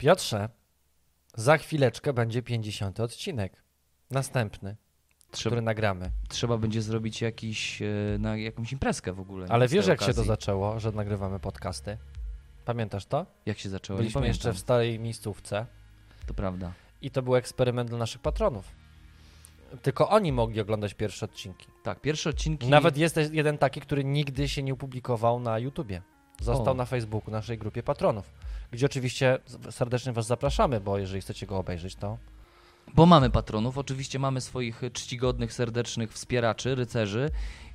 Piotrze, za chwileczkę będzie 50 odcinek. Następny, Trzeba, który nagramy. trzeba będzie zrobić jakiś, e, na jakąś imprezkę w ogóle. Ale wiesz, jak się to zaczęło, że nagrywamy podcasty? Pamiętasz to? Jak się zaczęło? Byliśmy jeszcze w starej miejscówce To prawda. i to był eksperyment dla naszych patronów. Tylko oni mogli oglądać pierwsze odcinki. Tak, pierwsze odcinki... Nawet jest jeden taki, który nigdy się nie opublikował na YouTubie. Został O. na Facebooku, naszej grupie patronów. Gdzie oczywiście serdecznie Was zapraszamy, bo jeżeli chcecie go obejrzeć, to Bo mamy patronów, oczywiście mamy swoich czcigodnych, serdecznych wspieraczy, rycerzy.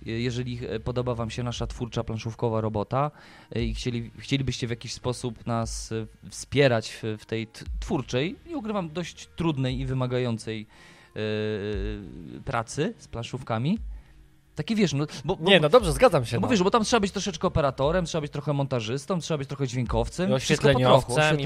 Jeżeli e, podoba Wam się nasza twórcza planszówkowa robota e, i chcieli, chcielibyście w jakiś sposób nas e, wspierać w, tej twórczej, nie ukrywam, dość trudnej i wymagającej pracy z planszówkami, takie wiesz, no, bo, bo, Nie, no dobrze, zgadzam się. bo no. wiesz, bo tam trzeba być troszeczkę operatorem, trzeba być trochę montażystą, trzeba być trochę dźwiękowcem, I oświetleniowcem, i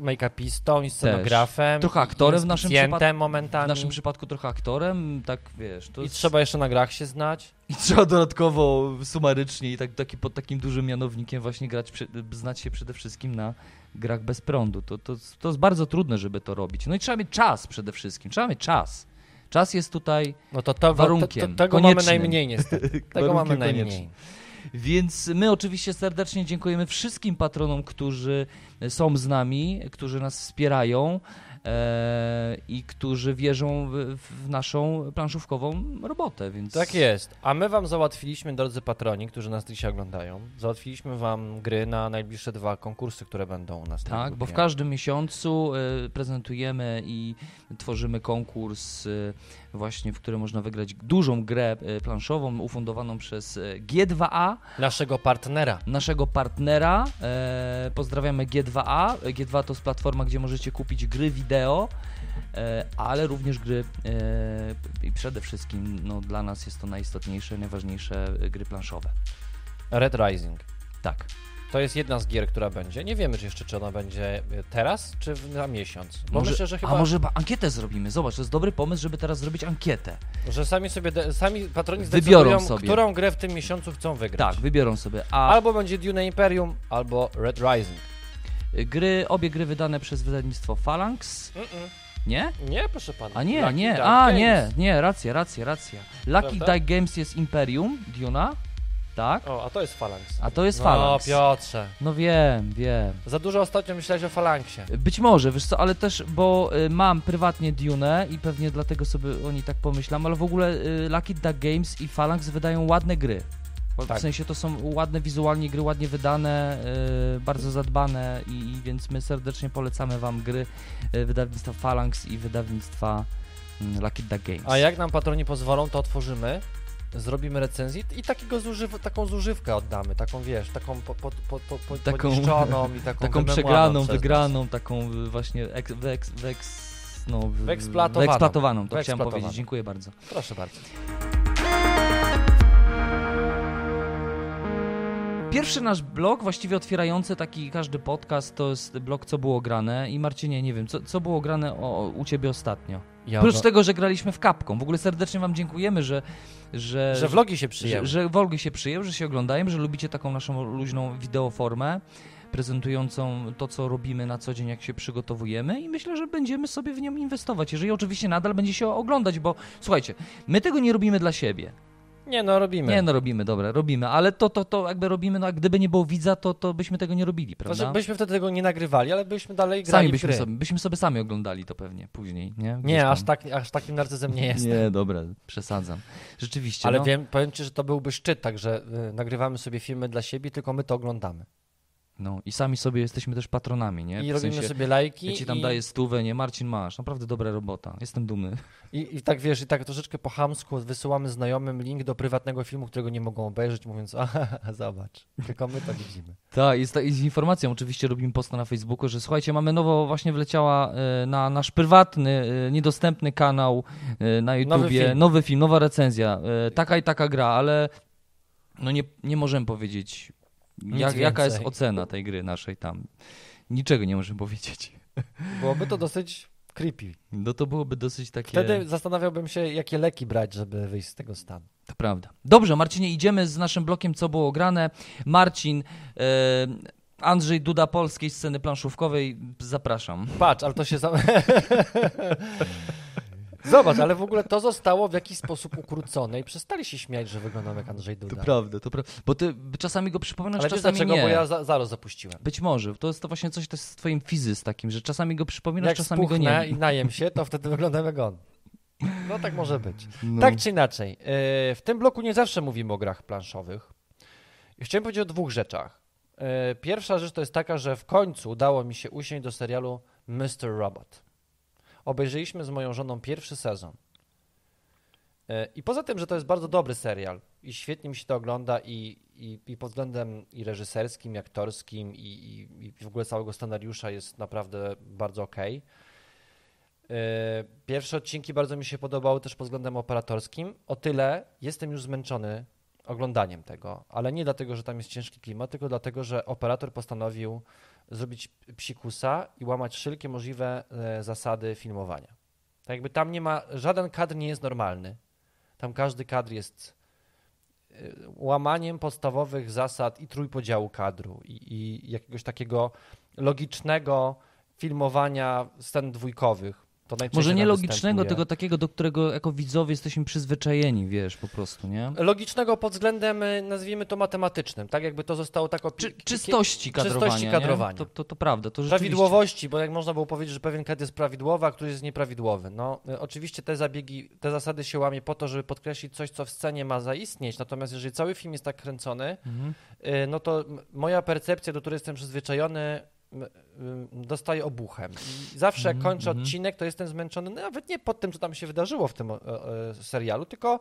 make-upistą, i scenografem. Trochę aktorem w naszym przypadku. momentami. W naszym przypadku trochę aktorem, tak wiesz. I jest- trzeba jeszcze na grach się znać. I trzeba dodatkowo sumarycznie i tak, taki, pod takim dużym mianownikiem właśnie grać, przy, znać się przede wszystkim na grach bez prądu. To, to, to jest bardzo trudne, żeby to robić. No i trzeba mieć czas przede wszystkim. Trzeba mieć czas. Czas jest tutaj, No to, to Warunkiem, to, to, tego mamy koniecznym. najmniej niestety. Tego mamy najmniej. koniecznym. więc my oczywiście serdecznie dziękujemy wszystkim patronom, którzy są z nami, którzy nas wspierają i którzy wierzą w, w naszą planszówkową robotę. Więc Tak jest. A my wam załatwiliśmy, drodzy patroni, którzy nas dzisiaj oglądają, załatwiliśmy wam gry na najbliższe dwa konkursy, które będą u nas na Tak, bo w każdym miesiącu y, prezentujemy i tworzymy konkurs y, właśnie, w którym można wygrać dużą grę y, planszową ufundowaną przez y, G2A, Naszego partnera. naszego partnera. E, pozdrawiamy G2A. G2 to jest platforma, gdzie możecie kupić gry wideo, e, ale również gry e, i przede wszystkim no, dla nas jest to najistotniejsze, najważniejsze gry planszowe. Red Rising. Tak. To jest jedna z gier, która będzie. Nie wiemy czy jeszcze, czy ona będzie teraz, czy za miesiąc. Bo Może- myślę, że chyba, A może ankietę zrobimy? Zobacz, to jest dobry pomysł, żeby teraz zrobić ankietę. że sami sobie, de- sami patroni zdecydują, sobie. którą grę w tym miesiącu chcą wygrać. Tak, wybiorą sobie. A Albo będzie Dune Imperium, albo Red Rising. Gry, obie gry wydane przez wydawnictwo Phalanx. Mm-mm. Nie? Nie, proszę pana. A nie, Lucky nie, Duck a Games. nie, nie, racja, racja, racja. Lucky Prawda? Games jest Imperium, Duna, tak? O, a to jest Phalanx. A to jest no, Phalanx. Piotrze. No wiem, wiem. Za dużo ostatnio myślałeś o Phalanxie. Być może, wiesz co, ale też, bo y, mam prywatnie Dune i pewnie dlatego sobie o niej tak pomyślam, ale w ogóle y, Lucky Duck Games i Phalanx wydają ładne gry. Tak. W sensie to są ładne wizualnie gry, ładnie wydane, y, bardzo zadbane i, i więc my serdecznie polecamy wam gry y, wydawnictwa Phalanx i wydawnictwa mm, Lucky Duck Games. A jak nam patroni pozwolą, to otworzymy, zrobimy recenzję i takiego zużyw- taką zużywkę oddamy, taką wiesz, taką po, po, po, po, Taką- i taką Taką przegraną, wygraną, taką właśnie eks, wyeks, wyeks, no, Wyeksploatowaną. wyeksploatowaną, to chciałem powiedzieć. Dziękuję bardzo. Proszę bardzo. Pierwszy nasz blog, właściwie otwierający taki każdy podcast, to jest blog Co było grane. I Marcinie, nie wiem, co, co było grane o, u ciebie ostatnio? Ja tego, że graliśmy w kapką. W ogóle serdecznie wam dziękujemy, że... Że, że vlogi się przyjęły. że, że vlogi się przyjęły, że się oglądają, że lubicie taką naszą luźną wideoformę prezentującą to, co robimy na co dzień, jak się przygotowujemy i myślę, że będziemy sobie w nią inwestować, jeżeli oczywiście nadal będzie się oglądać, bo słuchajcie, my tego nie robimy dla siebie. Nie no, robimy. Nie, no robimy, dobra, robimy, ale to, to, to jakby robimy, no a gdyby nie było widza, to, to byśmy tego nie robili, prawda? Znaczy, byśmy wtedy tego nie nagrywali, ale byśmy dalej grali Sami byśmy sobie, byśmy sobie sami oglądali to pewnie później, nie? Gdzieś Nie, tam. aż, tak, aż takim narcyzem nie jest. Nie, dobra, przesadzam. Rzeczywiście, Ale no. wiem, powiem ci, że to byłby szczyt, także y, nagrywamy sobie filmy dla siebie, tylko my to oglądamy. No. I sami sobie jesteśmy też patronami, nie? I W robimy sensie, sobie lajki. Ja ci tam i, daję stówę, nie? Marcin, masz. Naprawdę dobra robota. Jestem dumny. i, I tak wiesz, i tak troszeczkę po chamsku wysyłamy znajomym link do prywatnego filmu, którego nie mogą obejrzeć, mówiąc, a zobacz, tylko my to widzimy. Tak, jest, ta- i z informacją oczywiście robimy posta na Facebooku, że słuchajcie, mamy nowo, właśnie wleciała e, na nasz prywatny, e, niedostępny kanał e, na YouTubie, film. nowy film, nowa recenzja, e, taka i taka gra, ale no nie, nie możemy powiedzieć, jak, jaka jest ocena tej gry naszej tam. Niczego nie możemy powiedzieć. Byłoby to dosyć creepy. No to byłoby dosyć takie... Wtedy zastanawiałbym się, jakie leki brać, żeby wyjść z tego stanu. To prawda. Dobrze, Marcinie, idziemy z naszym blokiem, co było grane. Marcin, e, Andrzej Duda polskiej sceny planszówkowej, zapraszam. Patrz, ale to się... Za... Zobacz, ale w ogóle to zostało w jakiś sposób ukrócone i przestali się śmiać, że wyglądam jak Andrzej Duda. To prawda, to prawda. Bo ty czasami go przypominasz, ale czasami dlaczego? nie. Bo ja za, zaraz zapuściłem. Być może. To jest to właśnie coś to z twoim fizys takim, że czasami go przypominasz, Jak czasami go nie. i najem się, to wtedy wyglądam jak on. No tak może być. No. Tak czy inaczej, yy, w tym bloku nie zawsze mówimy o grach planszowych. Chciałem powiedzieć o dwóch rzeczach. Yy, Pierwsza rzecz to jest taka, że w końcu udało mi się usiąść do serialu Mr. Robot. Obejrzeliśmy z moją żoną pierwszy sezon. Yy, I poza tym, że to jest bardzo dobry serial i świetnie mi się to ogląda i, i, i pod względem i reżyserskim, i aktorskim i, i, i w ogóle całego scenariusza jest naprawdę bardzo okej. Yy, Pierwsze odcinki bardzo mi się podobały też pod względem operatorskim. O tyle jestem już zmęczony oglądaniem tego, ale nie dlatego, że tam jest ciężki klimat, tylko dlatego, że operator postanowił zrobić psikusa i łamać wszelkie możliwe e, zasady filmowania. Tak jakby tam nie ma, żaden kadr nie jest normalny. Tam każdy kadr jest e, łamaniem podstawowych zasad i trójpodziału kadru i, i jakiegoś takiego logicznego filmowania scen dwójkowych. Może nie nam logicznego, występuje. tylko takiego, do którego jako widzowie jesteśmy przyzwyczajeni, wiesz, po prostu, nie? Logicznego pod względem, y, nazwijmy to matematycznym, tak jakby to zostało tak opi- Czy, czystości kadrowania, czystości kadrowania. To, to, to prawda, to. Prawidłowości, bo jak można było powiedzieć, że pewien kadr jest prawidłowy, a który jest nieprawidłowy. No, y, oczywiście te zabiegi, te zasady się łamie po to, żeby podkreślić coś, co w scenie ma zaistnieć, natomiast jeżeli cały film jest tak kręcony, Mhm. y, no to moja percepcja, do której jestem przyzwyczajony, dostaje obuchem. I zawsze jak Mhm, kończę mhm. odcinek, to jestem zmęczony, no, nawet nie pod tym, co tam się wydarzyło w tym serialu, tylko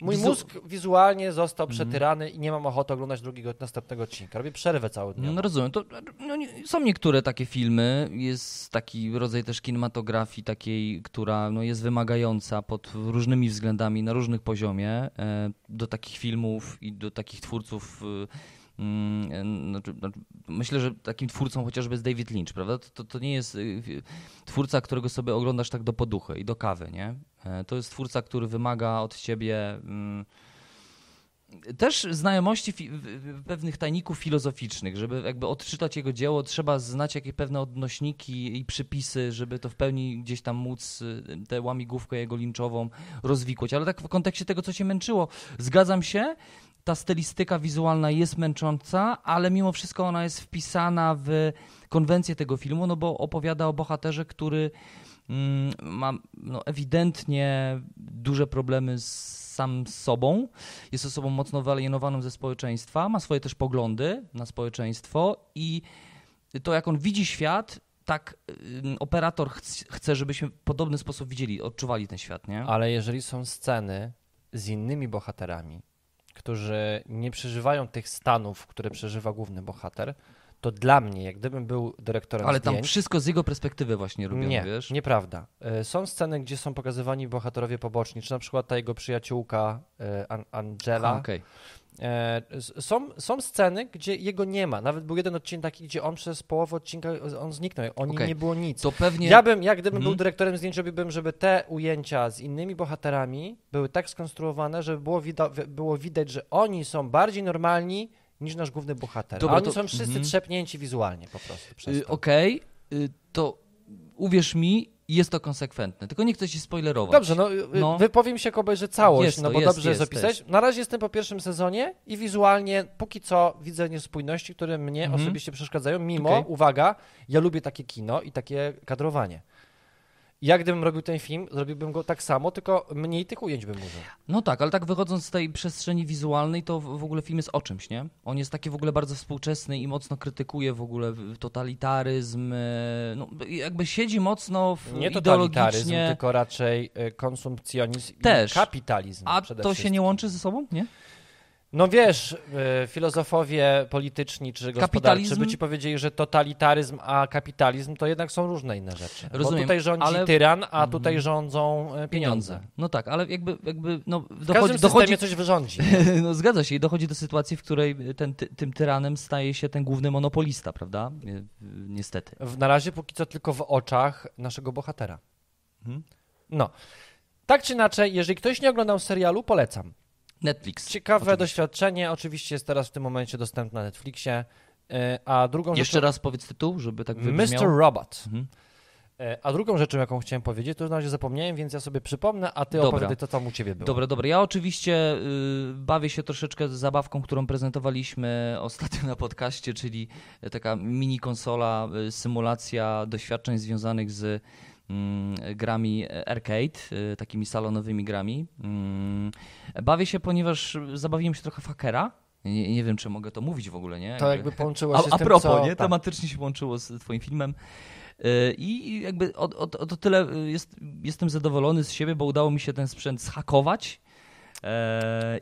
mój Wizu- mózg wizualnie został Mhm. przetyrany i nie mam ochoty oglądać drugiego, następnego odcinka. Robię przerwę cały dzień. No rozumiem. To, no, są niektóre takie filmy, jest taki rodzaj też kinematografii takiej, która no, jest wymagająca pod różnymi względami, na różnych poziomie. E, do takich filmów i do takich twórców. mm, e, znaczy, znaczy, myślę, że takim twórcą chociażby jest David Lynch, prawda? To, to, to nie jest y, twórca, którego sobie oglądasz tak do poduchy i do kawy, nie? E, to jest twórca, który wymaga od ciebie. mm, też znajomości pewnych tajników filozoficznych, żeby jakby odczytać jego dzieło, trzeba znać jakieś pewne odnośniki i przypisy, żeby to w pełni gdzieś tam móc y, tę łamigłówkę jego linczową rozwikłać. Ale tak w kontekście tego, co cię męczyło, zgadzam się, ta stylistyka wizualna jest męcząca, ale mimo wszystko ona jest wpisana w konwencję tego filmu, no bo opowiada o bohaterze, który mm, ma no, ewidentnie duże problemy z, sam z sobą, jest osobą mocno wyalienowaną ze społeczeństwa, ma swoje też poglądy na społeczeństwo i to, jak on widzi świat, tak ym, operator chc- chce, żebyśmy w podobny sposób widzieli, odczuwali ten świat, nie? Ale jeżeli są sceny z innymi bohaterami, którzy nie przeżywają tych stanów, które przeżywa główny bohater, to dla mnie, jak gdybym był dyrektorem Ale tam zdjęć, wszystko z jego perspektywy właśnie robione, nie, wiesz? nieprawda. E, Są sceny, gdzie są pokazywani bohaterowie poboczni, czy na przykład ta jego przyjaciółka e, An- Angela. S- Są, są sceny, gdzie jego nie ma. Nawet był jeden odcinek taki, gdzie on przez połowę odcinka on zniknął. O nim Okej. nie było nic. To pewnie... Ja bym, jak gdybym Mhm. był dyrektorem zdjęć, robiłbym, żeby te ujęcia z innymi bohaterami były tak skonstruowane, żeby było, wida- było widać, że oni są bardziej normalni niż nasz główny bohater. Dobra, A oni to- są wszyscy mhm. trzepnięci wizualnie po prostu. Y. Okej, y, to uwierz mi, jest to konsekwentne. Tylko nie chcę ci spoilerować. Dobrze, no, y, No. wypowiem się, jak obejrzę całość, Jest no to, bo jest, dobrze jest, zapisać. Na razie jestem po pierwszym sezonie i wizualnie póki co widzę niespójności, które mnie Mhm. osobiście przeszkadzają, mimo, Okej. uwaga, ja lubię takie kino i takie kadrowanie. Ja gdybym robił ten film, zrobiłbym go tak samo, tylko mniej tych ujęć bym użył. No tak, ale tak wychodząc z tej przestrzeni wizualnej, to w ogóle film jest o czymś, nie? On jest taki w ogóle bardzo współczesny i mocno krytykuje w ogóle totalitaryzm. e, No, jakby siedzi mocno w Nie totalitaryzm, tylko raczej y, konsumpcjonizm Też. i kapitalizm. A to się wszystkim. nie łączy ze sobą, nie? No wiesz, y, filozofowie polityczni czy gospodarczy Kapitalizm- by ci powiedzieli, że totalitaryzm a kapitalizm to jednak są różne inne rzeczy. Rozumiem, Bo tutaj rządzi ale- tyran, a Mhm. tutaj rządzą y, pieniądze. No tak, ale jakby, jakby no, W każdym dochodzi, systemie dochodzi, coś wyrządzi. no, zgadza się i dochodzi do sytuacji, w której ten, ty, tym tyranem staje się ten główny monopolista, prawda? Nie- Niestety. W, na razie póki co tylko w oczach naszego bohatera. Mhm. No. Tak czy inaczej, jeżeli ktoś nie oglądał serialu, polecam. Netflix. Ciekawe Oczywiście. doświadczenie, oczywiście jest teraz w tym momencie dostępne na Netflixie. E, A drugą Jeszcze rzeczą... raz powiedz tytuł, żeby tak wybrzmiał. Mr. Robot. Mhm. E, A drugą rzeczą, jaką chciałem powiedzieć, to na razie zapomniałem, więc ja sobie przypomnę, a ty Dobra. opowiadaj, co tam u ciebie było. Dobra, dobra. Ja oczywiście y, bawię się troszeczkę z zabawką, którą prezentowaliśmy ostatnio na podcaście, czyli taka mini konsola, y, symulacja doświadczeń związanych z grami arcade, y, takimi salonowymi grami. Mm, bawię się, ponieważ zabawiłem się trochę w hakera. Nie, nie wiem, czy mogę to mówić w ogóle, nie? To jakby połączyło się A, z a tym, propos, co... nie? Tematycznie się połączyło z twoim filmem. Yy, I jakby o, o, o to tyle jest, jestem zadowolony z siebie, bo udało mi się ten sprzęt zhakować.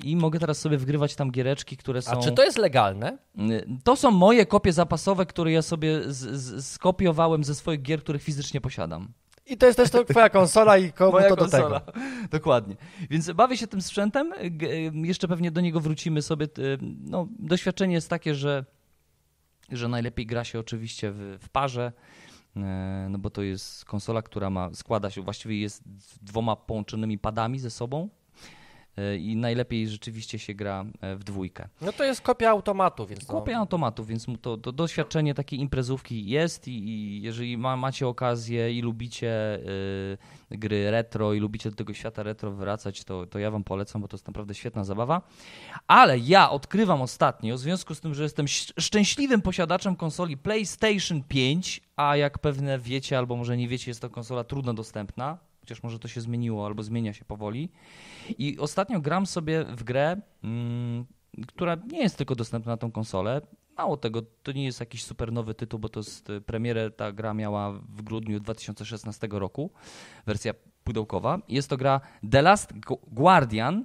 I mogę teraz sobie wgrywać tam giereczki, które są. A czy to jest legalne? Yy, To są moje kopie zapasowe, które ja sobie z, z, skopiowałem ze swoich gier, których fizycznie posiadam. I to jest też to twoja konsola i komu Moja to do konsola. tego. Dokładnie. Więc bawię się tym sprzętem. Jeszcze pewnie do niego wrócimy sobie. No, doświadczenie jest takie, że, że najlepiej gra się oczywiście w, w parze. e, No bo to jest konsola, która ma, składa się, właściwie jest z dwoma połączonymi padami ze sobą i najlepiej rzeczywiście się gra e, w dwójkę. No to jest kopia automatu, więc to... Kopia automatu, więc mu to, to doświadczenie takiej imprezówki jest i, i jeżeli ma, macie okazję i lubicie y, gry retro i lubicie do tego świata retro wracać, to, to ja wam polecam, bo to jest naprawdę świetna zabawa. Ale ja odkrywam ostatnio, w związku z tym, że jestem szczęśliwym posiadaczem konsoli PlayStation 5, a jak pewne wiecie albo może nie wiecie, jest to konsola trudno dostępna, chociaż może to się zmieniło albo zmienia się powoli. I ostatnio gram sobie w grę, mm, która nie jest tylko dostępna na tą konsolę. Mało tego, to nie jest jakiś super nowy tytuł, bo to jest y, premierę ta gra miała w grudniu 2016 roku, wersja pudełkowa. Jest to gra The Last Gu- Guardian,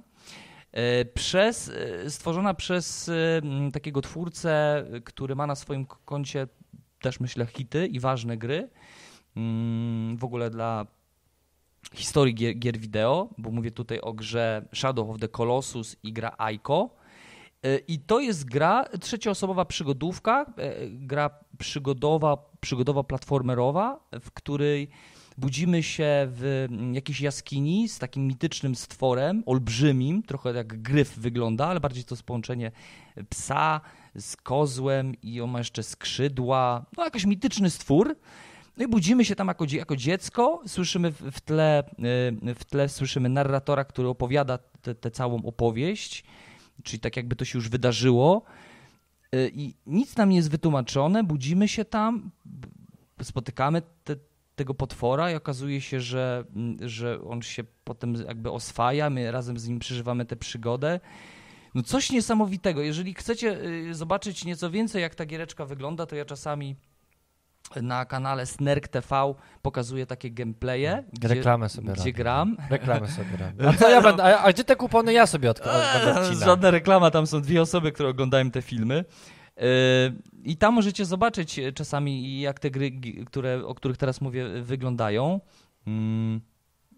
e, przez, e, stworzona przez e, takiego twórcę, który ma na swoim koncie też myślę hity i ważne gry. Mm, W ogóle dla historii gier, gier wideo, bo mówię tutaj o grze Shadow of the Colossus i gra Aiko. E, I to jest gra trzecioosobowa przygodówka, e, gra przygodowa, przygodowa platformerowa, w której budzimy się w mm, jakiejś jaskini z takim mitycznym stworem, olbrzymim, trochę jak gryf wygląda, ale bardziej to jest połączenie psa z kozłem i on ma jeszcze skrzydła, no jakiś mityczny stwór. No i budzimy się tam jako, jako dziecko, słyszymy w, tle, y, w tle słyszymy narratora, który opowiada tę całą opowieść, czyli tak jakby to się już wydarzyło. Y, I nic nam nie jest wytłumaczone, budzimy się tam, spotykamy te, tego potwora i okazuje się, że, mm, że on się potem jakby oswaja, my razem z nim przeżywamy tę przygodę. No coś niesamowitego. Jeżeli chcecie y, zobaczyć nieco więcej, jak ta giereczka wygląda, to ja czasami na kanale Snerk TV pokazuję takie gameplaye, gdzie, Reklamę sobie gdzie robię. gram. Reklamę sobie robię. A, co ja będę, a, a gdzie te kupony ja sobie od, od, Eee, odcinał? Żadna reklama, tam są dwie osoby, które oglądają te filmy. Yy, I tam możecie zobaczyć e, czasami, jak te gry, które, o których teraz mówię, wyglądają. Mm,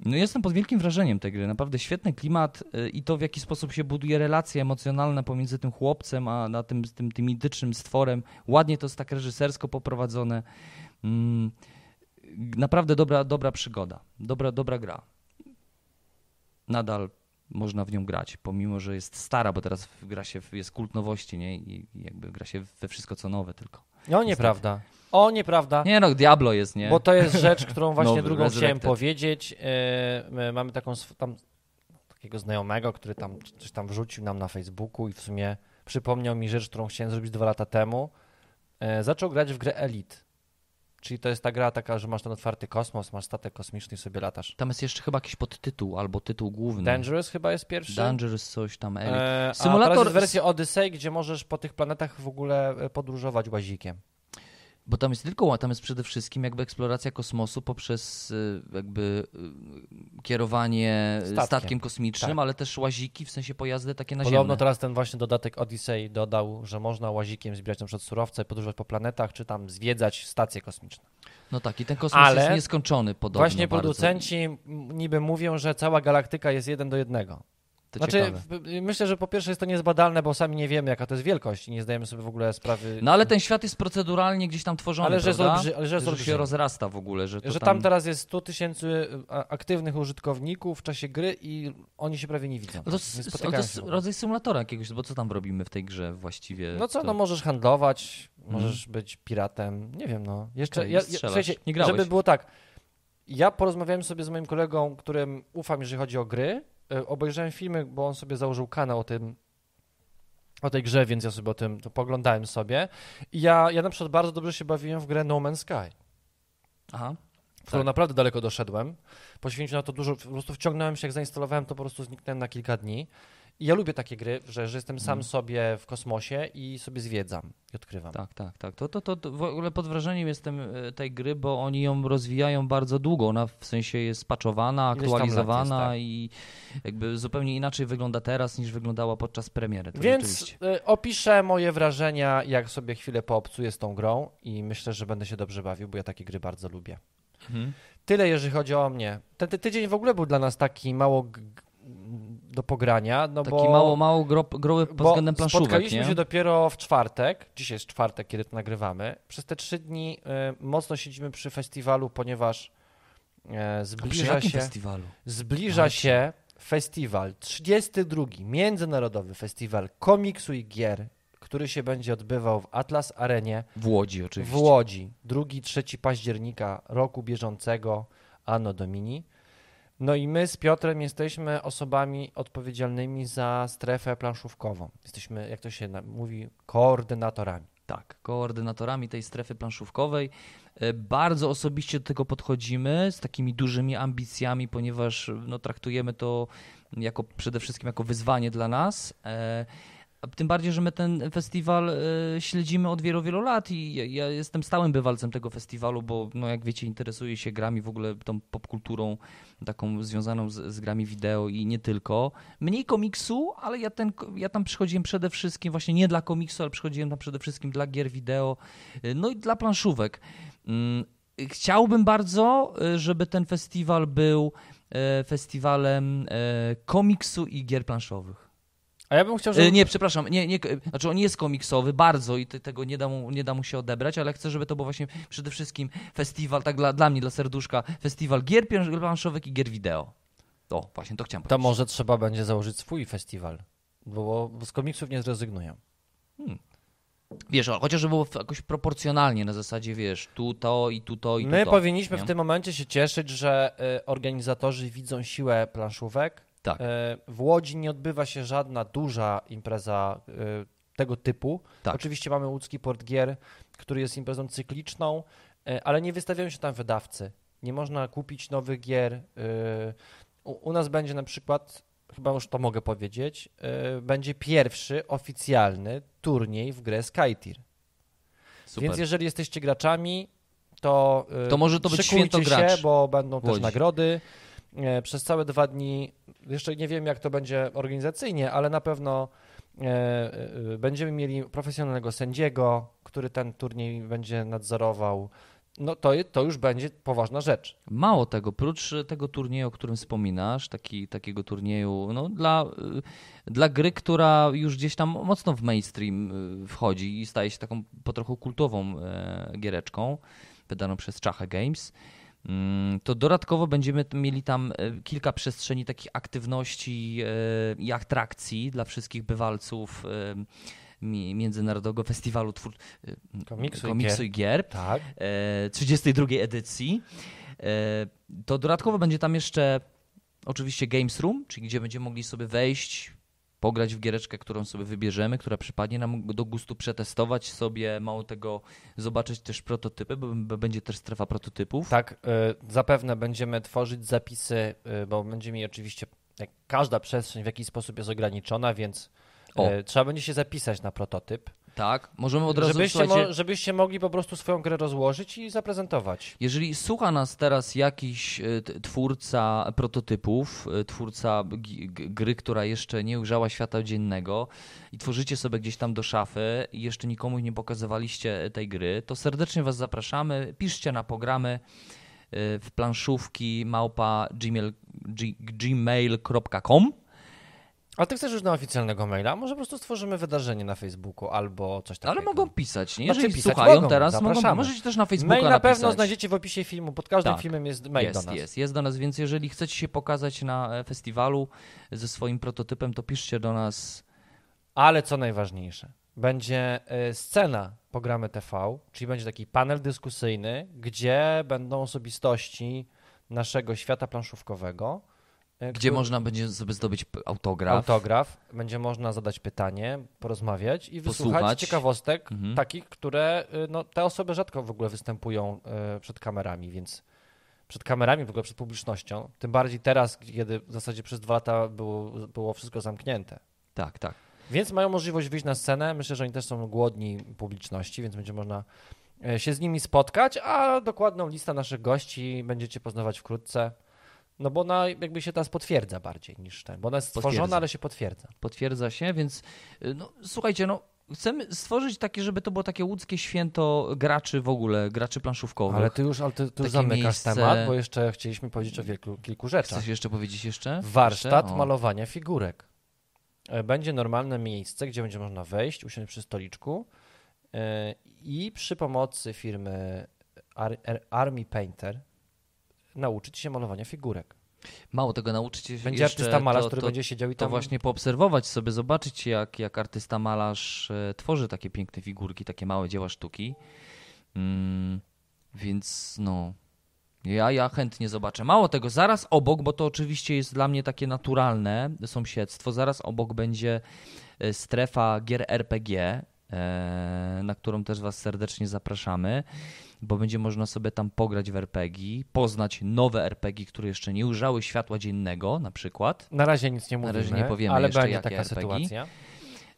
No jestem pod wielkim wrażeniem tej gry. Naprawdę świetny klimat y, i to, w jaki sposób się buduje relacje emocjonalne pomiędzy tym chłopcem a na tym, tym, tym mitycznym stworem. Ładnie to jest tak reżysersko poprowadzone. Mm, Naprawdę dobra, dobra przygoda. Dobra, dobra gra. Nadal można w nią grać, pomimo, że jest stara, bo teraz gra się, w- jest kult nowości, nie? I jakby gra się we wszystko, co nowe tylko. O, nieprawda. O, nieprawda. Nie no, Diablo jest, nie? Bo to jest rzecz, którą właśnie Nowy, drugą chciałem powiedzieć. E, my mamy taką tam takiego znajomego, który tam coś tam wrzucił nam na Facebooku i w sumie przypomniał mi rzecz, którą chciałem zrobić dwa lata temu. E, zaczął grać w grę Elite. Czyli to jest ta gra taka, że masz ten otwarty kosmos, masz statek kosmiczny i sobie latasz. Tam jest jeszcze chyba jakiś podtytuł albo tytuł główny. Dangerous chyba jest pierwszy. Dangerous coś tam, Elite. E, a Symulator- teraz jest wersja Odyssey, gdzie możesz po tych planetach w ogóle podróżować łazikiem. Bo tam jest tylko, tam jest przede wszystkim jakby eksploracja kosmosu poprzez y, jakby y, kierowanie Statkiem. statkiem, kosmicznym, Tak. ale też łaziki, w sensie pojazdy takie Podobno naziemne. teraz ten właśnie dodatek Odyssey dodał, że można łazikiem zbierać na przykład surowce, podróżować po planetach, czy tam zwiedzać stacje kosmiczne. No tak, i ten kosmos Ale jest nieskończony podobno Właśnie bardzo. producenci niby mówią, że cała galaktyka jest jeden do jednego. To Znaczy, ciekawe. myślę, że po pierwsze jest to niezbadalne, bo sami nie wiemy, jaka to jest wielkość i nie zdajemy sobie w ogóle sprawy. No ale ten świat jest proceduralnie gdzieś tam tworzony, Ale że prawda? olbrzy- ale że jest się rozrasta w ogóle, że że tam teraz jest 100 tysięcy a- aktywnych użytkowników w czasie gry i oni się prawie nie widzą. No to, s- to jest rodzaj symulatora jakiegoś, bo co tam robimy w tej grze właściwie? No co, to... no możesz handlować, Mhm. możesz być piratem, nie wiem, no. Jeszcze, ja, ja, słuchajcie, Nie grałeś? żeby było tak, ja porozmawiałem sobie z moim kolegą, którym ufam, jeżeli chodzi o gry, e, obejrzałem filmy, bo on sobie założył kanał o tym, o tej grze, więc ja sobie o tym to poglądałem sobie i ja, ja na przykład bardzo dobrze się bawiłem w grę No Man's Sky. Aha. w którą Tak. naprawdę daleko doszedłem. Poświęciłem na to dużo, po prostu wciągnąłem się, jak zainstalowałem, to po prostu zniknąłem na kilka dni. Ja lubię takie gry, że, że jestem sam Mhm. sobie w kosmosie i sobie zwiedzam i odkrywam. Tak, tak, tak. To, to, to, to w ogóle pod wrażeniem jestem e, tej gry, bo oni ją rozwijają bardzo długo. Ona w sensie jest patchowana, aktualizowana jest, tak. i jakby zupełnie inaczej wygląda teraz niż wyglądała podczas premiery. To Więc y, opiszę moje wrażenia, jak sobie chwilę poobcuję z tą grą i myślę, że będę się dobrze bawił, bo ja takie gry bardzo lubię. Mhm. Tyle, jeżeli chodzi o mnie. Ten, tydzień w ogóle był dla nas taki mało do pogrania, no Taki bo... mało, mało gro, groły pod względem planszówek, spotkaliśmy nie? się dopiero w czwartek, dzisiaj jest czwartek, kiedy to nagrywamy. Przez te trzy dni y, mocno siedzimy przy festiwalu, ponieważ przy zbliża się, festiwalu? zbliża się festiwal, 32. Międzynarodowy Festiwal Komiksu i Gier, który się będzie odbywał w Atlas Arenie W Łodzi oczywiście. w Łodzi 2-3 października roku bieżącego Anno Domini. No i my z Piotrem jesteśmy osobami odpowiedzialnymi za strefę planszówkową. Jesteśmy, jak to się mówi, koordynatorami. Tak, koordynatorami tej strefy planszówkowej. E, Bardzo osobiście do tego podchodzimy z takimi dużymi ambicjami, ponieważ no, traktujemy to jako przede wszystkim jako wyzwanie dla nas. E, Tym bardziej, że my ten festiwal e, śledzimy od wielu, wielu lat i ja, jestem stałym bywalcem tego festiwalu, bo no, jak wiecie, interesuję się grami, w ogóle tą popkulturą taką związaną z, z grami wideo i nie tylko. Mniej komiksu, ale ja, ten, ja tam przychodziłem przede wszystkim właśnie nie dla komiksu, ale przychodziłem tam przede wszystkim dla gier wideo, y, no i dla planszówek. Mm, Chciałbym bardzo, y, żeby ten festiwal był e, festiwalem e, komiksu i gier planszowych. A ja bym chciał, E, żeby... Nie, przepraszam, nie, nie, znaczy on jest komiksowy bardzo i te, tego nie da, mu, nie da mu się odebrać, ale chcę, żeby to był właśnie przede wszystkim festiwal, tak dla, dla mnie, dla serduszka, festiwal gier planszowych i gier wideo. O, właśnie to chciałem To powiedzieć. może trzeba będzie założyć swój festiwal, bo, z komiksów nie zrezygnują. Wiesz, o, chociaż było jakoś proporcjonalnie na zasadzie, wiesz, tu to i tu to i tu My to. powinniśmy nie? w tym momencie się cieszyć, że y, organizatorzy widzą siłę planszówek. Tak. Y, w Łodzi nie odbywa się żadna duża impreza y, tego typu. Tak. Oczywiście mamy łódzki port gier, który jest imprezą cykliczną, y, ale nie wystawiają się tam wydawcy. Nie można kupić nowych gier. U, nas będzie na przykład, chyba już to mogę powiedzieć, będzie pierwszy oficjalny turniej w grę Skytier. Super. Więc jeżeli jesteście graczami, to, To może to być święto się, bo będą też nagrody. E, Przez całe dwa dni, jeszcze nie wiem jak to będzie organizacyjnie, ale na pewno e, e, będziemy mieli profesjonalnego sędziego, który ten turniej będzie nadzorował. No to, to już będzie poważna rzecz. Mało tego, prócz tego turnieju, o którym wspominasz, taki, takiego turnieju no, dla, y, dla gry, która już gdzieś tam mocno w mainstream y, wchodzi i staje się taką po trochu kultową giereczką, wydaną przez Czacha Games, to dodatkowo będziemy mieli tam e, kilka przestrzeni takich aktywności e, i atrakcji dla wszystkich bywalców e, mi- Międzynarodowego Festiwalu Twór... e, Komiksu i komiksu gier. i gier Tak. e, 32 edycji. To dodatkowo będzie tam jeszcze oczywiście Games Room, czyli gdzie będziemy mogli sobie wejść, pograć w giereczkę, którą sobie wybierzemy, która przypadnie nam do gustu, przetestować sobie, mało tego, zobaczyć też prototypy, bo będzie też strefa prototypów. Tak, y, zapewne będziemy tworzyć zapisy, y, bo będziemy mieli oczywiście, jak każda przestrzeń w jakiś sposób jest ograniczona, więc y, trzeba będzie się zapisać na prototyp. Tak, możemy od razu, Żebyście, słuchajcie, mo- żebyście mogli po prostu swoją grę rozłożyć i zaprezentować. Jeżeli słucha nas teraz jakiś e, twórca prototypów, e, twórca gry, która jeszcze nie ujrzała świata dziennego i tworzycie sobie gdzieś tam do szafy i jeszcze nikomu nie pokazywaliście tej gry, to serdecznie Was zapraszamy. Piszcie na programy e, w planszówki małpa gmail.com Ale ty chcesz już na oficjalnego maila? Może po prostu stworzymy wydarzenie na Facebooku albo coś takiego. Ale mogą pisać, nie? Znaczy Jeżeli pisać słuchają mogą, teraz, mogą, możecie też na Facebooku Mail na napisać. pewno znajdziecie w opisie filmu, pod każdym Tak. filmem jest mail jest, do nas. Jest, jest do nas, więc jeżeli chcecie się pokazać na e, festiwalu ze swoim prototypem, to piszcie do nas. Ale co najważniejsze, będzie y, scena programy TV, czyli będzie taki panel dyskusyjny, gdzie będą osobistości naszego świata planszówkowego. Y, Gdzie który- można będzie sobie zdobyć autograf. autograf, będzie można zadać pytanie, porozmawiać i wysłuchać Posłuchać. ciekawostek Mhm. takich, które y, no, te osoby rzadko w ogóle występują y, przed kamerami, więc przed kamerami, w ogóle przed publicznością, tym bardziej teraz, kiedy w zasadzie przez dwa lata było, było wszystko zamknięte. Tak, tak. Więc mają możliwość wyjść na scenę. Myślę, że oni też są głodni publiczności, więc będzie można e, się z nimi spotkać, a dokładną listę naszych gości będziecie poznawać wkrótce. No bo ona jakby się teraz potwierdza bardziej niż ten, bo ona jest stworzona, Potwierdza. ale się potwierdza. Potwierdza się, więc y, no, słuchajcie, no chcemy stworzyć takie, żeby to było takie łódzkie święto graczy w ogóle, graczy planszówkowych. Ale ty już, ale ty, ty już zamykasz miejsce- temat, bo jeszcze chcieliśmy powiedzieć o wielku, kilku rzeczach. Chcesz jeszcze powiedzieć jeszcze? Warsztat Jeszcze? Malowania figurek. E, Będzie normalne miejsce, gdzie będzie można wejść, usiąść przy stoliczku e, i przy pomocy firmy Ar Ar Army Painter nauczyć się malowania figurek. Mało tego nauczyć się Będzie jeszcze, artysta malarz, to, który to, będzie siedział i To tam... właśnie poobserwować sobie, zobaczyć jak, jak artysta malarz e, tworzy takie piękne figurki, takie małe dzieła sztuki. Mm, więc no, ja, ja chętnie zobaczę. Mało tego, zaraz obok, bo to oczywiście jest dla mnie takie naturalne sąsiedztwo, zaraz obok będzie e, strefa gier RPG, na którą też Was serdecznie zapraszamy, bo będzie można sobie tam pograć w RPG, poznać nowe RPG, które jeszcze nie ujrzały światła dziennego na przykład. Na razie nic nie Na mówimy, razie nie powiemy ale jeszcze, będzie jakie taka RPG. sytuacja.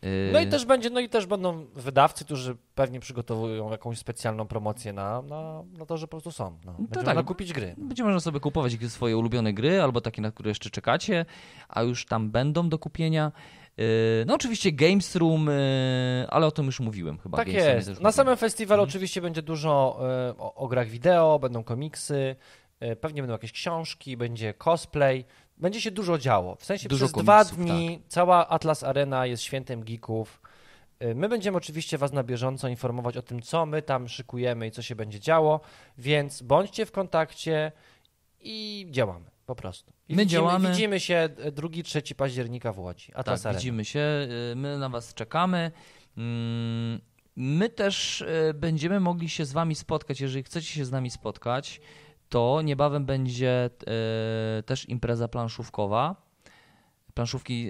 E, No i też będzie, no i też będą wydawcy, którzy pewnie przygotowują jakąś specjalną promocję na, na, na to, że po prostu są. No. Będzie tak. można kupić gry. Będzie można sobie kupować swoje ulubione gry, albo takie, na które jeszcze czekacie, a już tam będą do kupienia. Yy, No oczywiście Games Room, yy, ale o tym już mówiłem chyba. Tak Games jest. Na samym festiwalu Mhm. oczywiście będzie dużo e, o, o grach wideo, będą komiksy, pewnie będą jakieś książki, będzie cosplay. Będzie się dużo działo. W sensie Dużo przez dwa komiksów, dni cała Atlas Arena jest świętem geeków. My będziemy oczywiście Was na bieżąco informować o tym, co my tam szykujemy i co się będzie działo, więc bądźcie w kontakcie i działamy po prostu. I My widzimy, działamy. Widzimy się 2-3 października w Łodzi. Atlas Tak, Arena. widzimy się, yy, my na Was czekamy. Mm, My też yy, będziemy mogli się z Wami spotkać, jeżeli chcecie się z nami spotkać, to niebawem będzie też impreza planszówkowa. Planszówki,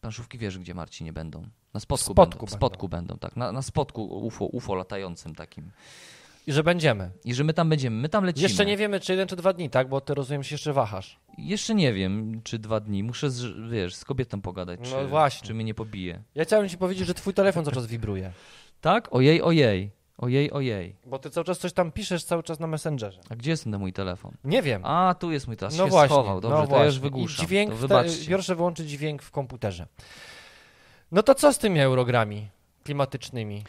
planszówki wiesz, gdzie Marcinie będą? Na spotku, Spotku będą. Będą. spotku będą, tak. Na, na spotku UFO, UFO latającym takim. I że będziemy. I że my tam będziemy, my tam lecimy. Jeszcze nie wiemy, czy jeden, czy dwa dni, tak? Bo ty rozumiem się jeszcze wahasz. Jeszcze nie wiem, czy dwa dni. Muszę, z, wiesz, z kobietą pogadać, No czy, właśnie. czy mnie nie pobije. Ja chciałem ci powiedzieć, że twój telefon cały czas wibruje. Tak? Ojej, ojej. Ojej, ojej. Bo ty cały czas coś tam piszesz, cały czas na Messengerze. A gdzie jest ten mój telefon? Nie wiem. A, tu jest mój teraz. no się właśnie. schował. Dobrze, no to właśnie. ja już wygłuszam. I dźwięk, to w te, wybaczcie. proszę wyłączyć dźwięk w komputerze. No to co z tymi eurogrami klimatycznymi?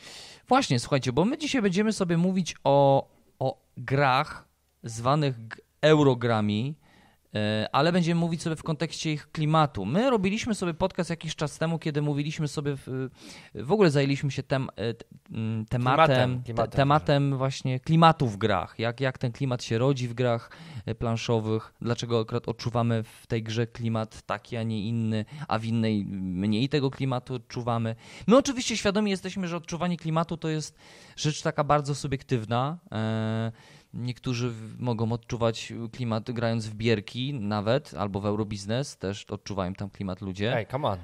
Właśnie, słuchajcie, bo my dzisiaj będziemy sobie mówić o, o grach zwanych eurogrami, ale będziemy mówić sobie w kontekście ich klimatu. My robiliśmy sobie podcast jakiś czas temu, kiedy mówiliśmy sobie, w, w ogóle zajęliśmy się tem, e, tematem, Klimatem, te, klimatem tematem właśnie klimatu w grach, jak, jak ten klimat się rodzi w grach e, planszowych, dlaczego akurat odczuwamy w tej grze klimat taki, a nie inny, a w innej mniej tego klimatu odczuwamy. My oczywiście świadomi jesteśmy, że odczuwanie klimatu to jest rzecz taka bardzo subiektywna. E, Niektórzy mogą odczuwać klimat grając w bierki nawet, albo w Eurobiznes też odczuwają tam klimat ludzie. Ej, come on.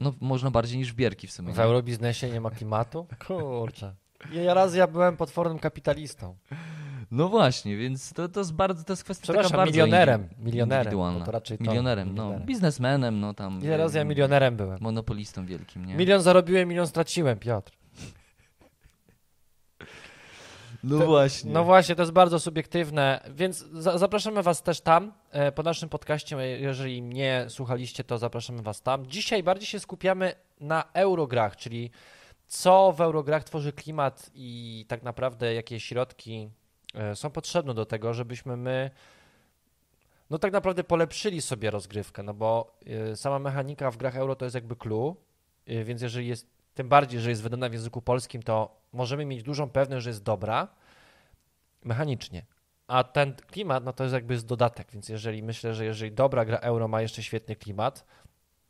No można bardziej niż w bierki w sumie. W eurobiznesie nie ma klimatu? Kurczę. Ja raz ja byłem potwornym kapitalistą. No właśnie, więc to, to jest bardzo, to jest kwestia taka bardzo milionerem. Milionerem. to raczej to, milionerem, no, milionerem. biznesmenem, no tam. Ile razy ja em, milionerem byłem? Monopolistą wielkim, nie? Milion zarobiłem, milion straciłem, Piotr. No To- właśnie. No właśnie, to jest bardzo subiektywne, więc za zapraszamy Was też tam e, po naszym podcaście. e, Jeżeli nie słuchaliście, to zapraszamy Was tam. Dzisiaj bardziej się skupiamy na eurograch, czyli co w eurograch tworzy klimat i tak naprawdę jakie środki e, są potrzebne do tego, żebyśmy my no tak naprawdę polepszyli sobie rozgrywkę, no bo y, sama mechanika w grach euro to jest jakby clue, więc jeżeli jest, tym bardziej, że jest wydana w języku polskim, to możemy mieć dużą pewność, że jest dobra mechanicznie. A ten klimat, no to jest jakby z dodatek, więc jeżeli myślę, że jeżeli dobra gra euro ma jeszcze świetny klimat,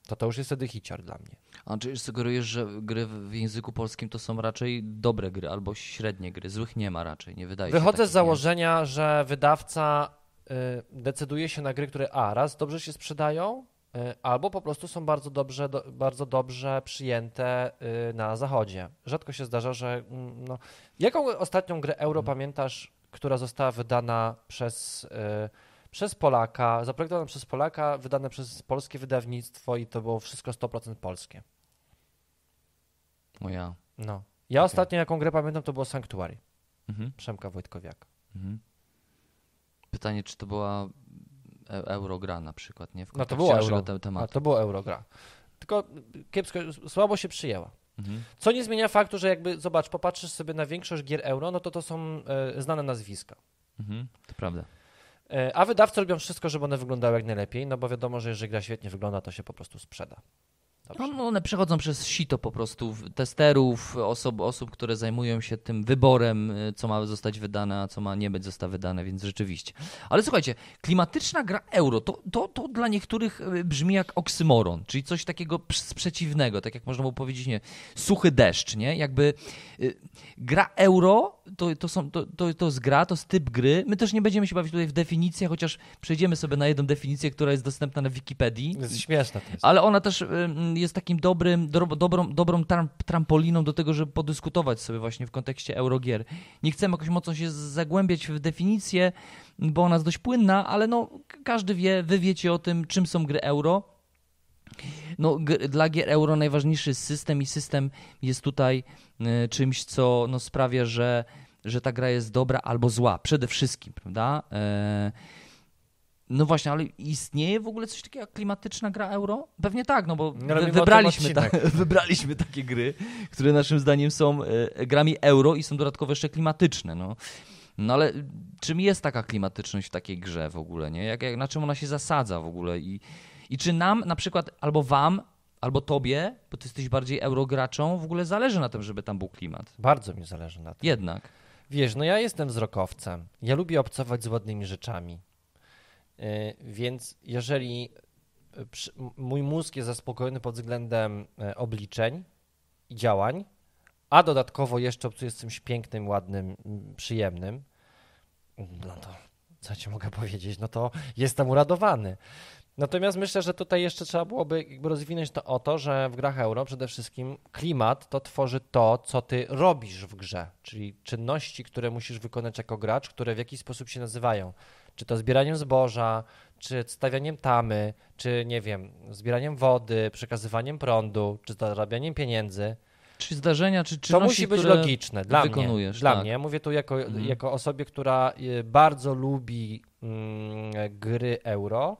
to to już jest wtedy hicior dla mnie. A czy sugerujesz, że gry w języku polskim to są raczej dobre gry albo średnie gry? Złych nie ma raczej, nie wydaje Wychodzę się. Wychodzę z założenia, nie? że wydawca y, decyduje się na gry, które a, raz dobrze się sprzedają, albo po prostu są bardzo dobrze, do, bardzo dobrze przyjęte y, na zachodzie. Rzadko się zdarza, że mm, no, jaką ostatnią grę euro hmm. pamiętasz, która została wydana przez przez Polaka, zaprojektowane przez Polaka, wydane przez polskie wydawnictwo i to było wszystko 100% polskie. O ja. No. Ja okay. ostatnio jaką grę pamiętam, to było Sanctuary. Mhm. Przemka Wojtkowiak. Mhm. Pytanie, czy to była e Eurogra na przykład, nie? W no to było euro. A, to było Eurogra. Tylko kiepsko, słabo się przyjęła. Mhm. Co nie zmienia faktu, że jakby, zobacz, popatrzysz sobie na większość gier euro, no to to są e, znane nazwiska. Mhm. To prawda. E, a wydawcy robią wszystko, żeby one wyglądały jak najlepiej, no bo wiadomo, że jeżeli gra świetnie wygląda, to się po prostu sprzeda. No, no, one przechodzą przez sito po prostu testerów, osób, osób, które zajmują się tym wyborem, y, co ma zostać wydane, a co ma nie być zostać wydane, więc rzeczywiście. Ale słuchajcie, klimatyczna gra euro, to, to, to dla niektórych y, brzmi jak oksymoron, czyli coś takiego przeciwnego, tak jak można było powiedzieć, nie, suchy deszcz, nie? Jakby y, gra euro to, to, są, to, to, to jest gra, to jest typ gry. My też nie będziemy się bawić tutaj w definicję, chociaż przejdziemy sobie na jedną definicję, która jest dostępna na Wikipedii. Jest śmieszna to jest. Ale ona też jest takim dobrym, do, dobrą, dobrą trampoliną do tego, żeby podyskutować sobie właśnie w kontekście Eurogier. Nie chcemy jakoś mocno się zagłębiać w definicję, bo ona jest dość płynna, ale no, każdy wie, wy wiecie o tym, czym są gry euro. No, dla gier euro najważniejszy jest system i system jest tutaj y, czymś, co no, sprawia, że, że ta gra jest dobra albo zła. Przede wszystkim, prawda? Y, no właśnie, ale istnieje w ogóle coś takiego jak klimatyczna gra euro? Pewnie tak, no bo no, wybraliśmy, ta, wybraliśmy takie gry, które naszym zdaniem są e, grami euro i są dodatkowo jeszcze klimatyczne. No. no ale czym jest taka klimatyczność w takiej grze w ogóle? Nie? Jak, jak, na czym ona się zasadza w ogóle? I, I czy nam na przykład, albo wam, albo tobie, bo ty jesteś bardziej eurograczą, w ogóle zależy na tym, żeby tam był klimat? Bardzo mi zależy na tym. Jednak. Wiesz, no ja jestem wzrokowcem. Ja lubię obcować z ładnymi rzeczami. E, więc jeżeli e, mój mózg jest zaspokojony pod względem e, obliczeń i działań, a dodatkowo jeszcze obcuję z czymś pięknym, ładnym, przyjemnym, no to co ci mogę powiedzieć, no to jestem uradowany. Natomiast myślę, że tutaj jeszcze trzeba byłoby jakby rozwinąć to o to, że w grach euro przede wszystkim klimat to tworzy to, co ty robisz w grze, czyli czynności, które musisz wykonać jako gracz, które w jakiś sposób się nazywają czy to zbieraniem zboża, czy stawianiem tamy, czy nie wiem, zbieraniem wody, przekazywaniem prądu, czy zarabianiem pieniędzy. Czy zdarzenia, czy czynności, To musi być logiczne dla mnie. Dla tak. mnie. Ja mówię tu jako, mhm. jako osobie, która y, bardzo lubi mm, gry euro.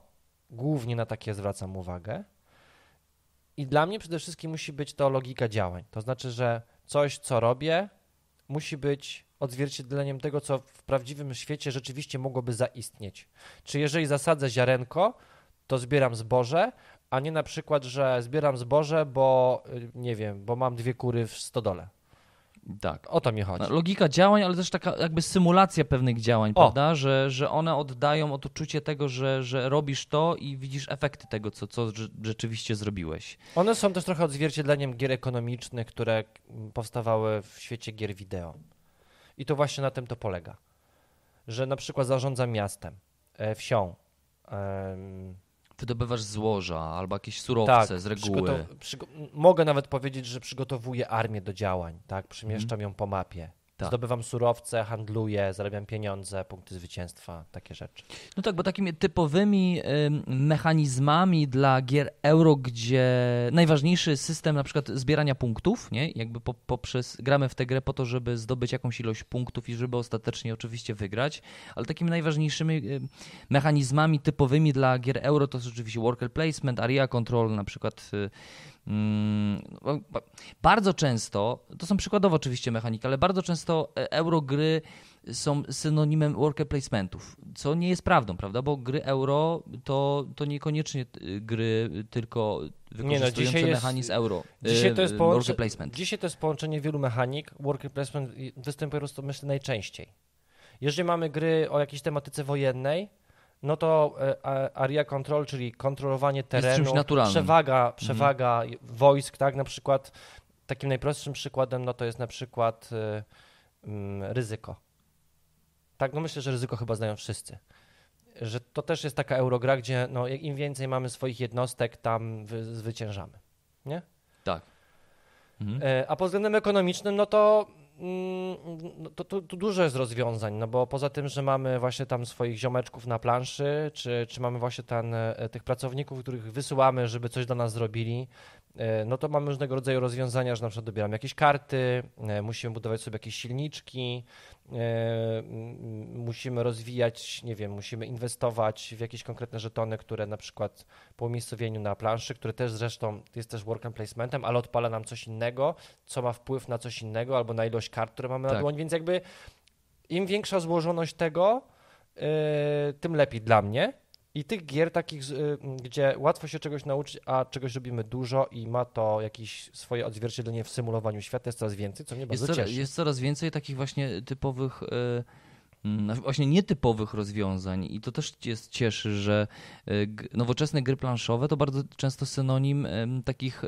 Głównie na takie zwracam uwagę. I dla mnie przede wszystkim musi być to logika działań. To znaczy, że coś, co robię, musi być odzwierciedleniem tego, co w prawdziwym świecie rzeczywiście mogłoby zaistnieć. Czy jeżeli zasadzę ziarenko, to zbieram zboże, a nie na przykład, że zbieram zboże, bo y, nie wiem, bo mam dwie kury w stodole. Tak. O to mi chodzi. No, logika działań, ale też taka jakby symulacja pewnych działań, o. prawda? Że, że one oddają odczucie tego, że, że robisz to i widzisz efekty tego, co, co rzeczywiście zrobiłeś. One są też trochę odzwierciedleniem gier ekonomicznych, które powstawały w świecie gier wideo. I to właśnie na tym to polega. Że na przykład zarządzam miastem, e, wsią. Wydobywasz złoża albo jakieś surowce tak, z reguły. mogę nawet powiedzieć, że przygotowuję armię do działań, tak? Przemieszczam ją po mapie. Tak. Zdobywam surowce, handluję, zarabiam pieniądze, punkty zwycięstwa, takie rzeczy. No tak, bo takimi typowymi mechanizmami dla gier euro, gdzie najważniejszy system na przykład zbierania punktów, nie? Jakby po, poprzez, gramy w tę grę po to, żeby zdobyć jakąś ilość punktów i żeby ostatecznie oczywiście wygrać, ale takimi najważniejszymi mechanizmami typowymi dla gier euro to jest oczywiście worker placement, area control, na przykład y, bardzo często, to są przykładowo oczywiście mechaniki, ale bardzo często e, eurogry są synonimem worker placementów, co nie jest prawdą, prawda? Bo gry euro to, to niekoniecznie y, gry tylko wykorzystujące dzisiaj jest- mechanizm euro. Dzisiaj to jest połącze... Dzisiaj to jest połączenie wielu mechanik. Worker placement występuje po prostu, myślę, najczęściej. Jeżeli mamy gry o jakiejś tematyce wojennej, no to e, area control, czyli kontrolowanie terenu, przewaga, przewaga wojsk, tak, na przykład takim najprostszym przykładem, no to jest na przykład e, mm, ryzyko. Tak, no myślę, że ryzyko chyba znają wszyscy. Że to też jest taka eurogra, gdzie no, im więcej mamy swoich jednostek, tam wy, zwyciężamy. Nie? Tak. Mhm. E, A pod względem ekonomicznym, no to, to, to, to dużo jest rozwiązań, no bo poza tym, że mamy właśnie tam swoich ziomeczków na planszy, czy, czy mamy właśnie ten, e, tych pracowników, których wysyłamy, żeby coś dla nas zrobili, no to mamy różnego rodzaju rozwiązania, że na przykład dobieramy jakieś karty, e, musimy budować sobie jakieś silniczki, e, musimy rozwijać, nie wiem, musimy inwestować w jakieś konkretne żetony, które na przykład po umiejscowieniu na planszy, które też zresztą jest też work and placementem, ale odpala nam coś innego, co ma wpływ na coś innego albo na ilość kart, które mamy na Tak. dłoń, więc jakby im większa złożoność tego, tym lepiej dla mnie. I tych gier takich, y, gdzie łatwo się czegoś nauczyć, a czegoś robimy dużo i ma to jakieś swoje odzwierciedlenie w symulowaniu świata, jest coraz więcej, co mnie Jest, bardzo coraz, cieszy. jest coraz więcej takich właśnie typowych, e, mm, właśnie nietypowych rozwiązań i to też jest cieszy, że g- nowoczesne gry planszowe to bardzo często synonim takich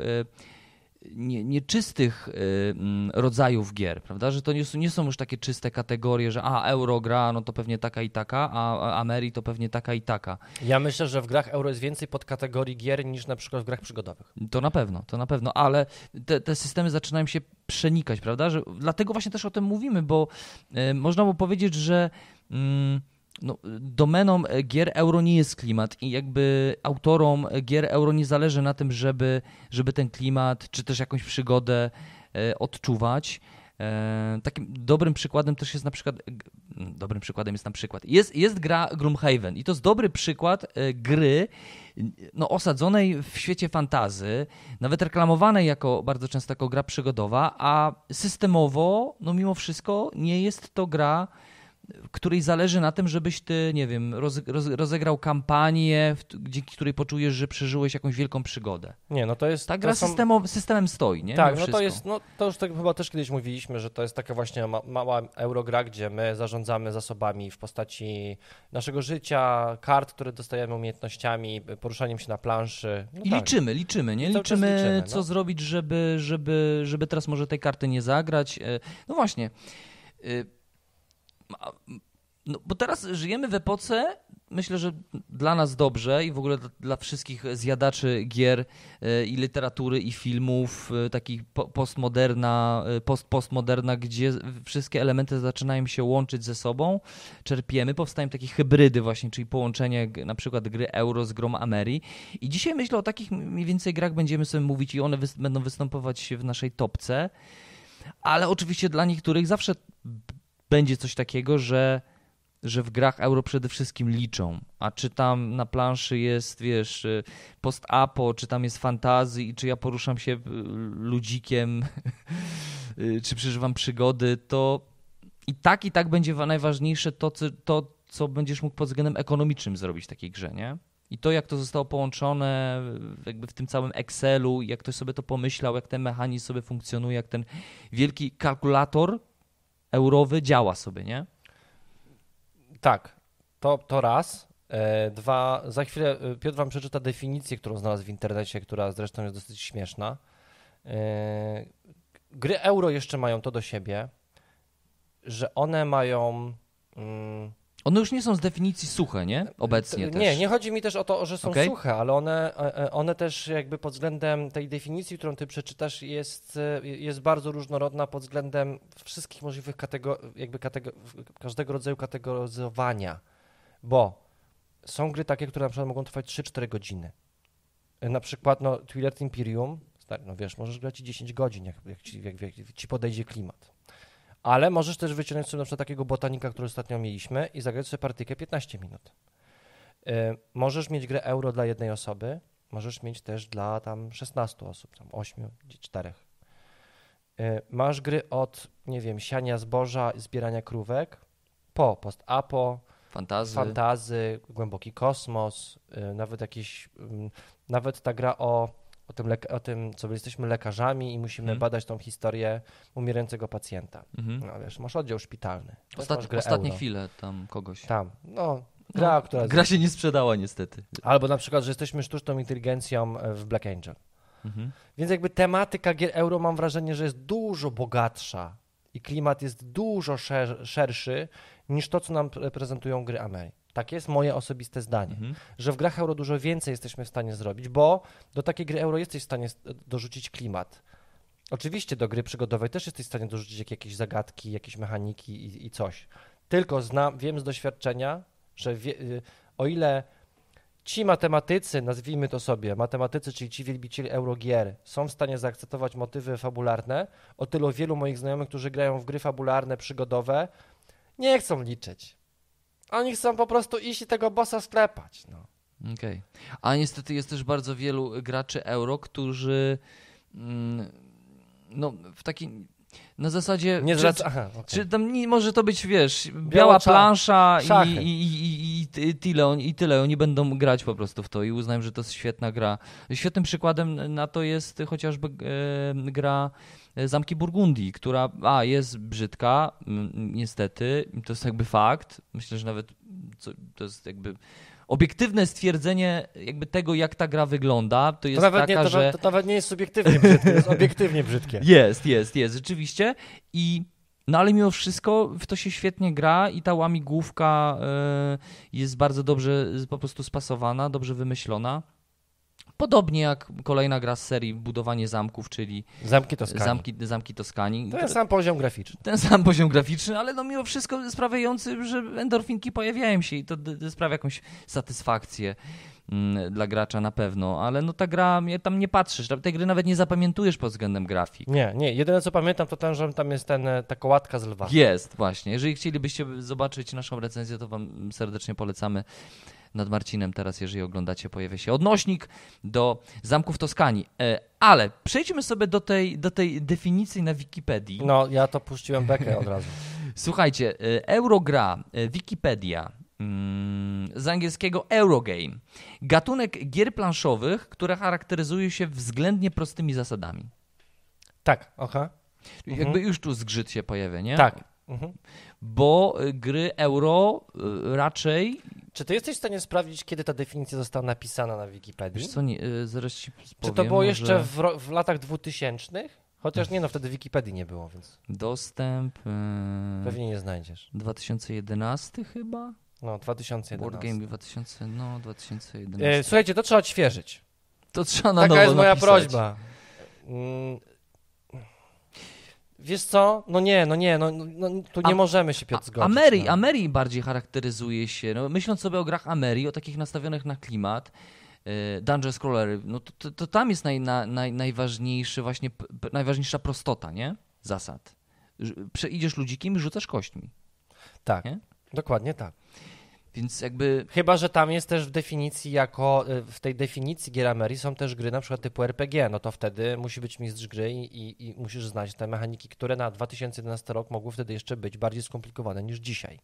nie, nieczystych e, mm, rodzajów gier, prawda? Że to nie, są- nie są już takie czyste kategorie, że a euro gra, no to pewnie taka i taka, a Ameri to pewnie taka i taka. Ja myślę, że w grach euro jest więcej podkategorii gier niż na przykład w grach przygodowych. To na pewno, to na pewno, ale te, te systemy zaczynają się przenikać, prawda? Że, dlatego właśnie też o tym mówimy, bo e, można by powiedzieć, że mm, no, domeną e, gier euro nie jest klimat i jakby autorom gier euro nie zależy na tym, żeby, żeby ten klimat czy też jakąś przygodę e, odczuwać. E, takim dobrym przykładem też jest na przykład, g- dobrym przykładem jest na przykład, jest, jest gra Gloomhaven i to jest dobry przykład e, gry no, osadzonej w świecie fantazy, nawet reklamowanej jako bardzo często jako gra przygodowa, a systemowo, no mimo wszystko nie jest to gra, której zależy na tym, żebyś ty, nie wiem, roz, roz, rozegrał kampanię, w, dzięki której poczujesz, że przeżyłeś jakąś wielką przygodę. Nie, no to jest... Ta gra są- systemo, systemem stoi, nie? Tak, no to jest, no to już tak chyba też kiedyś mówiliśmy, że to jest taka właśnie ma, mała eurogra, gdzie my zarządzamy zasobami w postaci naszego życia, kart, które dostajemy umiejętnościami, poruszaniem się na planszy. No I tak. liczymy, liczymy, nie? Liczymy, liczymy, co no. zrobić, żeby, żeby, żeby teraz może tej karty nie zagrać. E, No właśnie. No, bo teraz żyjemy w epoce, myślę, że dla nas dobrze i w ogóle dla, dla wszystkich zjadaczy gier e, i literatury i filmów, e, takich po, postmoderna, e, post, postmoderna, gdzie wszystkie elementy zaczynają się łączyć ze sobą, czerpiemy, powstają takie hybrydy właśnie, czyli połączenie na przykład gry Euro z grą Ameri. I dzisiaj myślę o takich mniej więcej grach będziemy sobie mówić i one wys- będą występować w naszej topce, ale oczywiście dla niektórych zawsze będzie coś takiego, że że w grach euro przede wszystkim liczą, a czy tam na planszy jest, wiesz, y, post-apo, czy tam jest fantazy i czy ja poruszam się y, ludzikiem, y, czy przeżywam przygody, to i tak i tak będzie wa- najważniejsze to, co, to, co będziesz mógł pod względem ekonomicznym zrobić w takiej grze, nie? I to, jak to zostało połączone jakby w tym całym Excelu, jak ktoś sobie to pomyślał, jak ten mechanizm sobie funkcjonuje, jak ten wielki kalkulator eurowy działa sobie, nie? Tak, to, to raz. E, dwa, za chwilę e, Piotr wam przeczyta definicję, którą znalazł w internecie, która zresztą jest dosyć śmieszna. E, gry euro jeszcze mają to do siebie, że one mają... Mm, One już nie są z definicji suche, nie? Obecnie T- też. Nie, nie chodzi mi też o to, że są Okej. suche, ale one, e, e, one też jakby pod względem tej definicji, którą ty przeczytasz, jest, e, jest bardzo różnorodna pod względem wszystkich możliwych kategor- jakby każdego rodzaju kategoryzowania, bo są gry takie, które na przykład mogą trwać 3-4 godziny. E, Na przykład no, Twilight Imperium, stary, no wiesz, możesz grać i 10 godzin, jak, jak, ci, jak, jak ci podejdzie klimat. Ale możesz też wyciągnąć sobie na przykład takiego botanika, który ostatnio mieliśmy i zagrać sobie partyjkę 15 minut. Y, Możesz mieć grę euro dla jednej osoby, możesz mieć też dla tam 16 osób, tam 8, 4. Masz gry od, nie wiem, siania zboża, zbierania krówek, po post-apo, Fantazy. fantazy, głęboki kosmos, y, nawet jakieś, ym, nawet ta gra o, o, tym, o tym, co my jesteśmy lekarzami i musimy Mhm. badać tą historię umierającego pacjenta. Mhm. No wiesz, masz oddział szpitalny. Ostat... Ostatnie euro. chwile tam kogoś. Tam, no, gra, No, która... Gra się nie sprzedała niestety. Albo na przykład, że jesteśmy sztuczną inteligencją e, w Black Angel. Mhm. Więc jakby tematyka gier euro mam wrażenie, że jest dużo bogatsza i klimat jest dużo szer- szerszy niż to, co nam pre- prezentują gry Ameri. Tak jest moje osobiste zdanie, Mhm. że w grach euro dużo więcej jesteśmy w stanie zrobić, bo do takiej gry euro jesteś w stanie dorzucić klimat. Oczywiście do gry przygodowej też jesteś w stanie dorzucić jak- jakieś zagadki, jakieś mechaniki i, i coś. Tylko znam, wiem z doświadczenia, że wie, y, o ile ci matematycy, nazwijmy to sobie, matematycy, czyli ci wielbiciele eurogier, są w stanie zaakceptować motywy fabularne, o tyle wielu moich znajomych, którzy grają w gry fabularne, przygodowe, nie chcą liczyć. Oni chcą po prostu iść i tego bossa sklepać. No. Okej. A niestety jest też bardzo wielu graczy euro, którzy mm, no w takim na zasadzie Nie czy- zwraca... Aha, okej. Czy tam nie może to być, wiesz, biała cza- plansza i, i, i, i, i, tyle, on- i tyle. Oni będą grać po prostu w to i uznają, że to jest świetna gra. Świetnym przykładem na to jest chociażby e, gra Zamki Burgundii, która a, jest brzydka, niestety, to jest jakby fakt. Myślę, że nawet co, to jest jakby obiektywne stwierdzenie jakby tego, jak ta gra wygląda. To jest To nawet, taka, nie, to, że... to nawet nie jest subiektywnie brzydkie, jest obiektywnie brzydkie. Jest, jest, jest, rzeczywiście. I no ale mimo wszystko w to się świetnie gra i ta łamigłówka e, jest bardzo dobrze e, po prostu spasowana, dobrze wymyślona. Podobnie jak kolejna gra z serii Budowanie zamków, czyli Zamki to skali. Zamki, zamki Toskanii. To jest sam poziom graficzny. Ten sam poziom graficzny, ale no mimo wszystko sprawiający, że endorfinki pojawiają się i to sprawia jakąś satysfakcję mm, dla gracza na pewno, ale no ta gra, tam nie patrzysz, tej gry nawet nie zapamiętujesz pod względem grafik. Nie, nie. Jedyne co pamiętam to ten, że tam jest ten, e, ta kołatka z lwa. Jest, właśnie. Jeżeli chcielibyście zobaczyć naszą recenzję, to Wam serdecznie polecamy. Nad Marcinem teraz, jeżeli oglądacie, pojawia się odnośnik do zamków Toskanii. E, Ale przejdźmy sobie do tej, do tej definicji na Wikipedii. No, ja to puściłem bekę od razu. Słuchajcie, e, Eurogra, e, Wikipedia, mm, z angielskiego Eurogame. Gatunek gier planszowych, które charakteryzują się względnie prostymi zasadami. Tak, aha. Jakby już tu zgrzyt się pojawia, nie? Tak. Mhm. Bo y, gry euro y, raczej. Czy ty jesteś w stanie sprawdzić, kiedy ta definicja została napisana na Wikipedii? Wiesz co, nie, y, zaraz ci powiem. Czy to było jeszcze w, ro- w latach 2000? Chociaż nie, no wtedy Wikipedii nie było, więc Dostęp. y, pewnie nie znajdziesz. 2011 chyba? No, 2011. Board Game 2000, no 2011. E, słuchajcie, to trzeba odświeżyć. to trzeba na Taka nowo jest moja napisać. prośba. Wiesz co? No nie, no nie, no, no tu nie A- możemy się Piotr zgodzić. Ameri, no. Ameri bardziej charakteryzuje się, no, myśląc sobie o grach Ameri, o takich nastawionych na klimat, y, Dungeon Scrollery, no to, to, to tam jest naj, na, naj, najważniejszy właśnie, najważniejsza prostota, nie? Zasad. Że Przeidziesz ludzikiem i rzucasz kośćmi. Tak, nie? dokładnie tak. Więc jakby Chyba, że tam jest też w definicji jako, y, w tej definicji gier Ameri są też gry na przykład typu RPG, no to wtedy musi być mistrz gry i, i, musisz znać te mechaniki, które na 2011 rok mogły wtedy jeszcze być bardziej skomplikowane niż dzisiaj.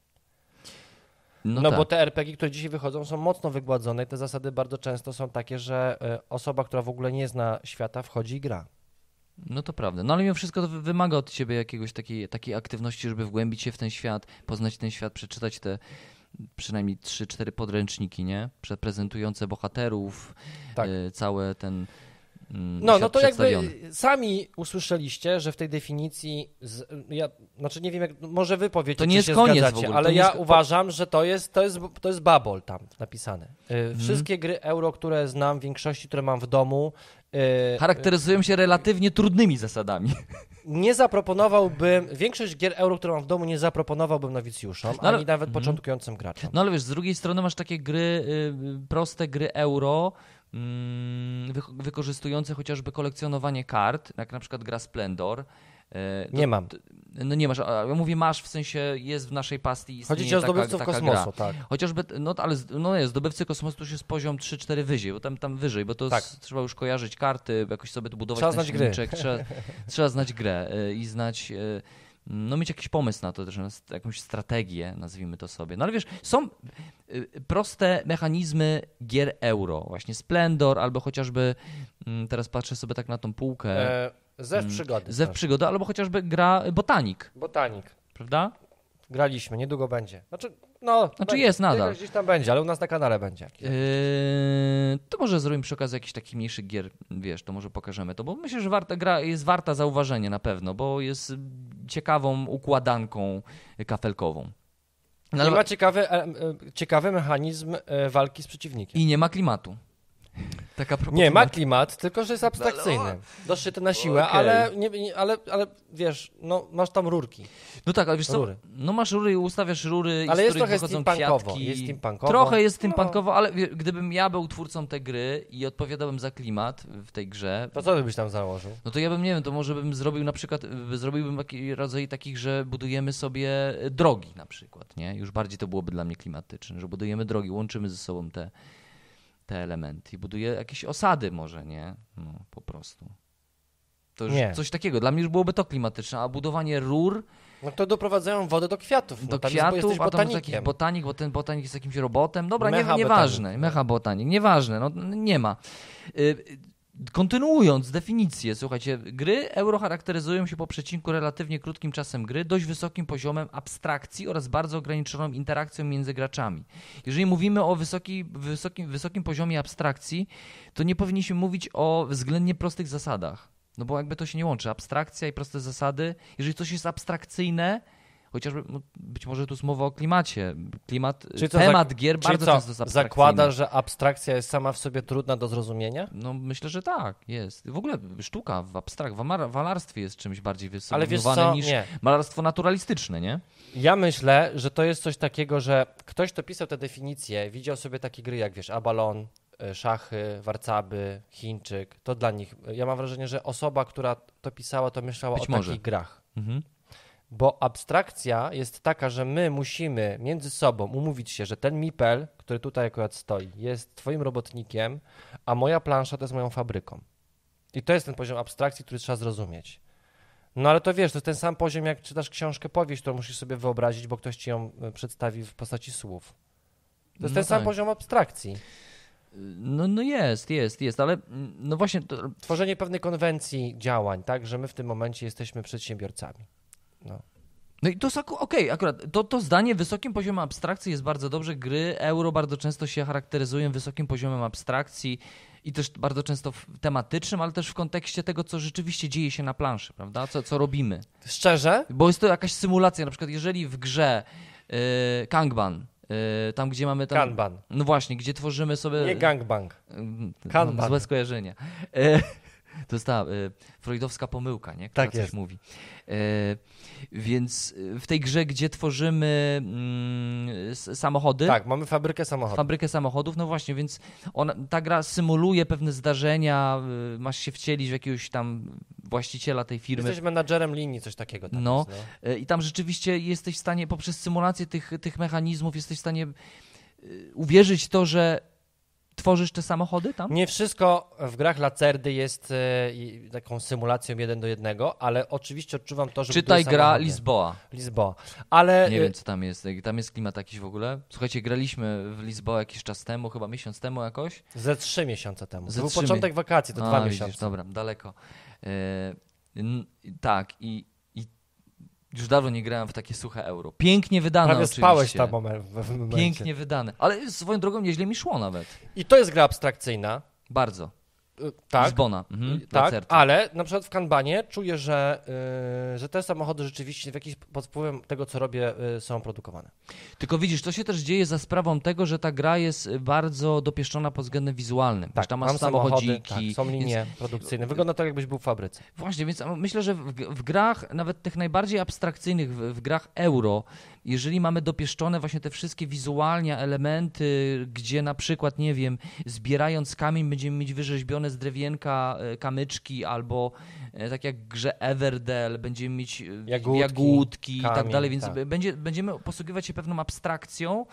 No, No, tak. bo te RPG, które dzisiaj wychodzą, są mocno wygładzone i te zasady bardzo często są takie, że y, osoba, która w ogóle nie zna świata, wchodzi i gra. No to prawda. No ale mimo wszystko to wy- wymaga od ciebie jakiegoś takiej, takiej aktywności, żeby wgłębić się w ten świat, poznać ten świat, przeczytać te przynajmniej 3-4 podręczniki, nie? Prezentujące bohaterów, Tak. y, całe ten No, świat no to jakby sami usłyszeliście, że w tej definicji, z, ja, znaczy nie wiem, jak, może wy powiecie, To nie jest koniec w zgadzacie, ogóle, to ale ja jest- uważam, że to jest, to jest, to jest babol tam napisane. Y, Mhm. Wszystkie gry euro, które znam, w większości, które mam w domu, y, Charakteryzują się relatywnie trudnymi zasadami. nie zaproponowałbym, większość gier euro, które mam w domu, nie zaproponowałbym nowicjuszom, No ale- ani nawet Mhm. początkującym graczom. No ale wiesz, z drugiej strony masz takie gry, y, proste gry euro, mm, wykorzystujące chociażby kolekcjonowanie kart, jak na przykład gra Splendor. To- nie mam. No nie masz, ja mówię masz, w sensie jest w naszej pastii Chodzi ci o taka, zdobywców taka kosmosu, gra. tak. Chociażby, no ale z- no nie, zdobywcy kosmosu to już jest poziom 3-4 wyżej, bo tam, tam wyżej, bo to Tak. s- trzeba już kojarzyć karty, jakoś sobie tu budować Trzeba znać gry. Trzeba, trzeba znać grę y, i znać y, no mieć jakiś pomysł na to, też jakąś strategię, nazwijmy to sobie. No ale wiesz, są y, proste mechanizmy gier euro, właśnie Splendor, albo chociażby, mm, teraz patrzę sobie tak na tą półkę, E, zew Mm, przygody. Zew proszę. Przygoda, albo chociażby gra Botanik, Botanik. prawda? Graliśmy, niedługo będzie. Znaczy, no. Znaczy będzie. jest nadal. Gdzieś tam będzie, ale u nas na kanale będzie. Yy, to może zrobimy przy okazji jakiś taki mniejszy gier, wiesz, to może pokażemy to, bo myślę, że warta, gra jest warta zauważenia na pewno, bo jest ciekawą układanką kafelkową. No, I ma ciekawy, e, e, ciekawy mechanizm e, walki z przeciwnikiem. I nie ma klimatu. Taka Nie, ma klimat, tylko że jest abstrakcyjny. Doszły to na siłę, Okej. ale, nie, nie, ale, ale wiesz, no, masz tam rurki. No tak, ale wiesz co, Rury. no masz rury i ustawiasz rury, Ale i z jest których trochę wychodzą steampunkowo, kwiatki. jest steampunkowo. Trochę jest No. steampunkowo, ale wie, gdybym ja był twórcą tej gry i odpowiadałem za klimat w tej grze, To co byś tam założył? No to ja bym, nie wiem, to może bym zrobił na przykład, y, zrobiłbym taki rodzaj takich, że budujemy sobie y, drogi na przykład, nie? Już bardziej to byłoby dla mnie klimatyczne, że budujemy drogi, łączymy ze sobą te, te elementy i buduję jakieś osady może, nie? No, po prostu. To już Nie. coś takiego. Dla mnie już byłoby to klimatyczne, a budowanie rur No to doprowadzają wodę do kwiatów. do no, tam jest, bo kwiatów, a tam jest jakiś botanik, bo ten botanik jest jakimś robotem. Dobra, nie, Mecha nieważne. botanik. Mecha botanik, nieważne, no nie ma. Kontynuując definicję, słuchajcie, gry euro charakteryzują się po przecinku relatywnie krótkim czasem gry, dość wysokim poziomem abstrakcji oraz bardzo ograniczoną interakcją między graczami. Jeżeli mówimy o wysoki, wysokim, wysokim poziomie abstrakcji, to nie powinniśmy mówić o względnie prostych zasadach. No bo jakby to się nie łączy. Abstrakcja i proste zasady. Jeżeli coś jest abstrakcyjne, chociażby no, być może tu jest mowa o klimacie. Klimat, Czyli co, temat zak- gier bardzo co, często jest zakłada, że abstrakcja jest sama w sobie trudna do zrozumienia? No myślę, że tak, jest. W ogóle sztuka w abstrakt, w malarstwie jest czymś bardziej co, niż nie. malarstwo naturalistyczne, nie? Ja myślę, że to jest coś takiego, że ktoś, kto pisał te definicje, widział sobie takie gry jak, wiesz, Abalon, e, szachy, warcaby, Chińczyk, to dla nich, ja mam wrażenie, że osoba, która to pisała, to myślała Być o może. takich grach. Mhm. Bo abstrakcja jest taka, że my musimy między sobą umówić się, że ten mipel, który tutaj akurat stoi, jest twoim robotnikiem, a moja plansza to jest moją fabryką. I to jest ten poziom abstrakcji, który trzeba zrozumieć. No ale to wiesz, to jest ten sam poziom, jak czytasz książkę, powieść, którą musisz sobie wyobrazić, bo ktoś ci ją e, przedstawi w postaci słów. To jest No ten sam tak. poziom abstrakcji. No, no jest, jest, jest, ale mm, no właśnie to, Tworzenie pewnej konwencji działań, tak, że my w tym momencie jesteśmy przedsiębiorcami. No. No i to jest okej, akurat to, to zdanie wysokim poziomem abstrakcji jest bardzo dobrze. Gry euro bardzo często się charakteryzują wysokim poziomem abstrakcji i też bardzo często w tematycznym, ale też w kontekście tego, co rzeczywiście dzieje się na planszy, prawda? Co, co robimy. Szczerze, Bo jest to jakaś symulacja, na przykład jeżeli w grze yy, Kanban, yy, tam gdzie mamy tam... kanban, No właśnie, gdzie tworzymy sobie... nie gangbang. Mm, Kanban. Mam złe skojarzenie. E, To jest ta e, freudowska pomyłka, nie? która Tak coś jest. mówi. E, Więc e, w tej grze, gdzie tworzymy mm, samochody, Tak, mamy fabrykę samochodów. fabrykę samochodów, no właśnie, więc ona, ta gra symuluje pewne zdarzenia, y, masz się wcielić w jakiegoś tam właściciela tej firmy. Jesteś menadżerem linii, coś takiego. Tam No. jest, no. E, I tam rzeczywiście jesteś w stanie, poprzez symulację tych, tych mechanizmów, jesteś w stanie uwierzyć to, że tworzysz te samochody tam? Nie wszystko w grach Lacerdy jest i- taką symulacją jeden do jednego, ale oczywiście odczuwam to, że Czytaj gra samochody. Lisboa. Lisboa. Ale Nie e, wiem, co tam jest. Tam jest klimat jakiś w ogóle. Słuchajcie, graliśmy w Lisboa jakiś czas temu, chyba miesiąc temu jakoś. ze trzy miesiące temu. Ze To był początek wakacji, to A, dwa widzisz, miesiące. Dobra, daleko. E, n- tak, i już dawno nie grałem w takie suche euro. Pięknie wydane Prawie oczywiście. spałeś tam moment, w momencie. Pięknie wydane. Ale swoją drogą nieźle mi szło nawet. I to jest gra abstrakcyjna. Bardzo. E, Tak. Lisbona. Mhm, Tak, Lacerty. ale na przykład w Kanbanie czuję, że, y, że te samochody rzeczywiście w jakiś pod wpływem tego, co robię, y, są produkowane. Tylko widzisz, to się też dzieje za sprawą tego, że ta gra jest y, bardzo dopieszczona pod względem wizualnym. Wiesz, tam masz Tak, samochody, tak, są linie produkcyjne. Wygląda tak, jakbyś był w fabryce. Właśnie, więc myślę, że w, w grach, nawet tych najbardziej abstrakcyjnych, w, w grach euro, jeżeli mamy dopieszczone właśnie te wszystkie wizualnie elementy, gdzie na przykład, nie wiem, zbierając kamień będziemy mieć wyrzeźbione z drewienka e, kamyczki, albo e, tak jak grze Everdell będziemy mieć e, Jagódki, jagódki i tak kamień, dalej, więc tak. będzie, będziemy posługiwać się pewną abstrakcją,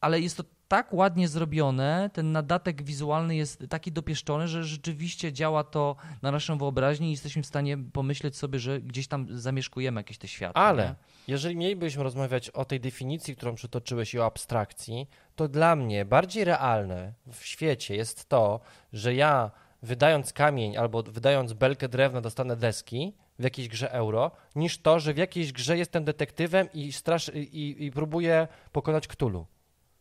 ale jest to tak ładnie zrobione, ten nadatek wizualny jest taki dopieszczony, że rzeczywiście działa to na naszą wyobraźnię i jesteśmy w stanie pomyśleć sobie, że gdzieś tam zamieszkujemy jakieś te światy. Ale nie? jeżeli mielibyśmy rozmawiać o tej definicji, którą przytoczyłeś i o abstrakcji, to dla mnie bardziej realne w świecie jest to, że ja wydając kamień albo wydając belkę drewna dostanę deski w jakiejś grze euro, niż to, że w jakiejś grze jestem detektywem i, strasz, i, i próbuję pokonać Ktulu.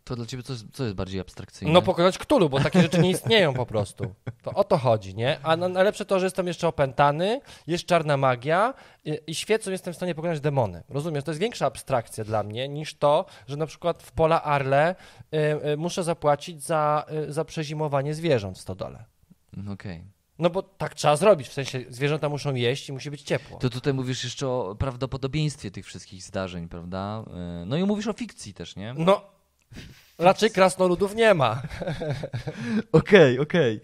To dla ciebie co jest, co jest bardziej abstrakcyjne? No pokonać Ktulu, bo takie rzeczy nie istnieją po prostu. To o to chodzi, nie? A na- najlepsze to, że jestem jeszcze opętany, jest czarna magia i, i świecą jestem w stanie pokonać demony. Rozumiesz? To jest większa abstrakcja dla mnie niż to, że na przykład w pola Arle y, y, muszę zapłacić za, y, za przezimowanie zwierząt w stodole. Mm, Okej. No bo tak trzeba zrobić, w sensie zwierzęta muszą jeść i musi być ciepło. To tutaj mówisz jeszcze o prawdopodobieństwie tych wszystkich zdarzeń, prawda? Yy, No i mówisz o fikcji też, nie? No, raczej krasnoludów nie ma. Okej, okej.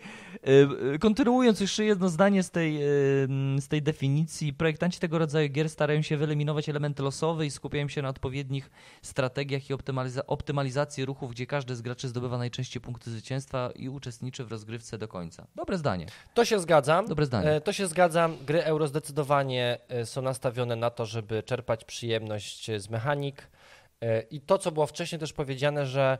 E, Kontynuując jeszcze jedno zdanie z tej, e, z tej definicji, projektanci tego rodzaju gier starają się wyeliminować elementy losowe i skupiają się na odpowiednich strategiach i optymaliza- optymalizacji ruchów, gdzie każdy z graczy zdobywa najczęściej punkty zwycięstwa i uczestniczy w rozgrywce do końca. Dobre zdanie. To się zgadzam. Dobre zdanie. E, To się zgadzam. Gry euro zdecydowanie są nastawione na to, żeby czerpać przyjemność z mechanik. E, I to, co było wcześniej też powiedziane, że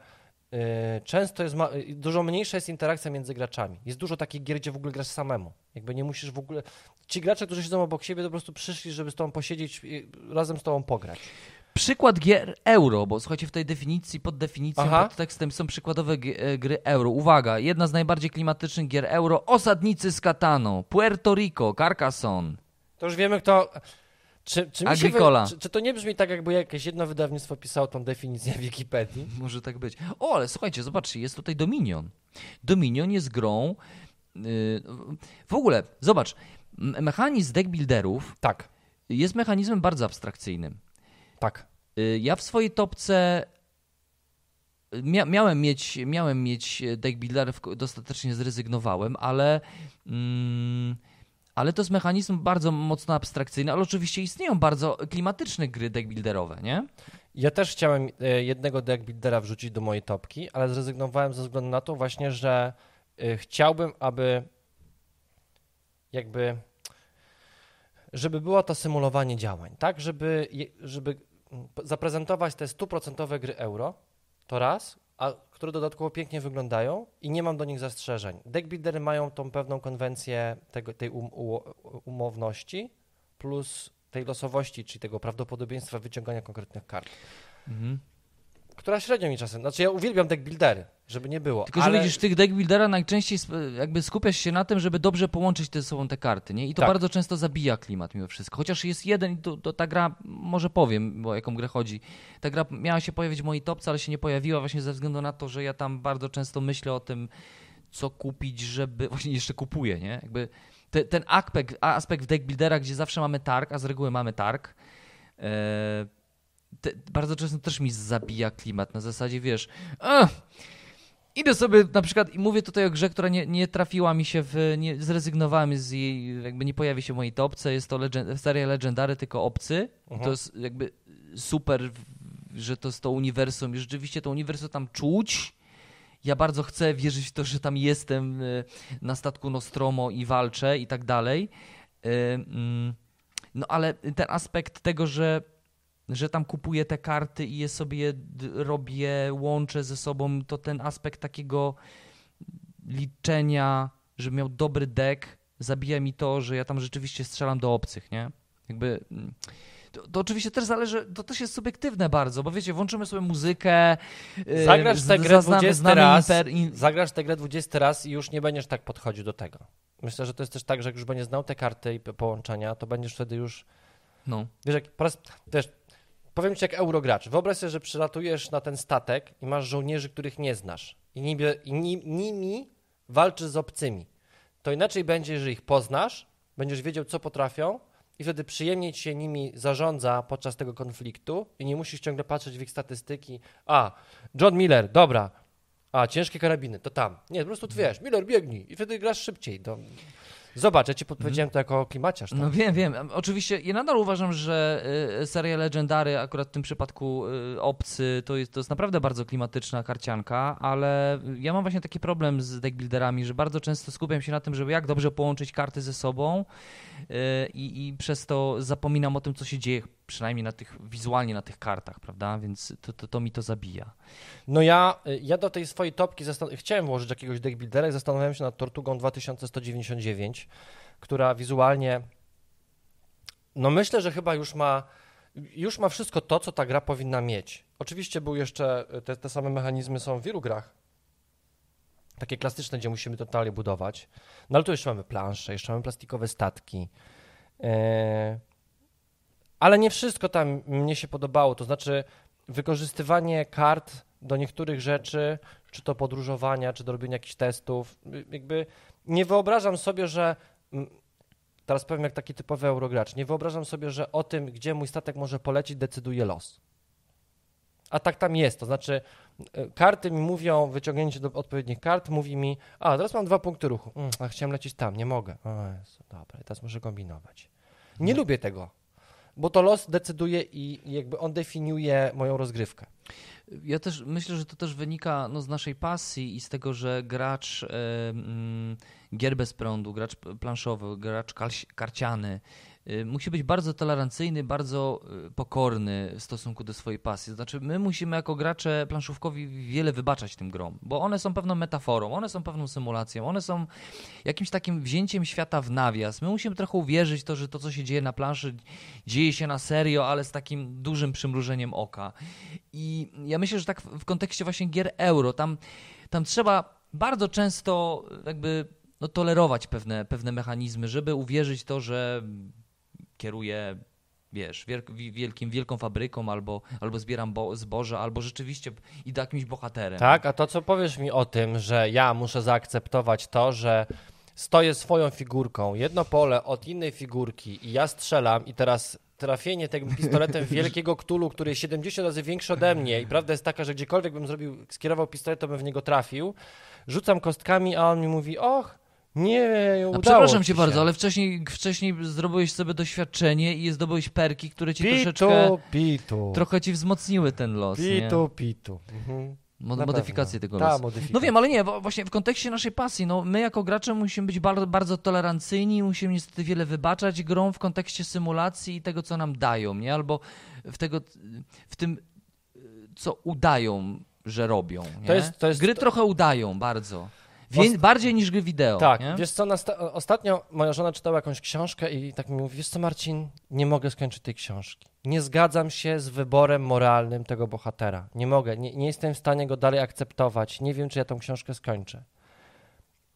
e, często jest ma- e, dużo mniejsza jest interakcja między graczami. Jest dużo takich gier, gdzie w ogóle grasz samemu. Jakby nie musisz w ogóle. Ci gracze, którzy siedzą obok siebie, to po prostu przyszli, żeby z tobą posiedzieć i razem z tobą pograć. Przykład gier euro, bo słuchajcie, w tej definicji, pod definicją, Aha. pod tekstem są przykładowe gry euro. Uwaga, jedna z najbardziej klimatycznych gier euro, Osadnicy z Kataną, Puerto Rico, Carcassonne. To już wiemy, kto. Czy, czy, wy... Agricola. czy, czy to nie brzmi tak, jakby jakieś jedno wydawnictwo pisało tą definicję w Wikipedii? Może tak być. O, ale słuchajcie, zobaczcie, jest tutaj Dominion. Dominion jest grą. Yy, w ogóle, zobacz, mechanizm deck builderów Tak, jest mechanizmem bardzo abstrakcyjnym. tak. Yy, Ja w swojej topce mia miałem, mieć, miałem mieć deck builderów, dostatecznie zrezygnowałem, ale. Mm, ale to jest mechanizm bardzo mocno abstrakcyjny, ale oczywiście istnieją bardzo klimatyczne gry deck builderowe, nie? Ja też chciałem e, jednego deck buildera wrzucić do mojej topki, ale zrezygnowałem ze względu na to właśnie, że e, chciałbym, aby jakby żeby było to symulowanie działań, tak? Żeby, żeby zaprezentować te stuprocentowe gry euro, to raz, a które dodatkowo pięknie wyglądają i nie mam do nich zastrzeżeń. Deck buildery mają tą pewną konwencję tego, tej um, u, umowności plus tej losowości, czyli tego prawdopodobieństwa wyciągania konkretnych kart Mhm. Która średnio mi czasem. Znaczy, ja uwielbiam deck buildery, żeby nie było. Tylko, że ale... widzisz, tych deck buildera najczęściej jakby skupiasz się na tym, żeby dobrze połączyć ze sobą te karty, nie? I to Tak. bardzo często zabija klimat mimo wszystko. Chociaż jest jeden, to, to ta gra, może powiem, o jaką grę chodzi. Ta gra miała się pojawić w mojej topce, ale się nie pojawiła właśnie ze względu na to, że ja tam bardzo często myślę o tym, co kupić, żeby... Właśnie jeszcze kupuję, nie? Jakby te, ten aspekt, aspekt w deck buildera, gdzie zawsze mamy targ, a z reguły mamy targ, e, te, bardzo często też mi zabija klimat. Na zasadzie, wiesz, "Ach, idę sobie na przykład i mówię tutaj o grze, która nie, nie trafiła mi się w. Nie, zrezygnowałem z jej, jakby nie pojawi się w mojej topce. Jest to legend, seria Legendary, tylko obcy. I Mhm. to jest jakby super, że to jest to uniwersum. I rzeczywiście to uniwersum tam czuć. Ja bardzo chcę wierzyć w to, że tam jestem y, na statku Nostromo i walczę i tak dalej. Y, mm, No ale ten aspekt tego, że że tam kupuję te karty i je sobie robię, łączę ze sobą, to ten aspekt takiego liczenia, że miał dobry deck, zabija mi to, że ja tam rzeczywiście strzelam do obcych, nie? Jakby. mm, To, to oczywiście też zależy, to też jest subiektywne bardzo, bo wiecie, włączymy sobie muzykę. yy, Zagrasz tę grę zaznamy- 20 znamy raz, in- zagrasz tę grę 20 raz i już nie będziesz tak podchodził do tego. Myślę, że to jest też tak, że jak już będziesz znał te karty i po- połączenia, to będziesz wtedy już, No. wiesz, jak po raz, też, powiem ci jak eurogracz, wyobraź sobie, że przylatujesz na ten statek i masz żołnierzy, których nie znasz i, nimi walczysz z obcymi. To inaczej będzie, jeżeli ich poznasz, będziesz wiedział, co potrafią i wtedy przyjemniej ci się nimi zarządza podczas tego konfliktu i nie musisz ciągle patrzeć w ich statystyki. A, John Miller, dobra. A, ciężkie karabiny, to tam. Nie, po prostu wiesz, Miller biegnij i wtedy grasz szybciej. Zobacz, ja ci podpowiedziałem to jako klimaciarz. Tak? No wiem, wiem. Oczywiście ja nadal uważam, że y, seria Legendary, akurat w tym przypadku y, Obcy, to jest, to jest naprawdę bardzo klimatyczna karcianka, ale ja mam właśnie taki problem z deckbuilderami, że bardzo często skupiam się na tym, żeby jak dobrze połączyć karty ze sobą y, i, i przez to zapominam o tym, co się dzieje, przynajmniej na tych, wizualnie na tych kartach, prawda? Więc to, to, to mi to zabija. No ja, ja do tej swojej topki chciałem włożyć jakiegoś deckbuildera i zastanawiałem się nad Tortugą 2199, która wizualnie, no myślę, że chyba już ma, już ma wszystko to, co ta gra powinna mieć. Oczywiście był jeszcze, te, te same mechanizmy są w wielu grach, takie klasyczne, gdzie musimy totalnie budować, no ale tu jeszcze mamy plansze, jeszcze mamy plastikowe statki, e, ale nie wszystko tam mnie się podobało, to znaczy wykorzystywanie kart do niektórych rzeczy, czy to podróżowania, czy do robienia jakichś testów. Jakby nie wyobrażam sobie, że. mm, Teraz powiem jak taki typowy eurogracz. Nie wyobrażam sobie, że o tym, gdzie mój statek może polecieć, decyduje los. A tak tam jest. To znaczy, y, karty mi mówią, wyciągnięcie do odpowiednich kart mówi mi, a teraz mam dwa punkty ruchu. Mm, a chciałem lecieć tam, nie mogę. O Jezu, dobra, teraz muszę kombinować. Nie lubię tego, bo to los decyduje i jakby on definiuje moją rozgrywkę. Ja też myślę, że to też wynika no, z naszej pasji i z tego, że gracz mm, gier bez prądu, gracz planszowy, gracz karciany musi być bardzo tolerancyjny, bardzo y, pokorny w stosunku do swojej pasji. Znaczy, my musimy jako gracze planszówkowi wiele wybaczać tym grom, bo one są pewną metaforą, one są pewną symulacją, one są jakimś takim wzięciem świata w nawias. My musimy trochę uwierzyć to, że to, co się dzieje na planszy, dzieje się na serio, ale z takim dużym przymrużeniem oka. I ja myślę, że tak w kontekście właśnie gier euro, tam, tam trzeba bardzo często jakby no, tolerować pewne, pewne mechanizmy, żeby uwierzyć to, że kieruję wiesz, wielk, wi- wielkim, wielką fabryką, albo, albo zbieram bo, zboże, albo rzeczywiście idę jakimś bohaterem. Tak, a to co powiesz mi o tym, że ja muszę zaakceptować to, że stoję swoją figurką, jedno pole od innej figurki i ja strzelam i teraz trafienie tym pistoletem wielkiego ktulu, który jest 70 razy większy ode mnie i prawda jest taka, że gdziekolwiek bym zrobił, skierował pistolet, to bym w niego trafił, rzucam kostkami, a on mi mówi, och, nie A udało przepraszam ci cię bardzo, ale wcześniej, wcześniej zdobyłeś sobie doświadczenie i zdobyłeś perki, które ci troszeczkę, Pitu, pitu, trochę ci wzmocniły ten los. nie? pitu, pitu. Mhm. Modyfikację pewno. tego Ta, losu. No wiem, ale nie, bo właśnie w kontekście naszej pasji, no my jako gracze musimy być bardzo, bardzo tolerancyjni, musimy niestety wiele wybaczać grom w kontekście symulacji i tego, co nam dają, nie? Albo w tego, w tym, co udają, że robią, nie? To jest- to jest- Gry trochę udają bardzo. Wię- bardziej niż gry wideo, Tak, nie? wiesz co, ostatnio moja żona czytała jakąś książkę i tak mi mówi, wiesz co Marcin, nie mogę skończyć tej książki. Nie zgadzam się z wyborem moralnym tego bohatera. Nie mogę, nie, nie jestem w stanie go dalej akceptować. Nie wiem, czy ja tą książkę skończę.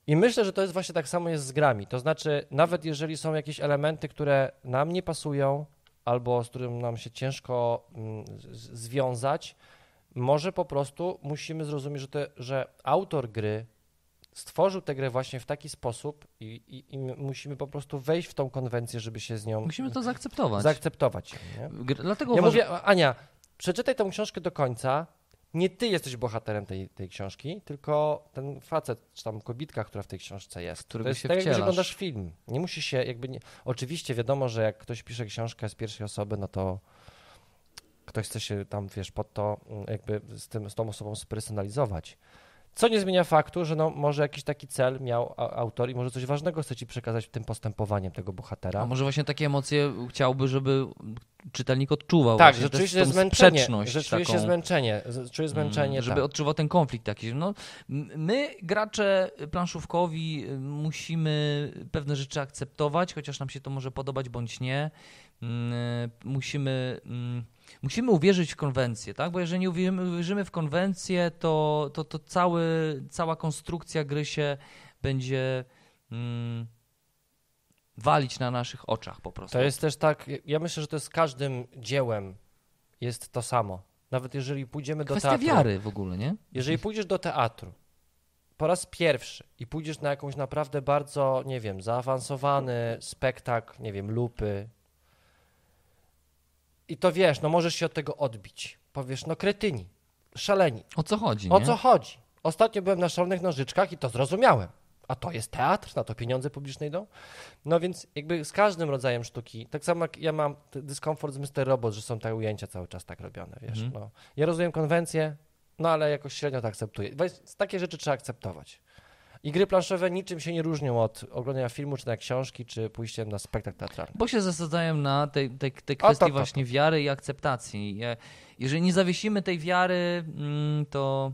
I myślę, że to jest właśnie tak samo jest z grami. To znaczy, nawet jeżeli są jakieś elementy, które nam nie pasują, albo z którym nam się ciężko mm, związać, może po prostu musimy zrozumieć, że, te, że autor gry stworzył tę grę właśnie w taki sposób i, i, i my musimy po prostu wejść w tą konwencję, żeby się z nią Musimy to zaakceptować. zaakceptować. Gr- Dlatego Ja uważam, mówię, Ania, przeczytaj tę książkę do końca. Nie ty jesteś bohaterem tej, tej książki, tylko ten facet, czy tam kobitka, która w tej książce jest. którego to jest się tak, wcielasz. oglądasz film. Nie musi się jakby... Nie... Oczywiście wiadomo, że jak ktoś pisze książkę z pierwszej osoby, no to ktoś chce się tam, wiesz, pod to mm, jakby z, tym, z tą osobą spersonalizować. Co nie zmienia faktu, że no, może jakiś taki cel miał autor i może coś ważnego chce ci przekazać tym postępowaniem tego bohatera. a może właśnie takie emocje chciałby, żeby czytelnik odczuwał tak, właśnie że czuje się zmęczenie, że czuje się zmęczenie, czuje zmęczenie, Mm, żeby tak. odczuwał ten konflikt jakiś. No, my, gracze planszówkowi, musimy pewne rzeczy akceptować, chociaż nam się to może podobać bądź nie. Mm, Musimy, mm, musimy uwierzyć w konwencję, tak? Bo jeżeli nie uwierzymy, w konwencję, to, to, to cały, cała konstrukcja gry się będzie mm, walić na naszych oczach po prostu. To jest też tak, ja myślę, że to jest z każdym dziełem jest to samo. Nawet jeżeli pójdziemy do kwestia teatru. wiary w ogóle, nie? Jeżeli pójdziesz do teatru po raz pierwszy i pójdziesz na jakąś naprawdę bardzo, nie wiem, zaawansowany spektakl, nie wiem, lupy i to wiesz, no możesz się od tego odbić. Powiesz, no kretyni, szaleni. O co chodzi, O nie? co chodzi? Ostatnio byłem na szalonych nożyczkach i to zrozumiałem. A to jest teatr, na to pieniądze publiczne idą. No więc jakby z każdym rodzajem sztuki, tak samo jak ja mam dyskomfort z Mr. Robot, że są te ujęcia cały czas tak robione, wiesz. Mhm. No. Ja rozumiem konwencję, no ale jakoś średnio to akceptuję. Takie rzeczy trzeba akceptować. I gry planszowe niczym się nie różnią od oglądania filmu, czy na książki, czy pójściem na spektakl teatralny. Bo się zasadzają na tej, tej, tej to, kwestii to, to. właśnie wiary i akceptacji. Je- Jeżeli nie zawiesimy tej wiary, mm, to,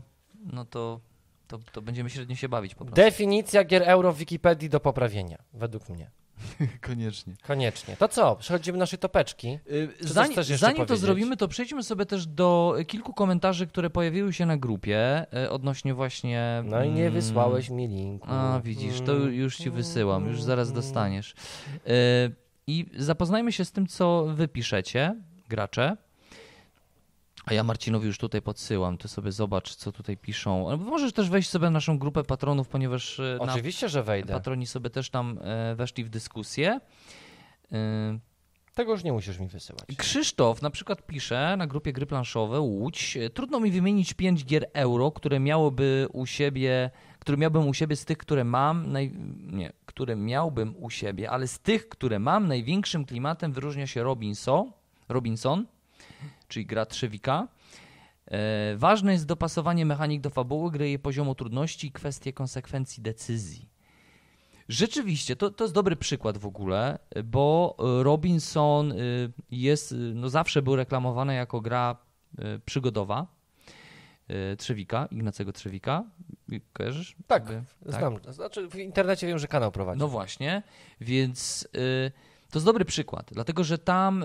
no to, to, to będziemy średnio się bawić po prostu. Definicja gier euro w Wikipedii do poprawienia, według mnie. Koniecznie. Koniecznie. To co? Przechodzimy do naszej topeczki. Y, Zanim, zanim to powiedzieć? zrobimy, to przejdźmy sobie też do kilku komentarzy, które pojawiły się na grupie y, odnośnie właśnie. No i nie mm, wysłałeś mi linku. A, widzisz, to Mm. już ci wysyłam, już zaraz dostaniesz. Y, I zapoznajmy się z tym, co wy piszecie, gracze. A ja Marcinowi już tutaj podsyłam, ty sobie zobacz, co tutaj piszą. Albo Możesz też wejść sobie na naszą grupę patronów, ponieważ na Oczywiście, że wejdę. patroni sobie też tam e, weszli w dyskusję. Y, Tego już nie musisz mi wysyłać. Krzysztof na przykład pisze na grupie Gry Planszowe Łódź. Trudno mi wymienić pięć gier euro, które miałoby u siebie, które miałbym u siebie z tych, które mam, naj... nie, które miałbym u siebie, ale z tych, które mam, największym klimatem wyróżnia się Robinson, Robinson czyli gra Trzewika. E, ważne jest dopasowanie mechanik do fabuły gry, jej poziomu trudności i kwestie konsekwencji decyzji. Rzeczywiście, to, to jest dobry przykład w ogóle, bo Robinson y, jest, y, no zawsze był reklamowany jako gra y, przygodowa Trzewika, Ignacego Trzewika. Kojarzysz? Tak, Jakby- Znam. Znaczy w internecie wiem, że kanał prowadzi. No właśnie, więc to jest dobry przykład, dlatego że tam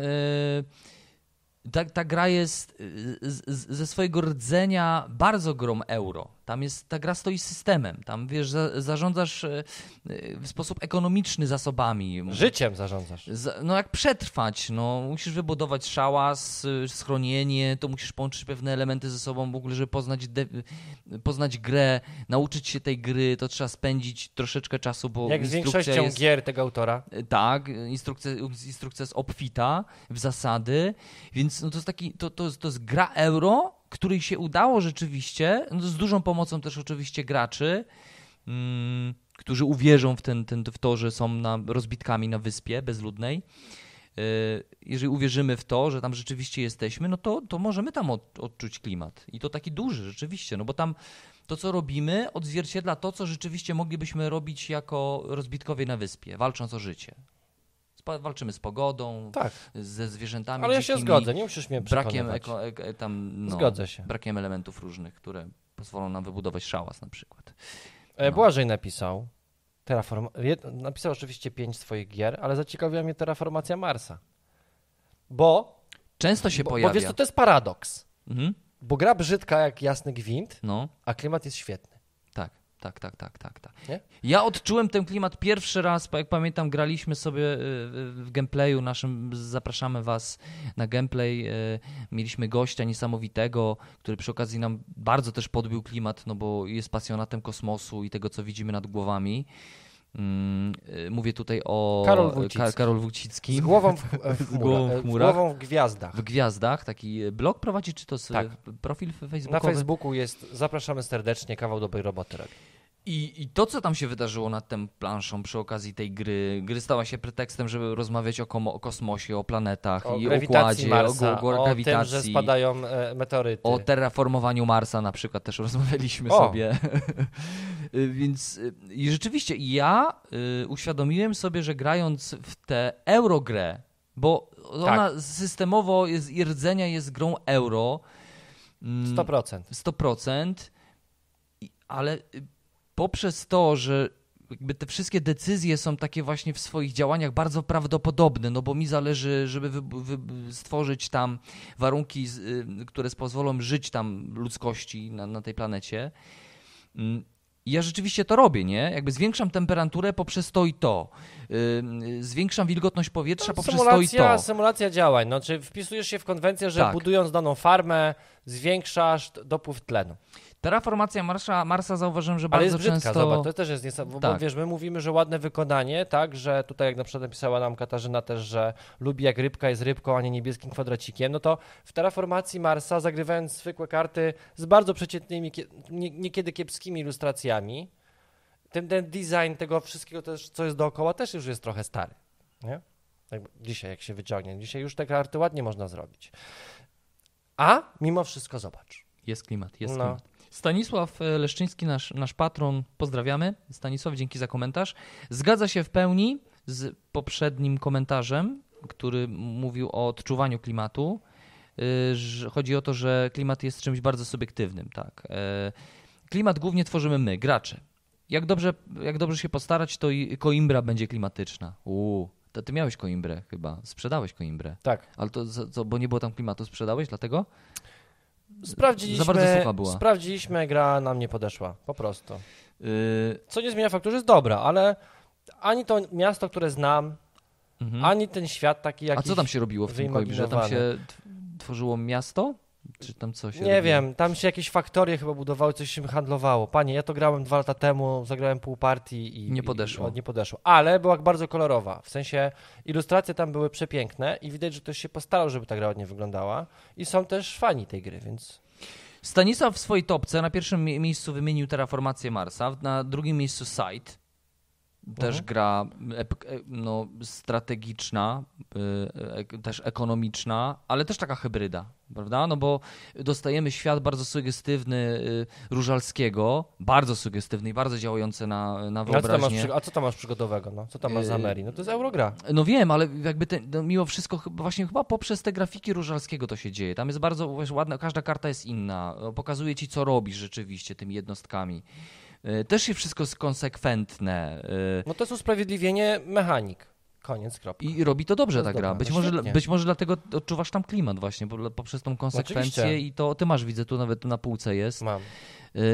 ta, ta gra jest y, z, z, ze swojego rdzenia bardzo grą euro. Tam jest, ta gra stoi systemem. Tam wiesz, za, zarządzasz y, y, w sposób ekonomiczny zasobami. Życiem zarządzasz. No jak przetrwać, no musisz wybudować szałas, y, schronienie, to musisz połączyć pewne elementy ze sobą w ogóle, żeby poznać, de- poznać grę, nauczyć się tej gry, to trzeba spędzić troszeczkę czasu, bo Jak z większością jest... gier tego autora. Tak, instrukcja, instrukcja jest obfita w zasady, więc no to jest taki, to, to, to jest gra euro, której się udało rzeczywiście, no z dużą pomocą też oczywiście graczy, mm, którzy uwierzą w, ten, ten, w to, że są na, rozbitkami na wyspie bezludnej. Yy, Jeżeli uwierzymy w to, że tam rzeczywiście jesteśmy, no to, to możemy tam od, odczuć klimat. I to taki duży rzeczywiście, no bo tam to, co robimy, odzwierciedla to, co rzeczywiście moglibyśmy robić jako rozbitkowie na wyspie, walcząc o życie. Walczymy z pogodą, Tak, ze zwierzętami ale ja się zgodzę, nie musisz mnie brakiem, eko, ek, tam, no, Zgodzę się. brakiem elementów różnych, które pozwolą nam wybudować szałas na przykład. E, No. Błażej napisał, terraform... napisał oczywiście pięć swoich gier, ale zaciekawiła mnie terraformacja Marsa. Bo, Często się bo, bo pojawia. wiesz co, to jest paradoks. Mhm. Bo gra brzydka jak jasny gwint, No, a klimat jest świetny. Tak, tak, tak, tak, tak. Nie? Ja odczułem ten klimat pierwszy raz, jak pamiętam, graliśmy sobie y, w gameplayu naszym, zapraszamy was na gameplay. y, Mieliśmy gościa niesamowitego, który przy okazji nam bardzo też podbił klimat, no bo jest pasjonatem kosmosu i tego, co widzimy nad głowami. Mm, y, Mówię tutaj o Karol Wójcicki. Ka- Karol Z Wójcicki. głową w, w, Z głową w chmurach, e, chmurach. głową w gwiazdach. W gwiazdach, taki blog prowadzi, czy to Tak. profil Na facebookowy? Facebooku jest, zapraszamy serdecznie, kawał dobrej roboty robi. I, I to, co tam się wydarzyło nad tą planszą przy okazji tej gry, gry stała się pretekstem, żeby rozmawiać o, komo, o kosmosie, o planetach O i o układzie, Marsa, o, gu- o grawitacji. tym, że spadają e, meteoryty. O terraformowaniu Marsa na przykład też rozmawialiśmy O. sobie. Y, Więc y, i rzeczywiście ja y, uświadomiłem sobie, że grając w tę eurogrę, bo ona Tak. systemowo jest, i rdzenia jest grą euro. mm, 100%. 100%, i- ale y, poprzez to, że jakby te wszystkie decyzje są takie właśnie w swoich działaniach bardzo prawdopodobne, no bo mi zależy, żeby wy, wy, stworzyć tam warunki, z- y, które pozwolą żyć tam ludzkości na, na tej planecie. Mm, i Ja rzeczywiście to robię, nie? Jakby zwiększam temperaturę poprzez to i to. Ym, Zwiększam wilgotność powietrza poprzez to i to. symulacja działań. No, czy wpisujesz się w konwencję, że Tak. budując daną farmę, zwiększasz dopływ tlenu. Terraformacja Marsa, Marsa zauważyłem, że Ale bardzo jest brzydka, często... zobacz, to też jest niesamowite, bo Tak. wiesz, my mówimy, że ładne wykonanie, tak, że tutaj jak na przykład napisała nam Katarzyna też, że lubi jak rybka jest rybką, a nie niebieskim kwadracikiem, no to w terraformacji Marsa, zagrywając zwykłe karty z bardzo przeciętnymi, kie- nie- niekiedy kiepskimi ilustracjami, ten, ten design tego wszystkiego, też, co jest dookoła, też już jest trochę stary. Nie? Jakby dzisiaj, jak się wyciągnie. Dzisiaj już te karty ładnie można zrobić. A mimo wszystko zobacz. Jest klimat, jest No. klimat. Stanisław e, Leszczyński, nasz, nasz patron, pozdrawiamy. Stanisław, dzięki za komentarz. Zgadza się w pełni z poprzednim komentarzem, który mówił o odczuwaniu klimatu. Że Chodzi o to, że klimat jest czymś bardzo subiektywnym. Tak. E, Klimat głównie tworzymy my, gracze. Jak dobrze, jak dobrze się postarać, to i koimbra będzie klimatyczna. Uuu, to ty miałeś koimbrę chyba, sprzedałeś koimbrę. Tak. Ale to, co, bo nie było tam klimatu, sprzedałeś dlatego? Sprawdziliśmy, Za bardzo sucha była. sprawdziliśmy, gra nam nie podeszła. Po prostu. Yy, Co nie zmienia faktu, że jest dobra, ale ani to miasto, które znam, mhm. ani ten świat taki A jakiś... co tam się robiło w tym koimbrze? Tam się tworzyło miasto? Czy tam coś? Nie wiem, tam się jakieś faktorie chyba budowały, coś się handlowało. Panie, ja to grałem dwa lata temu, zagrałem pół partii i Nie podeszło. I, nie podeszło. Ale była bardzo kolorowa. W sensie ilustracje tam były przepiękne i widać, że ktoś się postarał, żeby ta gra ładnie wyglądała. I są też fani tej gry, więc. Stanisław w swojej topce na pierwszym mie- miejscu wymienił Terraformację Marsa, na drugim miejscu Site. Też Mhm. gra e- no, strategiczna, y, ek- też ekonomiczna, ale też taka hybryda, prawda? No bo dostajemy świat bardzo sugestywny y, Różalskiego, bardzo sugestywny i bardzo działający na, na A co, tam masz, wyobraźnię. A co tam masz przygodowego? No? Co tam masz za Yy, Meri? No to jest Eurogra. No wiem, ale jakby te, no mimo wszystko właśnie chyba poprzez te grafiki Różalskiego to się dzieje. Tam jest bardzo wiesz, ładna, każda karta jest inna. Pokazuje ci, co robisz rzeczywiście tymi jednostkami. Y, Też jest wszystko konsekwentne y, No to jest usprawiedliwienie mechanik. Koniec, kropka. i robi to dobrze To ta jest gra. Być no może, świetnie. być może dlatego odczuwasz tam klimat właśnie, poprzez tą konsekwencję Oczywiście. i to ty masz, widzę, tu nawet tu na półce jest Mam.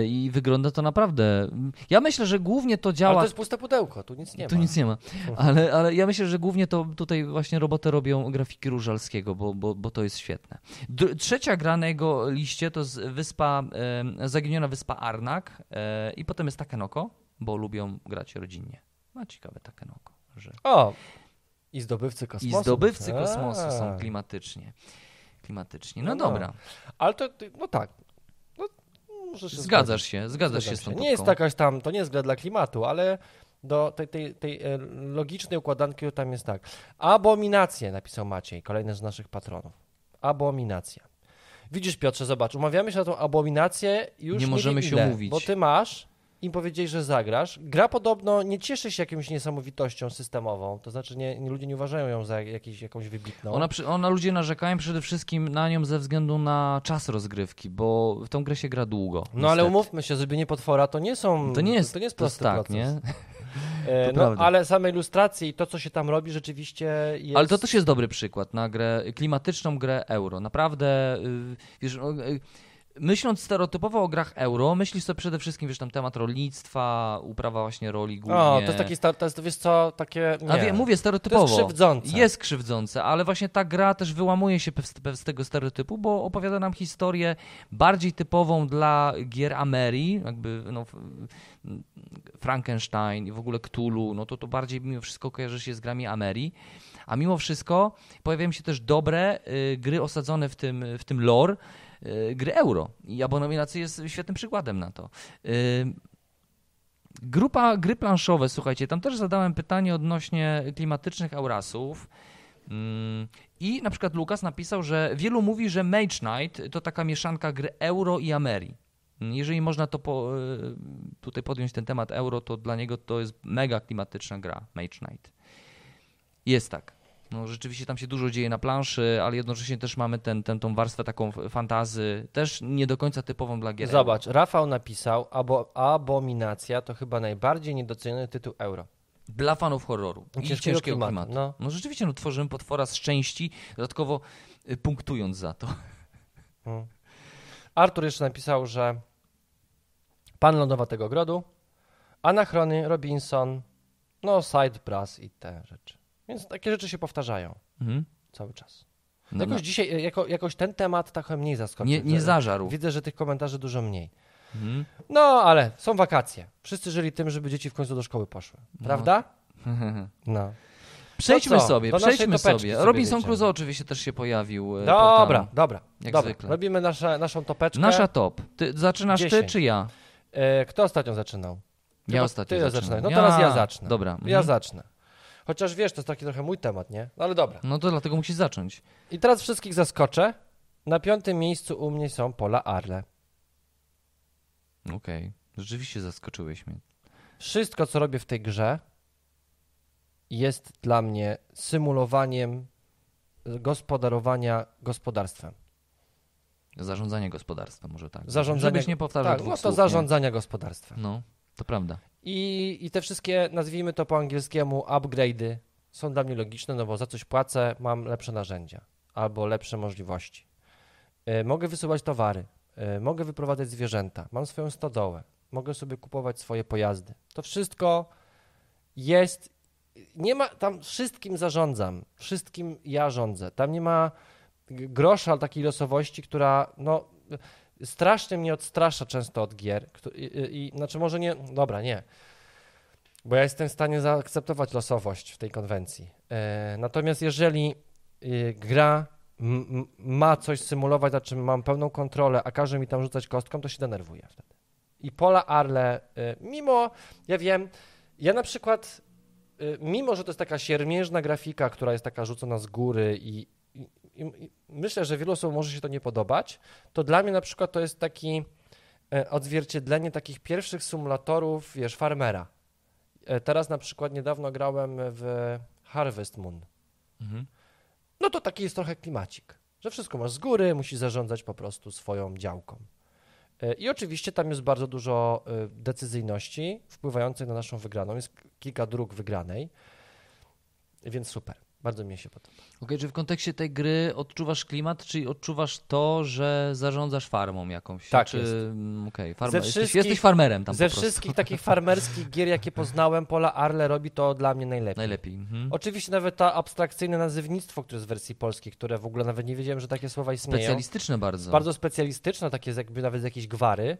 I wygląda to naprawdę... Ja myślę, że głównie to Ale działa... to jest puste pudełko, tu nic nie tu ma. nic nie ma. Ale, ale ja myślę, że głównie to tutaj właśnie robotę robią grafiki Różalskiego, bo, bo, bo to jest świetne. Trzecia gra na jego liście to jest wyspa, e, zaginiona wyspa Arnak e, i potem jest Takenoko, bo lubią grać rodzinnie. No ciekawe Takenoko, że O! I zdobywcy i kosmosu. zdobywcy A. kosmosu są klimatycznie. Klimatycznie. No, No, no. dobra, Ale to, to- no tak. Muszę się zgadzasz się, zgadzasz Zgadzam się z tą Nie jest jakaś tam, to nie jest gra dla klimatu, ale do tej, tej, tej e, logicznej układanki tam jest tak. Abominacje, napisał Maciej, kolejny z naszych patronów. Abominacja. Widzisz Piotrze, zobacz, umawiamy się na tą abominację już Nie możemy wiem się ile, umówić. Bo ty masz, im powiedziałeś, że zagrasz. Gra podobno nie cieszy się jakąś niesamowitością systemową, to znaczy nie, nie, ludzie nie uważają ją za jakiś, jakąś wybitną. Ona, przy- ona ludzie narzekają przede wszystkim na nią ze względu na czas rozgrywki, bo w tą grę się gra długo. No ale niestety. umówmy się, zrobienie potwora to nie są. To nie jest, to nie jest prosty tak, proces. nie? E, To no, prawda. ale same ilustracje i to, co się tam robi, rzeczywiście jest. Ale to też jest dobry przykład na grę, klimatyczną grę euro. Naprawdę, y, wiesz, no, y, myśląc stereotypowo o grach euro, myślisz sobie przede wszystkim, wiesz, tam temat rolnictwa, uprawa właśnie roli głównie. O, to jest taki, to jest, wiesz co, takie. Nie. A wie, mówię stereotypowo. To jest krzywdzące. Jest krzywdzące, ale właśnie ta gra też wyłamuje się z tego stereotypu, bo opowiada nam historię bardziej typową dla gier Ameri, jakby no, Frankenstein i w ogóle Cthulhu, no to to bardziej mimo wszystko kojarzy się z grami Ameri. A mimo wszystko pojawiają się też dobre y, gry osadzone w tym, w tym lore, gry euro. I Abominacja jest świetnym przykładem na to. Y, Grupa gry planszowe, słuchajcie, tam też zadałem pytanie odnośnie klimatycznych Aurasów. Mm, I na przykład Lukas napisał, że wielu mówi, że Mage Knight to taka mieszanka gry euro i Ameri. Mm, Jeżeli można to po, y, tutaj podjąć ten temat euro, to dla niego to jest mega klimatyczna gra Mage Knight. Jest tak. No, rzeczywiście tam się dużo dzieje na planszy, ale jednocześnie też mamy ten, ten, tą warstwę taką fantazy, też nie do końca typową dla gier. Zobacz, Rafał napisał, abo, Abominacja to chyba najbardziej niedoceniony tytuł euro. Dla fanów horroru i Ciężkiego ciężkiego, klimatu, klimatu. no. No. rzeczywiście, no, tworzymy potwora z części, dodatkowo y, punktując za to. Hmm. Artur jeszcze napisał, że Pan Lądowatego Grodu, Anachrony, Robinson, no Side Brass i te rzeczy. Więc takie rzeczy się powtarzają Mhm. cały czas. No, jakoś no, dzisiaj, e, jako, jakoś ten temat trochę mniej zaskoczył. nie, nie zażarł. Widzę, że tych komentarzy dużo mniej. Mhm. No, ale są wakacje. Wszyscy żyli tym, żeby dzieci w końcu do szkoły poszły. Prawda? No. Przejdźmy co? sobie, Do przejdźmy sobie. sobie Robinson wjedziemy. Crusoe oczywiście też się pojawił. e, Dobra, portalem. dobra. Jak dobra. zwykle. Robimy nasze, naszą topeczkę. Nasza top. Ty, zaczynasz ty Dziesięć. czy ja? E, kto ostatnio zaczynał? Ja ostatnio ty zaczynam. zaczynaj. No Ja- teraz ja zacznę. Dobra. Ja mhm. zacznę. Chociaż wiesz, to jest taki trochę mój temat, nie? No ale dobra. No to dlatego musisz zacząć. I teraz wszystkich zaskoczę. Na piątym miejscu u mnie są Pola Arle. Okej. Rzeczywiście zaskoczyłeś mnie. Wszystko, co robię w tej grze, jest dla mnie symulowaniem gospodarowania gospodarstwem. Zarządzanie gospodarstwem może tak. Zarządzanie- Żebyś nie powtarzał Tak, dwóch no to słów, nie? zarządzania gospodarstwem. No, to prawda. I, I te wszystkie, nazwijmy to po angielskiemu, upgrade'y są dla mnie logiczne, no bo za coś płacę, mam lepsze narzędzia albo lepsze możliwości. E, mogę wysyłać towary, e, mogę wyprowadzać zwierzęta, mam swoją stodołę, mogę sobie kupować swoje pojazdy. To wszystko jest, nie ma, tam wszystkim zarządzam, wszystkim ja rządzę. Tam nie ma grosza takiej losowości, która, no, strasznie mnie odstrasza często od gier. I, i, znaczy może nie, dobra, nie. Bo ja jestem w stanie zaakceptować losowość w tej konwencji. E, natomiast jeżeli y, gra ma coś symulować, na czym mam pełną kontrolę, a każe mi tam rzucać kostką, to się denerwuję wtedy. I Pola Arle, y, mimo, ja wiem, ja na przykład, y, mimo że to jest taka siermiężna grafika, która jest taka rzucona z góry i, i, myślę, że wielu osobom może się to nie podobać, to dla mnie na przykład to jest taki e, odzwierciedlenie takich pierwszych symulatorów, wiesz, farmera. E, Teraz na przykład niedawno grałem w Harvest Moon. Mhm. No to taki jest trochę klimacik, że wszystko masz z góry, musisz zarządzać po prostu swoją działką. E, I oczywiście tam jest bardzo dużo decyzyjności wpływających na naszą wygraną. Jest kilka dróg wygranej, więc super. Bardzo mi się podoba. Okej, czy w kontekście tej gry odczuwasz klimat, czyli odczuwasz to, że zarządzasz farmą jakąś? Tak czy... jest. mm, Okej, farma... Jesteś, wszystkich- jesteś farmerem tam Ze po prostu. wszystkich takich farmerskich gier, jakie poznałem, Pola Arle robi to dla mnie najlepiej. Najlepiej. Mhm. Oczywiście nawet to abstrakcyjne nazywnictwo, które jest w wersji polskiej, które w ogóle nawet nie wiedziałem, że takie słowa istnieją. Specjalistyczne bardzo. Bardzo specjalistyczne, takie jakby nawet z jakiejś gwary.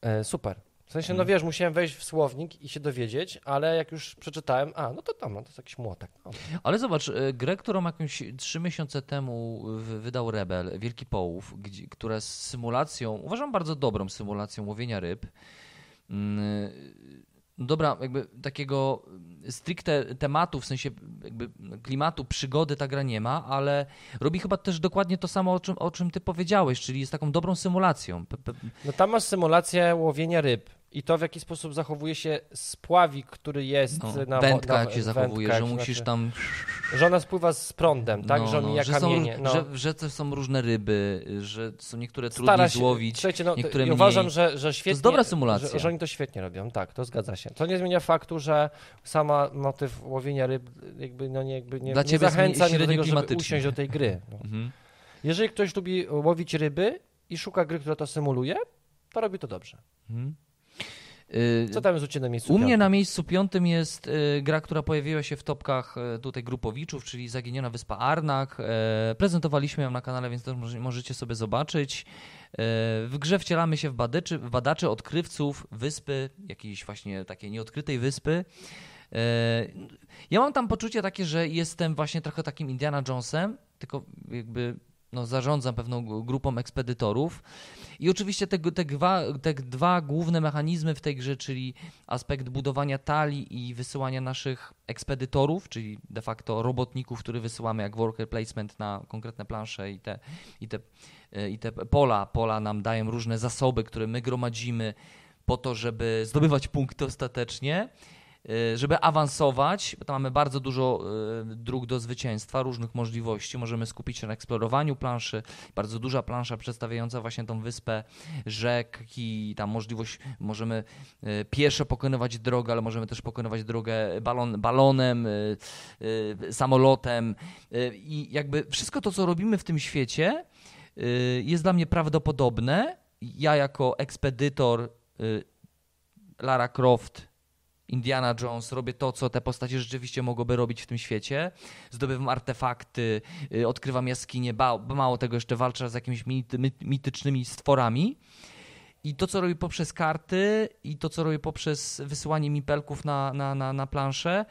E, super. W sensie, no Mhm. wiesz, musiałem wejść w słownik i się dowiedzieć, ale jak już przeczytałem, a, no to tam, no to jest jakiś młotek. No. Ale zobacz, e, grę, którą jakąś trzy miesiące temu wydał Rebel, Wielki Połów, gdzie, która z symulacją, uważam bardzo dobrą symulacją łowienia ryb. Mm, Dobra, jakby takiego stricte tematu, w sensie jakby klimatu, przygody ta gra nie ma, ale robi chyba też dokładnie to samo, o czym, o czym ty powiedziałeś, czyli jest taką dobrą symulacją. No tam masz symulację łowienia ryb i to, w jaki sposób zachowuje się spławik, który jest No, na wędka na, jak się zachowuje, że musisz znaczy, tam Że ona spływa z prądem, tak? No, że no, omija że, są, kamienie. róż- no. że w rzece są różne ryby, że są niektóre trudniej się, złowić. Słuchajcie, no, niektóre i mniej. uważam, że, że świetnie. jest dobra symulacja. Że, że oni to świetnie robią, tak, to zgadza się. To nie zmienia faktu, że sama motyw łowienia ryb jakby, no nie, jakby nie, Dla nie zachęca mnie do tego, żeby usiąść do tej gry. No. Mhm. Jeżeli ktoś lubi łowić ryby i szuka gry, która to symuluje, to robi to dobrze. Mhm. Co tam jest u Ciebie na miejscu U mnie piątym? na miejscu piątym jest y, gra, która pojawiła się w topkach y, tutaj grupowiczów, czyli Zaginiona Wyspa Arnak. Prezentowaliśmy ją na kanale, więc może, możecie sobie zobaczyć. W grze wcielamy się w badaczy, w badaczy odkrywców wyspy, jakiejś właśnie takiej nieodkrytej wyspy. Ja mam tam poczucie takie, że jestem właśnie trochę takim Indiana Jonesem, tylko jakby no, zarządzam pewną grupą ekspedytorów. I oczywiście te, te, dwa, te dwa główne mechanizmy w tej grze, czyli aspekt budowania talii i wysyłania naszych ekspedytorów, czyli de facto robotników, których wysyłamy jak worker placement na konkretne plansze i te, i te, i te pola. Pola nam dają różne zasoby, które my gromadzimy po to, żeby zdobywać punkty ostatecznie. E, Żeby awansować, bo tam mamy bardzo dużo e, dróg do zwycięstwa, różnych możliwości. Możemy skupić się na eksplorowaniu planszy. Bardzo duża plansza przedstawiająca właśnie tą wyspę rzeki, tam możliwość, możemy e, pieszo pokonywać drogę, ale możemy też pokonywać drogę balon, balonem, samolotem i jakby wszystko to, co robimy w tym świecie jest dla mnie prawdopodobne. Ja jako ekspedytor Lara Croft Indiana Jones, robię to, co te postacie rzeczywiście mogłyby robić w tym świecie. Zdobywam artefakty, y, odkrywam jaskinie, mało tego jeszcze walczę z jakimiś mitycznymi stworami. I to, co robię poprzez karty i to, co robię poprzez wysyłanie mipelków na, na, na, na planszę,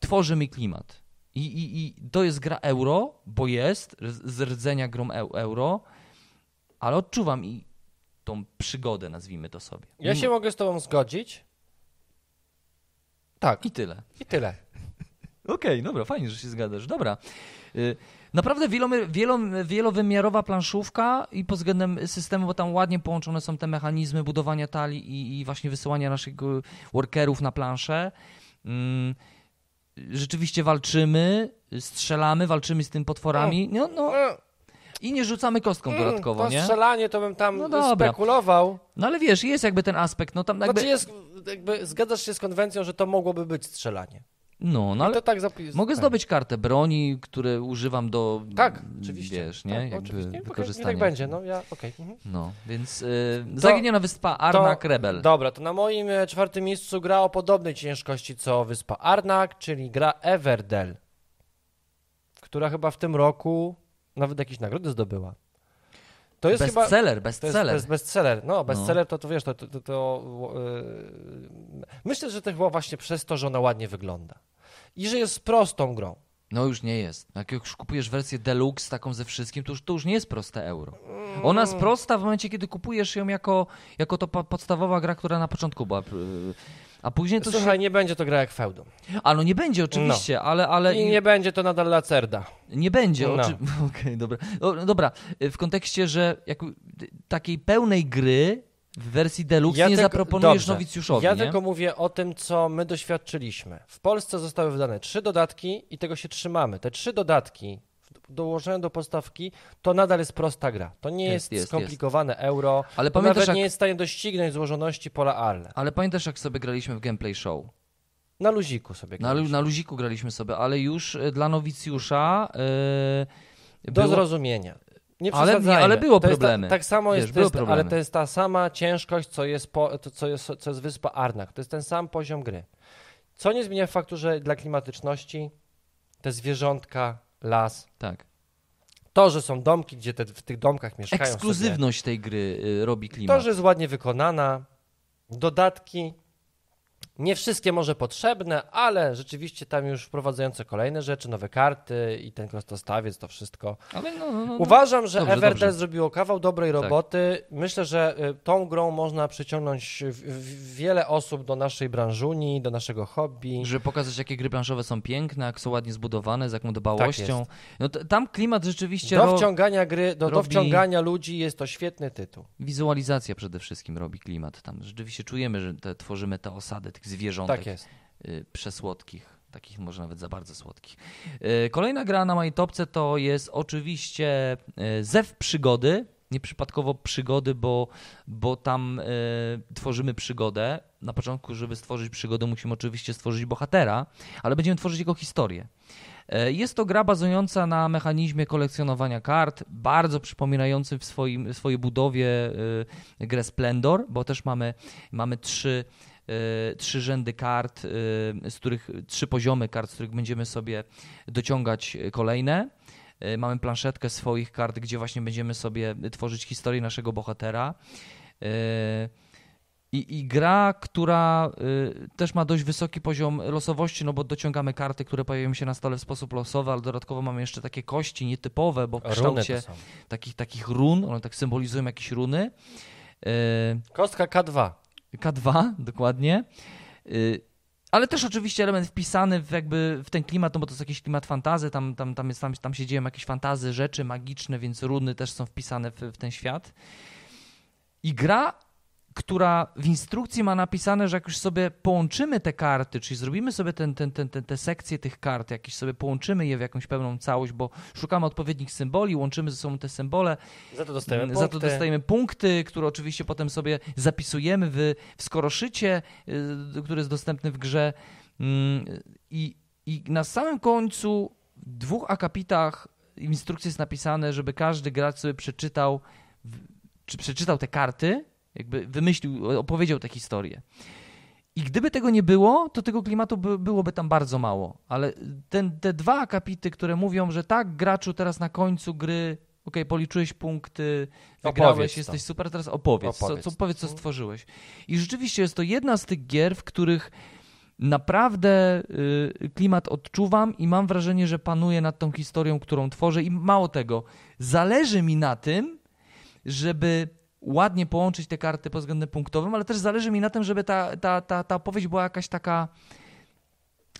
tworzy mi klimat. I, i, I to jest gra euro, bo jest z rdzenia grą eu- euro, ale odczuwam i tą przygodę, nazwijmy to sobie. Ja się mogę z Tobą zgodzić, Tak, I tyle. i tyle. Okej, dobra, fajnie, że się zgadzasz. Dobra. Y, Naprawdę wielomy- wielowymiarowa planszówka i pod względem systemu, bo tam ładnie połączone są te mechanizmy budowania talii i, i właśnie wysyłania naszych y, workerów na planszę. Mm, Rzeczywiście walczymy, strzelamy, walczymy z tym potworami. No, No, I nie rzucamy kostką dodatkowo, to nie? strzelanie to bym tam No dobra. spekulował. No ale wiesz, jest jakby ten aspekt, no tam jakby... Znaczy jest, jakby zgadzasz się z konwencją, że to mogłoby być strzelanie. No, no Ale... To tak mogę tak. zdobyć kartę broni, które używam do... Tak, oczywiście. Wiesz, nie? Tak, jakby oczywiście. Wykorzystania. tak będzie, no ja, okej. mhm. No, więc y, Zaginiona Wyspa Arnak Rebel. Dobra, to na moim e, czwartym miejscu gra o podobnej ciężkości co Wyspa Arnak, czyli gra Everdell, która chyba w tym roku nawet jakieś nagrody zdobyła. To jest chyba... bestseller, To jest, bestseller. to jest bestseller. No, bestseller to, to wiesz, to, to, to, to yy, myślę, że to chyba właśnie przez to, że ona ładnie wygląda. I że jest prostą grą. No już nie jest. Jak już kupujesz wersję deluxe taką ze wszystkim, to już, to już nie jest proste euro. Ona jest prosta w momencie, kiedy kupujesz ją jako, jako to po- podstawowa gra, która na początku była. Y, A później to Słuchaj, się... nie będzie to gra jak Feudum. A no nie będzie oczywiście, ale, ale I nie będzie to nadal Lacerda. Nie będzie, No. oczy... Okej, dobra. O, no dobra, w kontekście, że jak, takiej pełnej gry w wersji deluxe nie tylko- zaproponujesz dobrze. nowicjuszowi, Ja nie? tylko mówię o tym, co my doświadczyliśmy. W Polsce zostały wydane trzy dodatki i tego się trzymamy. Te trzy dodatki dołożone do podstawki, to nadal jest prosta gra. To nie Jest, jest, jest, skomplikowane euro. Ale pamiętasz, nawet jak, nie jest w stanie doścignąć złożoności pola Arle. ale pamiętasz, jak sobie graliśmy w gameplay show? Na luziku sobie Na, lu- graliśmy. na luziku graliśmy sobie, ale już e, dla nowicjusza yy, Do było... zrozumienia. Nie Ale nie, ale było to jest problemy. Ta, tak samo Wiesz, jest, to jest ale to jest ta sama ciężkość, co jest, po, to, co jest, co jest wyspa Arnak. To jest ten sam poziom gry. Co nie zmienia faktu, że dla klimatyczności te zwierzątka, las, Tak. to, że są domki, gdzie te, w tych domkach mieszkają Ekskluzywność tej gry y, robi sobie, klimat. to, że jest ładnie wykonana, dodatki, nie wszystkie może potrzebne, ale rzeczywiście tam już wprowadzające kolejne rzeczy, nowe karty i ten prostostawiec, to wszystko. No, no, no, no. Uważam, że Dobrze, Everdell zrobiło kawał dobrej Tak. roboty. Myślę, że y, tą grą można przyciągnąć wiele osób do naszej branżuni, do naszego hobby. Żeby pokazać, jakie gry planszowe są piękne, jak są ładnie zbudowane, z jaką dbałością. jest. no, tam klimat rzeczywiście... Do ro- wciągania gry, do, do robi- wciągania ludzi jest to świetny tytuł. Wizualizacja przede wszystkim robi klimat. Tam rzeczywiście czujemy, że te, tworzymy te osady tych zwierzątek Tak jest. y, przesłodkich, takich może nawet za bardzo słodkich. Y, Kolejna gra na mojej topce to jest oczywiście y, Zew Przygody. Nieprzypadkowo przygody, bo, bo tam tworzymy przygodę. Na początku, żeby stworzyć przygodę, musimy oczywiście stworzyć bohatera, ale będziemy tworzyć jego historię. Jest to gra bazująca na mechanizmie kolekcjonowania kart, bardzo przypominający w swoim, w swojej budowie grę Splendor, bo też mamy, mamy trzy, trzy rzędy kart, y, z których trzy poziomy kart, z których będziemy sobie dociągać kolejne. Y, Mamy planszetkę swoich kart, gdzie właśnie będziemy sobie tworzyć historię naszego bohatera. Y, I, I gra, która y, też ma dość wysoki poziom losowości, no bo dociągamy karty, które pojawiają się na stole w sposób losowy, ale dodatkowo mamy jeszcze takie kości nietypowe, bo w kształcie takich, takich run, one tak symbolizują jakieś runy. Y, Kostka K2. K2, dokładnie. Y, Ale też oczywiście element wpisany w jakby w ten klimat, no bo to jest jakiś klimat fantazy, tam, tam, tam, jest, tam, tam się dzieją jakieś fantazy, rzeczy magiczne, więc runy też są wpisane w, w ten świat. I gra, która w instrukcji ma napisane, że jak już sobie połączymy te karty, czyli zrobimy sobie ten, ten, ten, ten, te sekcje tych kart, jakieś sobie połączymy je w jakąś pełną całość, bo szukamy odpowiednich symboli, łączymy ze sobą te symbole, Za to dostajemy Za to punkty. dostajemy punkty, które oczywiście potem sobie zapisujemy w, w skoroszycie, y, który jest dostępny w grze. Mm, I, I na samym końcu w dwóch akapitach w instrukcji jest napisane, żeby każdy gracz sobie przeczytał, w- czy przeczytał te karty, jakby wymyślił, opowiedział tę historię. I gdyby tego nie było, to tego klimatu by, byłoby tam bardzo mało. Ale ten, te dwa akapity, które mówią, że tak, graczu, teraz na końcu gry, okej, policzyłeś punkty, wygrałeś, Opowiedz to. jesteś super, teraz opowiedz, Opowiedz. Co, co, powiedz, co Mhm. stworzyłeś. I rzeczywiście jest to jedna z tych gier, w których naprawdę y, klimat odczuwam i mam wrażenie, że panuję nad tą historią, którą tworzę i mało tego, zależy mi na tym, żeby ładnie połączyć te karty pod względem punktowym, ale też zależy mi na tym, żeby ta, ta, ta, ta opowieść była jakaś taka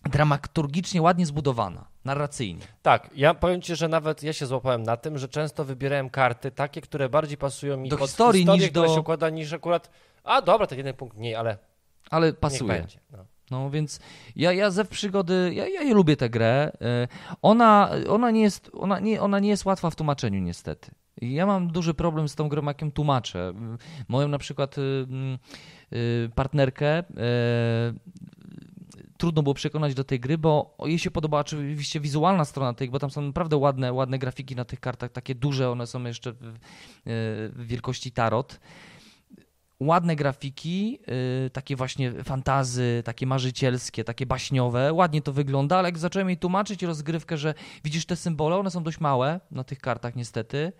dramaturgicznie ładnie zbudowana, narracyjnie. Tak, ja powiem ci, że nawet ja się złapałem na tym, że często wybierałem karty takie, które bardziej pasują mi Do historii niż do- się układa, niż akurat, a dobra, tak jeden punkt mniej, ale Ale pasuje. No. No więc ja, ja ze przygody, ja, ja, lubię tę grę. E, Ona, ona, nie jest, ona, nie, ona nie jest łatwa w tłumaczeniu niestety. Ja mam duży problem z tą grą, jak ją tłumaczę. Moją na przykład y, y, partnerkę e, trudno było przekonać do tej gry, bo jej się podobała oczywiście wizualna strona tej, bo tam są naprawdę ładne, ładne grafiki na tych kartach, takie duże, one są jeszcze w, wielkości tarot ładne grafiki, takie właśnie fantazy, takie marzycielskie, takie baśniowe. Ładnie to wygląda, ale jak zacząłem jej tłumaczyć rozgrywkę, że widzisz te symbole, one są dość małe na tych kartach niestety.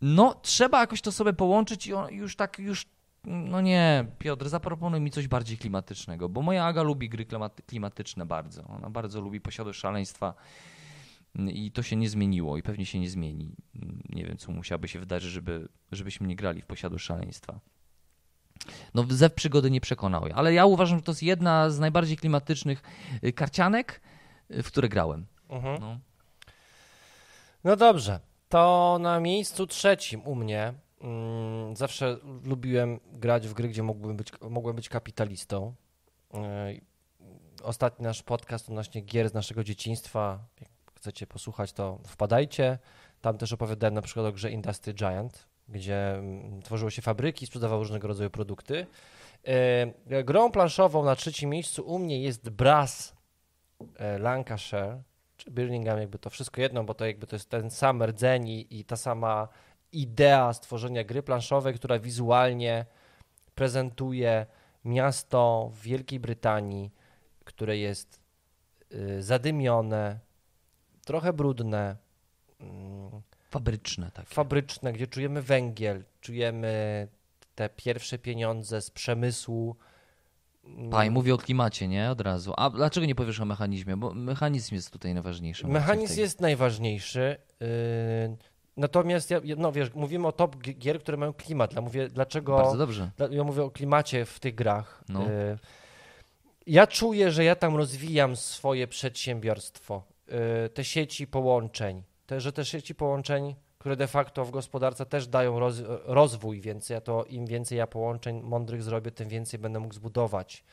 No, trzeba jakoś to sobie połączyć i on, już tak, już, no nie, Piotr, zaproponuj mi coś bardziej klimatycznego, bo moja Aga lubi gry klimaty, klimatyczne bardzo. Ona bardzo lubi Posiadłość Szaleństwa i to się nie zmieniło i pewnie się nie zmieni. Nie wiem, co musiałoby się wydarzyć, żeby, żebyśmy nie grali w Posiadłość Szaleństwa. No, Zew przygody nie przekonał, ale ja uważam, że to jest jedna z najbardziej klimatycznych y, karcianek, y, w które grałem. Mhm. No. No dobrze, to na miejscu trzecim u mnie mm, zawsze lubiłem grać w gry, gdzie mógłbym być, mogłem być kapitalistą. Yy, Ostatni nasz podcast odnośnie gier z naszego dzieciństwa, jak chcecie posłuchać, to wpadajcie. Tam też opowiadałem na przykład o grze Industry Giant, gdzie mm, tworzyło się fabryki, sprzedawało różnego rodzaju produkty. Yy, Grą planszową na trzecim miejscu u mnie jest Brass e, Lancashire, czy Birmingham, jakby to wszystko jedno, bo to jakby to jest ten sam rdzeń i, i ta sama idea stworzenia gry planszowej, która wizualnie prezentuje miasto w Wielkiej Brytanii, które jest y, zadymione, trochę brudne, mm, Fabryczne takie. fabryczne, gdzie czujemy węgiel, czujemy te pierwsze pieniądze z przemysłu. Paj, mówię o klimacie, nie? Od razu. A dlaczego nie powiesz o mechanizmie? Bo mechanizm jest tutaj najważniejszy. Mechanizm Tej- jest najważniejszy. Yy, natomiast ja, no wiesz, mówimy o top gi- gier, które mają klimat. Ja mówię, dlaczego. Bardzo dobrze. dla- Ja mówię o klimacie w tych grach. No. Yy, ja czuję, że ja tam rozwijam swoje przedsiębiorstwo. Yy, te sieci połączeń. Te, że te sieci połączeń, które de facto w gospodarce też dają roz, rozwój, więc ja to im więcej ja połączeń mądrych zrobię, tym więcej będę mógł zbudować.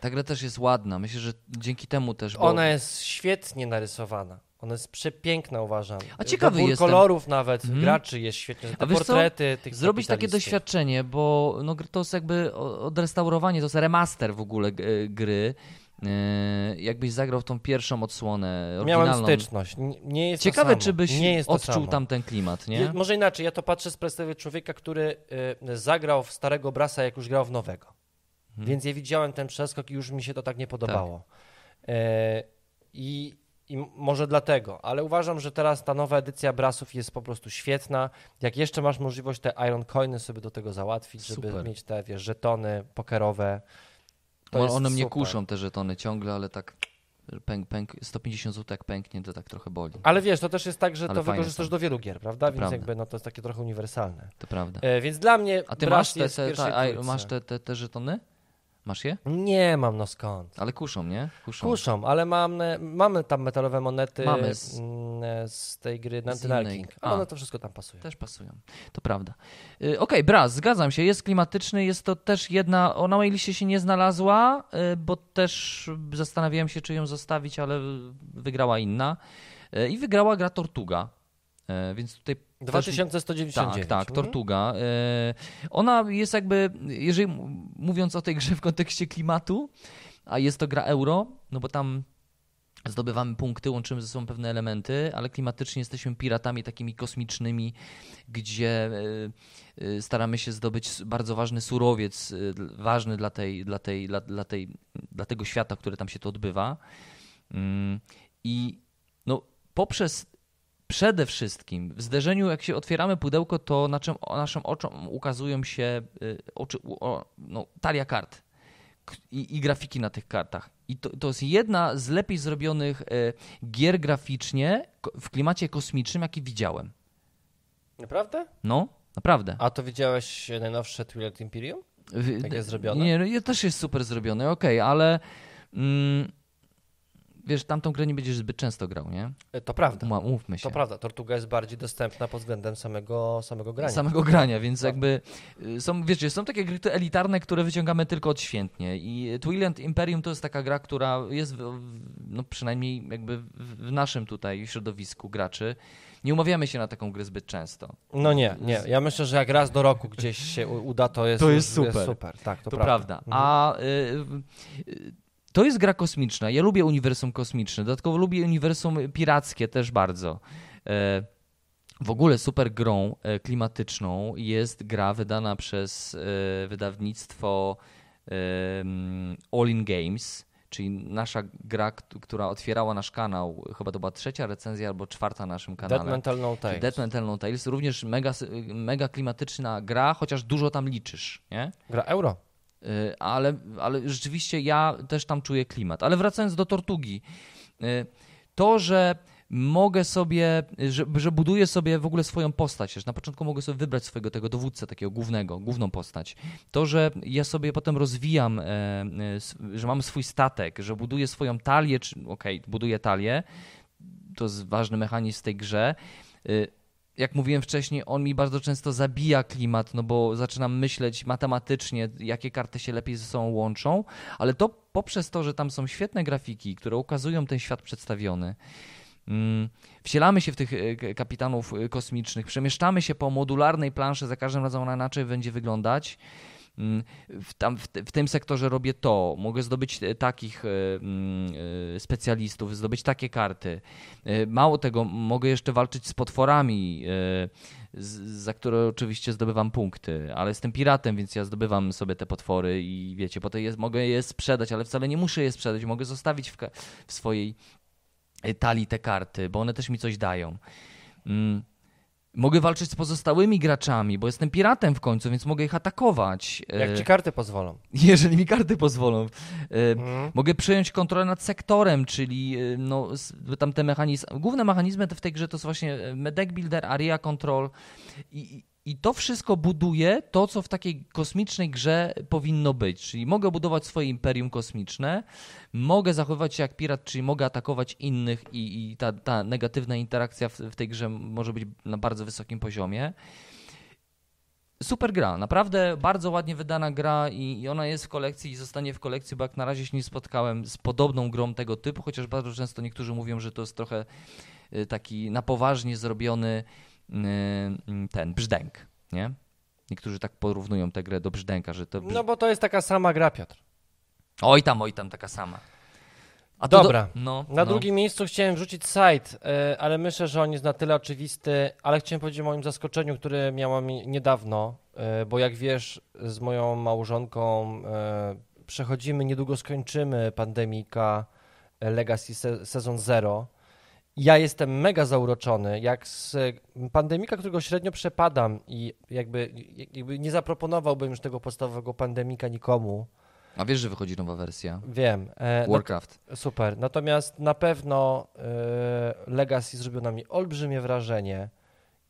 Ta gra też jest ładna. Myślę, że dzięki temu też. Bo... Ona jest świetnie narysowana. Ona jest przepiękna, uważam. A ciekawy jestem. kolorów nawet Mhm. graczy jest świetny. Te A wiesz co? portrety tych Zrobić takie doświadczenie, bo no, to jest jakby odrestaurowanie, to jest remaster w ogóle e, gry. E, Jakbyś zagrał w tą pierwszą odsłonę Miałem oryginalną. styczność. Nie, jest Ciekawe, czy byś nie jest odczuł tam ten klimat, nie? Może inaczej, ja to patrzę z perspektywy człowieka, który y, zagrał w starego Brasa, jak już grał w nowego. Mhm. Więc ja widziałem ten przeskok i już mi się to tak nie podobało. E, I, I może dlatego, ale uważam, że teraz ta nowa edycja Brasów jest po prostu świetna. Jak jeszcze masz możliwość te Iron Coiny sobie do tego załatwić, żeby Super. mieć te, wiesz, żetony pokerowe. To O- jest One mnie kuszą te żetony ciągle, ale tak pęk, pęk, 150 zł jak pęknie, to tak trochę boli. Ale wiesz, to też jest tak, że Ale to wykorzystasz są. do wielu gier, prawda? Więc prawda. jakby no, to jest takie trochę uniwersalne. To prawda. E, więc dla mnie A ty masz te, te, pierwszej te, a, trójce. masz te, te żetony? Masz je? Nie mam, no skąd? Ale kuszą, nie? Kuszą. Kuszą, ale mam, mamy tam metalowe monety Mamy z- mm, z tej gry. King, A. ale one to wszystko tam pasuje. Też pasują. To prawda. Y, Okej, Braz, zgadzam się. Jest klimatyczny, jest to też jedna. O, na mojej liście się nie znalazła, y, bo też zastanawiałem się, czy ją zostawić, ale wygrała inna. Y, I wygrała gra Tortuga. Więc tutaj. Też- 2199. Tak, tak, Mhm. Tortuga. Y, Ona jest jakby, jeżeli mówiąc o tej grze w kontekście klimatu, a jest to gra euro, no bo tam zdobywamy punkty, łączymy ze sobą pewne elementy, ale klimatycznie jesteśmy piratami takimi kosmicznymi, gdzie y, y, staramy się zdobyć bardzo ważny surowiec, ważny dla, tej, dla, tej, dla, dla, tej, dla tego świata, który tam się to odbywa. Mm, I no, poprzez przede wszystkim w zderzeniu, jak się otwieramy pudełko, to na czym, naszym oczom ukazują się y, oczy, o, no, talia kart i, i grafiki na tych kartach. I to, to jest jedna z lepiej zrobionych y, gier graficznie w klimacie kosmicznym, jaki widziałem. Naprawdę? No, naprawdę. A to widziałeś najnowsze Twilight Imperium? D- jest zrobione? Nie, no, też jest super zrobione, okej, ale mm, wiesz, tamtą grę nie będziesz zbyt często grał, nie? E, To prawda. Umówmy się. To prawda, Tortuga jest bardziej dostępna pod względem samego, samego grania. Samego grania, więc Tak. jakby y, są, wiecie, są takie gry elitarne, które wyciągamy tylko odświętnie i Twilight Imperium to jest taka gra, która jest w, no przynajmniej jakby w, naszym tutaj środowisku graczy. Nie umawiamy się na taką grę zbyt często. No nie, nie. Ja myślę, że jak raz do roku gdzieś się uda, to jest, To jest super. super. Tak, to, To, prawda. prawda. Mhm. A y, y, to jest gra kosmiczna. Ja lubię uniwersum kosmiczne. Dodatkowo lubię uniwersum pirackie też bardzo. E, w ogóle super grą e, klimatyczną jest gra wydana przez e, wydawnictwo All in Games, czyli nasza gra, która otwierała nasz kanał. Chyba to była trzecia recenzja albo czwarta na naszym kanale. Dead Mental No Tales. Dead Mental No Tales. Również mega, mega klimatyczna gra, chociaż dużo tam liczysz. Nie? Gra euro. Y, ale, ale rzeczywiście ja też tam czuję klimat. Ale wracając do Tortugi, y, to, że mogę sobie, że, że buduję sobie w ogóle swoją postać, że na początku mogę sobie wybrać swojego tego dowódcę, takiego głównego, główną postać. To, że ja sobie potem rozwijam, e, e, że mam swój statek, że buduję swoją talię, czy okej, buduję talię, to jest ważny mechanizm w tej grze. Jak mówiłem wcześniej, on mi bardzo często zabija klimat, no bo zaczynam myśleć matematycznie, jakie karty się lepiej ze sobą łączą, ale to poprzez to, że tam są świetne grafiki, które ukazują ten świat przedstawiony. Mm, Wcielamy się w tych e, kapitanów e, kosmicznych, przemieszczamy się po modularnej planszy, za każdym razem ona inaczej będzie wyglądać. Mm, W, tam, w, w tym sektorze robię to, mogę zdobyć e, takich e, mm, e, specjalistów, zdobyć takie karty. Mało tego, mogę jeszcze walczyć z potworami, za które oczywiście zdobywam punkty, ale jestem piratem, więc ja zdobywam sobie te potwory i wiecie, potem je, mogę je sprzedać, ale wcale nie muszę je sprzedać, mogę zostawić w, w swojej talii te karty, bo one też mi coś dają. Mm. Mogę walczyć z pozostałymi graczami, bo jestem piratem w końcu, więc mogę ich atakować. Jak e, ci karty pozwolą. jeżeli mi karty pozwolą. Mhm. Mogę przejąć kontrolę nad sektorem, czyli e, no, tam te mechanizmy. Główne mechanizmy w tej grze to są właśnie deck builder, area control i, i to wszystko buduje to, co w takiej kosmicznej grze powinno być. Czyli mogę budować swoje imperium kosmiczne, mogę zachowywać się jak pirat, czyli mogę atakować innych i, i ta, ta negatywna interakcja w, w tej grze może być na bardzo wysokim poziomie. Super gra, naprawdę bardzo ładnie wydana gra i, i ona jest w kolekcji i zostanie w kolekcji, bo jak na razie się nie spotkałem z podobną grą tego typu, chociaż bardzo często niektórzy mówią, że to jest trochę y, taki na poważnie zrobiony ten brzdęk, nie? Niektórzy tak porównują tę grę do brzdęka, że to... Brz... No bo to jest taka sama gra, Piotr. Oj tam, oj tam, taka sama. A Dobra. Do... No, Na no. drugim miejscu chciałem wrzucić site, e, ale myślę, że on jest na tyle oczywisty, ale chciałem powiedzieć o moim zaskoczeniu, które miałam niedawno, e, bo jak wiesz, z moją małżonką przechodzimy, niedługo skończymy pandemika Legacy se Sezon Zero. Ja jestem mega zauroczony, jak z pandemika, którego średnio przepadam i jakby, jakby nie zaproponowałbym już tego podstawowego pandemika nikomu. A wiesz, że wychodzi nowa wersja? Wiem. e, no Warcraft. Super. Natomiast na pewno e, Legacy zrobił na mnie olbrzymie wrażenie,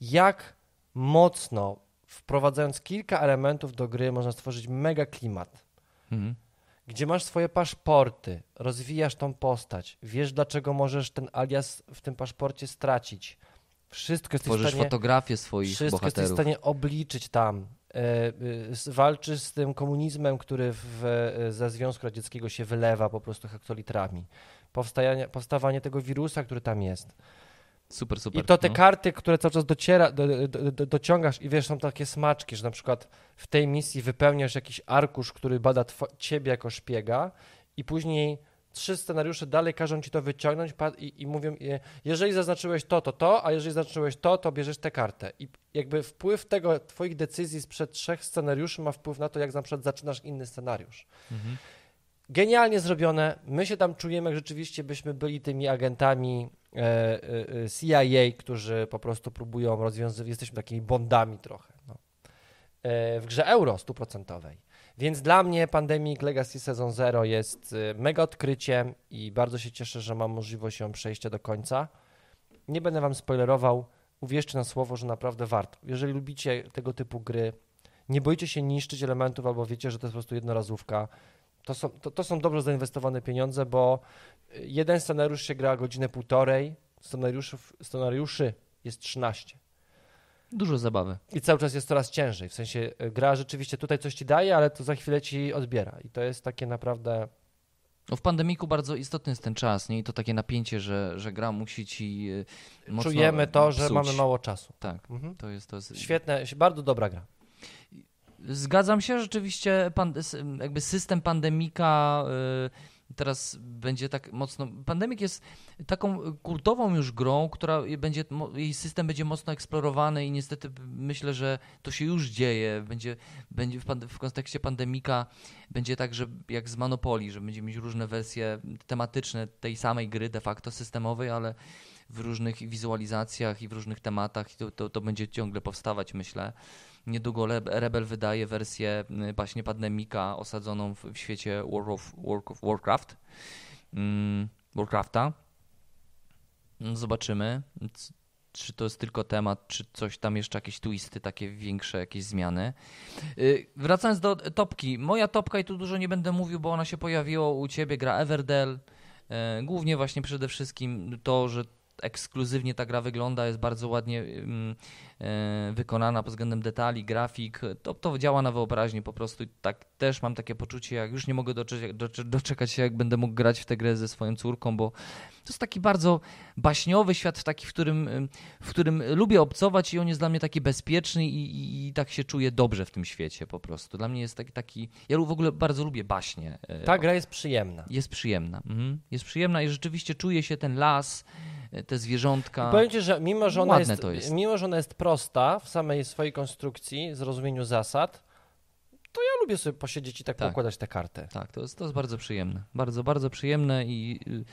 jak mocno wprowadzając kilka elementów do gry można stworzyć mega klimat, Mhm. Gdzie masz swoje paszporty, rozwijasz tą postać, wiesz dlaczego możesz ten alias w tym paszporcie stracić. Wszystko jesteś w Tworzysz stanie, fotografię swoich wszystko jesteś w bohaterów. stanie obliczyć tam. E, e, walczysz z tym komunizmem, który w, ze Związku Radzieckiego się wylewa po prostu hektolitrami. Powstawanie tego wirusa, który tam jest. Super, super. I to te no. karty, które cały czas dociera, do, do, do, dociągasz i wiesz, są takie smaczki, że na przykład w tej misji wypełniasz jakiś arkusz, który bada ciebie jako szpiega i później trzy scenariusze dalej każą ci to wyciągnąć i, i mówią, jeżeli zaznaczyłeś to, to to, a jeżeli zaznaczyłeś to, to bierzesz tę kartę. I jakby wpływ tego, twoich decyzji sprzed trzech scenariuszy ma wpływ na to, jak na przykład zaczynasz inny scenariusz. Mhm. Genialnie zrobione. My się tam czujemy, jak rzeczywiście byśmy byli tymi agentami e, e, e, CIA, którzy po prostu próbują rozwiązywać, jesteśmy takimi bondami trochę. No. W grze euro stuprocentowej. Więc dla mnie Pandemic Legacy Season Zero jest mega odkryciem i bardzo się cieszę, że mam możliwość ją przejścia do końca. Nie będę wam spoilerował. Uwierzcie na słowo, że naprawdę warto. Jeżeli lubicie tego typu gry, nie boicie się niszczyć elementów albo wiecie, że to jest po prostu jednorazówka, To są, to, to są dobrze zainwestowane pieniądze, bo jeden scenariusz się gra godzinę półtorej, scenariuszów, scenariuszy jest 13. Dużo zabawy. I cały czas jest coraz ciężej. W sensie y, gra rzeczywiście tutaj coś ci daje, ale to za chwilę ci odbiera. I to jest takie naprawdę. No w pandemiku bardzo istotny jest ten czas, nie? I to takie napięcie, że, że gra musi ci y, mocno Czujemy to, że psuć. mamy mało czasu. Tak, Mhm. to jest, to jest... Świetne, bardzo dobra gra. Zgadzam się, rzeczywiście jakby system pandemika y, teraz będzie tak mocno. Pandemik jest taką kultową już grą, która będzie, jej system będzie mocno eksplorowany i niestety myślę, że to się już dzieje. Będzie, będzie w, w kontekście pandemika będzie tak, że jak z Monopoly, że będziemy mieć różne wersje tematyczne tej samej gry de facto systemowej, ale w różnych wizualizacjach i w różnych tematach i to, to, to będzie ciągle powstawać, myślę. Niedługo Rebel wydaje wersję y, właśnie Pandemika osadzoną w, świecie World of, of Warcraft. Mm, Warcrafta. Mm, Zobaczymy, czy to jest tylko temat, czy coś tam jeszcze, jakieś twisty, takie większe, jakieś zmiany. Y, Wracając do topki. Moja topka, i tu dużo nie będę mówił, bo ona się pojawiła u ciebie, gra Everdell. E, Głównie właśnie przede wszystkim to, że ekskluzywnie ta gra wygląda, jest bardzo ładnie wykonana pod względem detali, grafik. To, to działa na wyobraźnię po prostu. I tak też mam takie poczucie, jak już nie mogę doczekać, docze- doczekać się, jak będę mógł grać w tę grę ze swoją córką, bo to jest taki bardzo baśniowy świat, w taki, w którym, ym, w którym lubię obcować i on jest dla mnie taki bezpieczny i, i, i tak się czuję dobrze w tym świecie po prostu. Dla mnie jest taki, taki ja w ogóle bardzo lubię baśnie. e, Ta gra jest przyjemna. jest przyjemna. Mhm. Jest przyjemna i rzeczywiście czuje się ten las, e, te zwierzątka. Powiem ci, że mimo że, ona Ładne jest, to jest. mimo, że ona jest prosta w samej swojej konstrukcji, zrozumieniu zasad, to ja lubię sobie posiedzieć i tak, Tak. pokładać te karty. Tak, to jest, to jest bardzo przyjemne. Bardzo, bardzo przyjemne i y,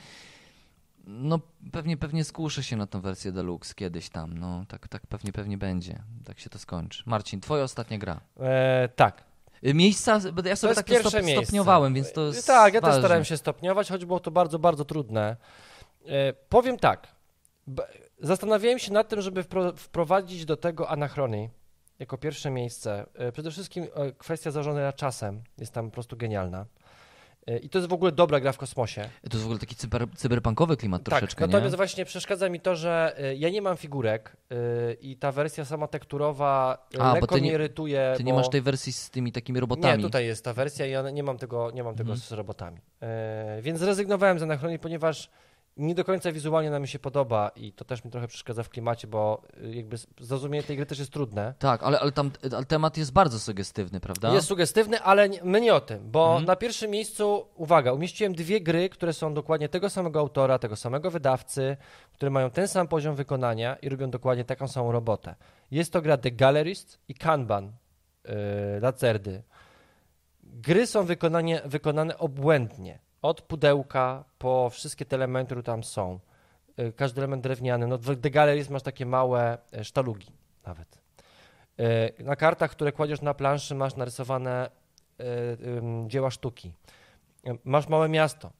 no pewnie, pewnie skuszę się na tą wersję deluxe kiedyś tam. No tak, tak pewnie, pewnie będzie. Tak się to skończy. Marcin, twoja ostatnia gra. E, tak. Y, Miejsca, bo ja sobie tak stop, stopniowałem, więc to jest Tak, ja też ważne. starałem się stopniować, choć było to bardzo, bardzo trudne. E, powiem tak. Zastanawiałem się nad tym, żeby wpro- wprowadzić do tego anachrony jako pierwsze miejsce. E, Przede wszystkim e, kwestia zarządzania czasem jest tam po prostu genialna. E, I to jest w ogóle dobra gra w kosmosie. To jest w ogóle taki cyber, cyberpunkowy klimat Tak, troszeczkę, natomiast nie? właśnie przeszkadza mi to, że ja nie mam figurek i ta wersja sama tekturowa A, lekko ty mnie nie- irytuje. Ty nie bo... masz tej wersji z tymi takimi robotami. Nie, tutaj jest ta wersja i ja nie mam tego, nie mam tego Mhm. z robotami. Więc zrezygnowałem z Anachronii, ponieważ nie do końca wizualnie nam się podoba i to też mi trochę przeszkadza w klimacie, bo y, jakby zrozumienie tej gry też jest trudne. Tak, ale, ale tam ale temat jest bardzo sugestywny, prawda? Jest sugestywny, ale my nie o tym, bo Mhm. na pierwszym miejscu, uwaga, umieściłem dwie gry, które są dokładnie tego samego autora, tego samego wydawcy, które mają ten sam poziom wykonania i robią dokładnie taką samą robotę. Jest to gra The Gallerist i Kanban yy, Lacerdy. Gry są wykonanie, wykonane obłędnie. Od pudełka po wszystkie te elementy, które tam są. Yy, każdy element drewniany. No, w The Gallerist masz takie małe e, sztalugi nawet. Yy, Na kartach, które kładziesz na planszy, masz narysowane dzieła sztuki. Masz małe miasto,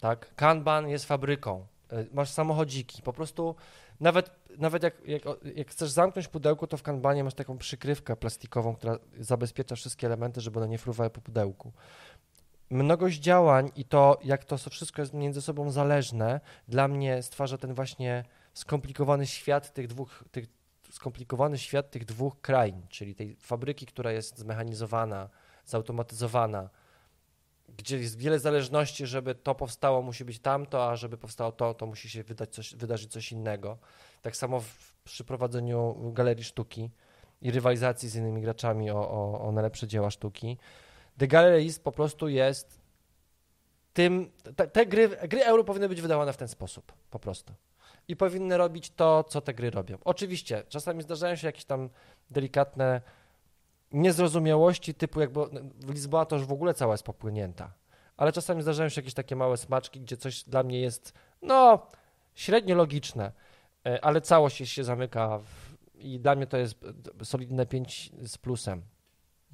tak? Kanban jest fabryką. Masz samochodziki. Po prostu nawet, nawet jak, jak, jak chcesz zamknąć pudełko, to w kanbanie masz taką przykrywkę plastikową, która zabezpiecza wszystkie elementy, żeby one nie fruwały po pudełku. Mnogość działań i to, jak to wszystko jest między sobą zależne, dla mnie stwarza ten właśnie skomplikowany świat tych dwóch, tych, skomplikowany świat tych dwóch krain, czyli tej fabryki, która jest zmechanizowana, zautomatyzowana, gdzie jest wiele zależności, żeby to powstało, musi być tamto, a żeby powstało to, to musi się wydać coś, wydarzyć coś innego. Tak samo w, przy prowadzeniu galerii sztuki i rywalizacji z innymi graczami o, o, o najlepsze dzieła sztuki. The Gallerist po prostu jest tym, te, te gry, gry euro powinny być wydawane w ten sposób, po prostu. I powinny robić to, co te gry robią. Oczywiście, czasami zdarzają się jakieś tam delikatne niezrozumiałości, typu jakby Lizboa to już w ogóle cała jest popłynięta. Ale czasami zdarzają się jakieś takie małe smaczki, gdzie coś dla mnie jest, no, średnio logiczne, e, ale całość się zamyka w, i dla mnie to jest solidne 5 z plusem.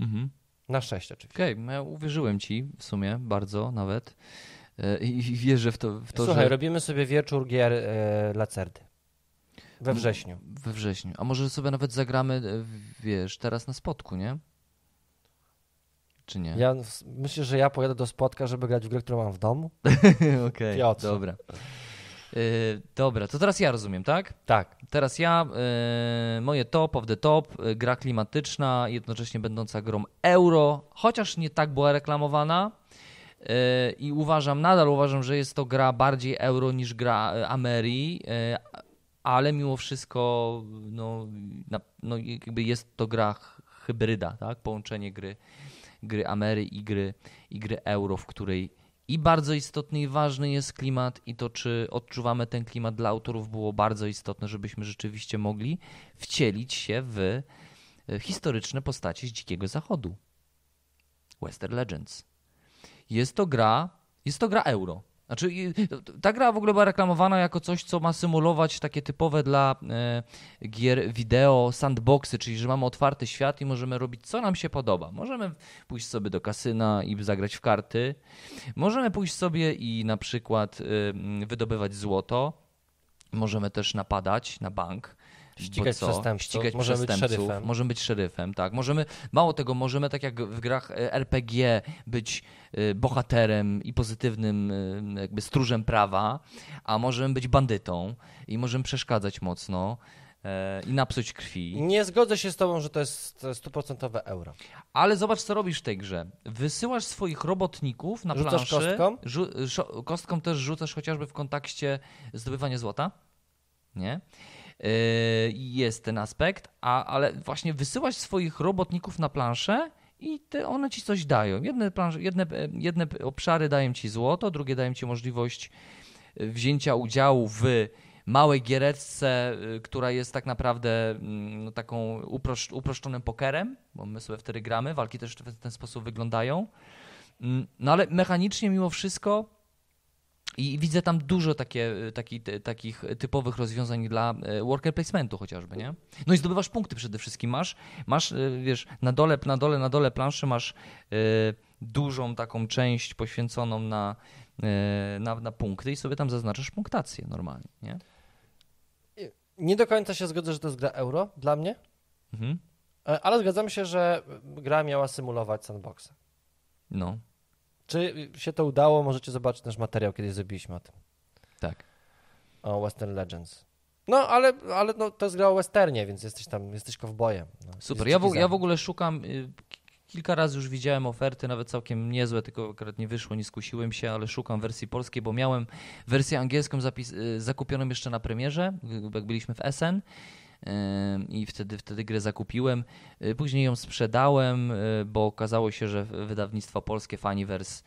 Mhm. Na 6 oczywiście. Okej, no ja uwierzyłem ci w sumie bardzo nawet E, i wierzę w to, w to Słuchaj, że robimy sobie wieczór gier e, Lacerdy we wrześniu. we wrześniu. A może sobie nawet zagramy, e, wiesz, teraz na spotku, nie? czy nie? Ja myślę, że ja pojadę do spotka, żeby grać w grę, którą mam w domu. Okej, dobra. Y, dobra, to teraz ja rozumiem, tak? Tak. Teraz ja, y, moje top of the top, y, gra klimatyczna, jednocześnie będąca grą euro, chociaż nie tak była reklamowana. I uważam, nadal uważam, że jest to gra bardziej euro niż gra Ameri, ale mimo wszystko no, na, no, jakby jest to gra hybryda, tak? połączenie gry, gry Amery i gry, i gry euro, w której i bardzo istotny i ważny jest klimat i to, czy odczuwamy ten klimat dla autorów było bardzo istotne, żebyśmy rzeczywiście mogli wcielić się w e, historyczne postacie z Dzikiego Zachodu. Western Legends. Jest to gra, jest to gra euro. Znaczy, ta gra w ogóle była reklamowana jako coś, co ma symulować takie typowe dla e, gier wideo, sandboxy, czyli że mamy otwarty świat i możemy robić co nam się podoba. Możemy pójść sobie do kasyna i zagrać w karty. Możemy pójść sobie i na przykład mm, wydobywać złoto. Możemy też napadać na bank. Ścigać co? przestępców. Ścigać Możemy być przestępców. szeryfem. Możemy być szeryfem, tak. Możemy, mało tego, możemy tak jak w grach e, RPG być y, bohaterem i pozytywnym y, jakby stróżem prawa, a możemy być bandytą i możemy przeszkadzać mocno e, i napsuć krwi. Nie zgodzę się z tobą, że to jest to jest stuprocentowe euro. Ale zobacz, co robisz w tej grze. Wysyłasz swoich robotników na Rzucasz planszy. kostką? Kostką też rzucasz chociażby w kontekście zdobywania złota. Nie? Yy, jest ten aspekt, a, ale właśnie wysyłasz swoich robotników na planszę i te, one ci coś dają. Jedne, plansze, jedne, jedne obszary dają ci złoto, drugie dają ci możliwość e, wzięcia udziału w małej giereczce, y, która jest tak naprawdę mm, no, taką uprosz- uproszczonym pokerem, bo my sobie wtedy gramy, walki też w ten sposób wyglądają. Mm, No ale mechanicznie mimo wszystko i widzę tam dużo takie, y, taki, takich typowych rozwiązań dla e, worker placementu chociażby, nie? No i zdobywasz punkty przede wszystkim. Masz, masz y, wiesz, na dole, na dole, na dole planszy masz dużą taką część poświęconą na, na, na punkty i sobie tam zaznaczasz punktację normalnie, nie? Nie do końca się zgodzę, że to jest gra euro dla mnie, Mhm. e, ale zgadzam się, że gra miała symulować sandboxa. No, Czy się to udało? Możecie zobaczyć nasz materiał, kiedyś zrobiliśmy o tym, tak. o Western Legends. No, ale, ale no, to jest gra o westernie, więc jesteś tam, jesteś kowbojem. No, Super. Ja w, ja w ogóle szukam. y, Kilka razy już widziałem oferty, nawet całkiem niezłe, tylko akurat nie wyszło, nie skusiłem się, ale szukam wersji polskiej, bo miałem wersję angielską zapis, y, zakupioną jeszcze na premierze, y, jak byliśmy w Essen. I wtedy, wtedy grę zakupiłem. Y, Później ją sprzedałem, y, bo okazało się, że wydawnictwo polskie Faniverse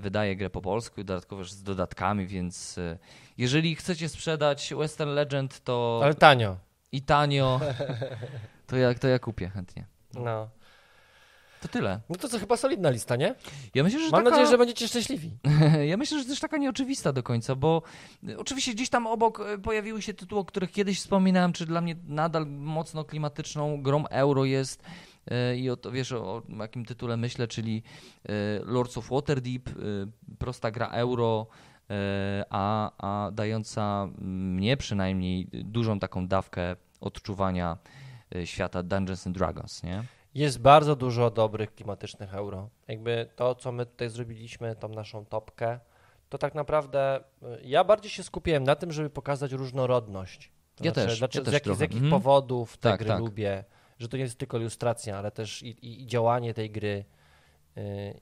wydaje grę po polsku, dodatkowo z dodatkami, więc y, jeżeli chcecie sprzedać Western Legend, to Ale tanio. i tanio, to ja, to ja kupię chętnie. No. To tyle. no to co, chyba solidna lista, nie? Ja myślę, że Mam taka, nadzieję, że będziecie szczęśliwi. ja myślę, że też taka nieoczywista do końca, bo y, oczywiście gdzieś tam obok y, pojawiły się tytuły, o których kiedyś wspominałem, czy dla mnie nadal mocno klimatyczną grą euro jest y, i o to wiesz o, jakim tytule myślę, czyli Lords of Waterdeep, prosta gra euro, a, a dająca mnie przynajmniej dużą taką dawkę odczuwania świata Dungeons and Dragons, nie? Jest bardzo dużo dobrych klimatycznych euro. Jakby to, co my tutaj zrobiliśmy, tą naszą topkę, to tak naprawdę y, ja bardziej się skupiłem na tym, żeby pokazać różnorodność. To Ja znaczy, też, Znaczy, ja z, też jakich, z jakich Mhm. powodów te Tak, gry tak. lubię, że to nie jest tylko ilustracja, ale też i, i, i działanie tej gry y,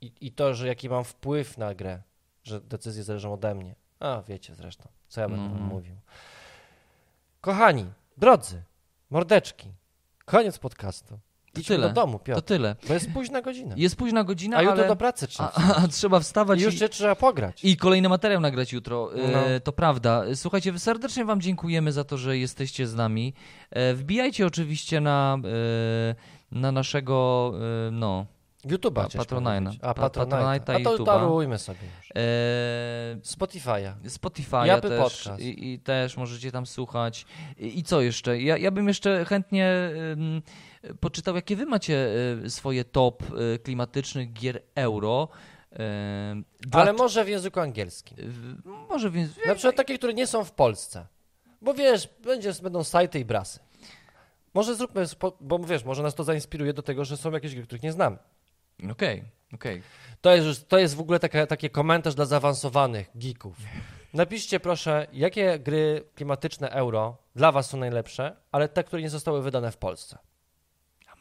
i, i to, że jaki mam wpływ na grę, że decyzje zależą ode mnie. A, wiecie zresztą, co ja będę wam mówił. Kochani, drodzy, mordeczki, koniec podcastu. To Idźmy tyle. do domu, To Piotr. tyle. Bo jest późna godzina. Jest późna godzina, a jutro ale... do pracy trzeba. a, a, trzeba wstawać I już i, się trzeba pograć. i kolejny materiał nagrać jutro. E, No. To prawda. Słuchajcie, serdecznie Wam dziękujemy za to, że jesteście z nami. E, Wbijajcie oczywiście na, e, na naszego, e, no, YouTube'a Pa- chciałeś Patronite'a. powiedzieć. A, Pa- Patronite'a. A to darujmy sobie już. e, Spotify'a. Spotify'a też Podcast. i, i też możecie tam słuchać. I, i co jeszcze? Ja, ja bym jeszcze chętnie poczytał, jakie wy macie y, swoje top y, klimatycznych gier euro. Dla- Ale może w języku angielskim. w- może więc... Na przykład takie, które nie są w Polsce. Bo wiesz, będzie, będą sajty i brasy. Może zróbmy, bo wiesz, może nas to zainspiruje do tego, że są jakieś gry, których nie znamy. Okej, okej. To jest, już- to jest w ogóle taka, taki komentarz dla zaawansowanych geeków. Napiszcie proszę, jakie gry klimatyczne euro dla was są najlepsze, ale te, które nie zostały wydane w Polsce.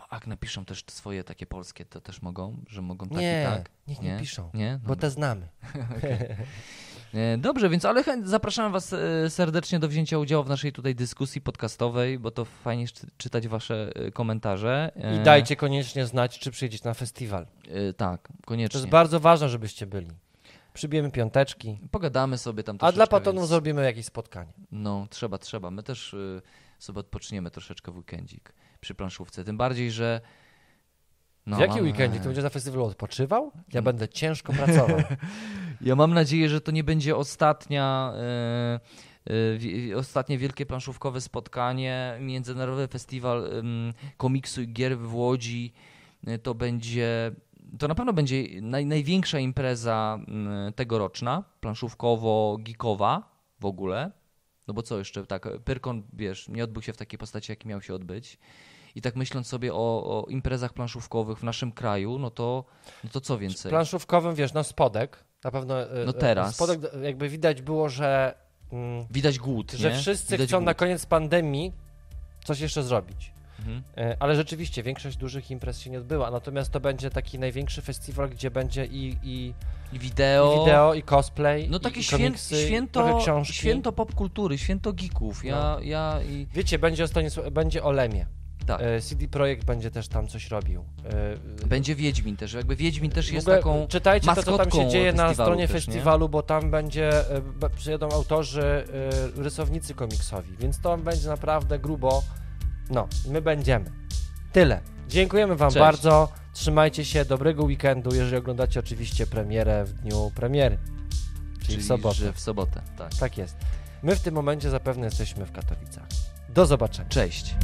A jak napiszą też swoje takie polskie, to też mogą, że mogą tak nie, i tak? niech nie, piszą, Nie? bo te znamy. Dobrze, więc ale zapraszam Was e, serdecznie do wzięcia udziału w naszej tutaj dyskusji podcastowej, bo to fajnie czy- czytać Wasze e, komentarze. E, I dajcie koniecznie znać, czy przyjedziecie na festiwal. e, Tak, To koniecznie. jest bardzo ważne, żebyście byli. Przybijemy piąteczki, Pogadamy sobie tam a dla patronów więc- zrobimy jakieś spotkanie. No, trzeba, trzeba. My też sobie odpoczniemy troszeczkę w weekendzik przy planszówce. Tym bardziej, że. No, w jaki mam- weekend? Ty będziesz na festiwalu odpoczywał? Ja będę ciężko pracował. Ja mam nadzieję, że to nie będzie ostatnia. y, y, wi- ostatnie wielkie planszówkowe spotkanie, Międzynarodowy Festiwal Komiksu i Gier w Łodzi. Y, To będzie, to na pewno będzie naj, największa impreza tegoroczna, planszówkowo-geekowa w ogóle. No bo co jeszcze, tak, Pyrkon, wiesz, nie odbył się w takiej postaci, jaki miał się odbyć. I tak myśląc sobie o, o imprezach planszówkowych w naszym kraju, no to, no to co więcej? Planszówkowym, wiesz, na spodek, na pewno e, No e, teraz. spodek jakby widać było, że, mm, Widać głód, że nie? wszyscy Widać chcą na głód. koniec pandemii coś jeszcze zrobić. Mhm. E, Ale rzeczywiście większość dużych imprez się nie odbyła, natomiast to będzie taki największy festiwal, gdzie będzie i, i, I i wideo. wideo, i cosplay, No takie i świę, komiksy, święto, książki. święto popkultury, święto geeków. Ja, No. ja i Wiecie, będzie o, Stanisł- będzie o Lemie. Tak. E, CD Projekt będzie też tam coś robił. E, Będzie Wiedźmin też. Jakby Wiedźmin też jest taką. Czytajcie to, co tam się dzieje na stronie też, nie? festiwalu, bo tam będzie, e, przyjedą autorzy, rysownicy komiksowi, więc to będzie naprawdę grubo. No, my będziemy. Tyle. Dziękujemy Wam Cześć. bardzo. Trzymajcie się, dobrego weekendu, jeżeli oglądacie oczywiście premierę w dniu premiery, czyli, Czyli w sobotę. w sobotę. Tak. Tak jest. My w tym momencie zapewne jesteśmy w Katowicach. Do zobaczenia. Cześć.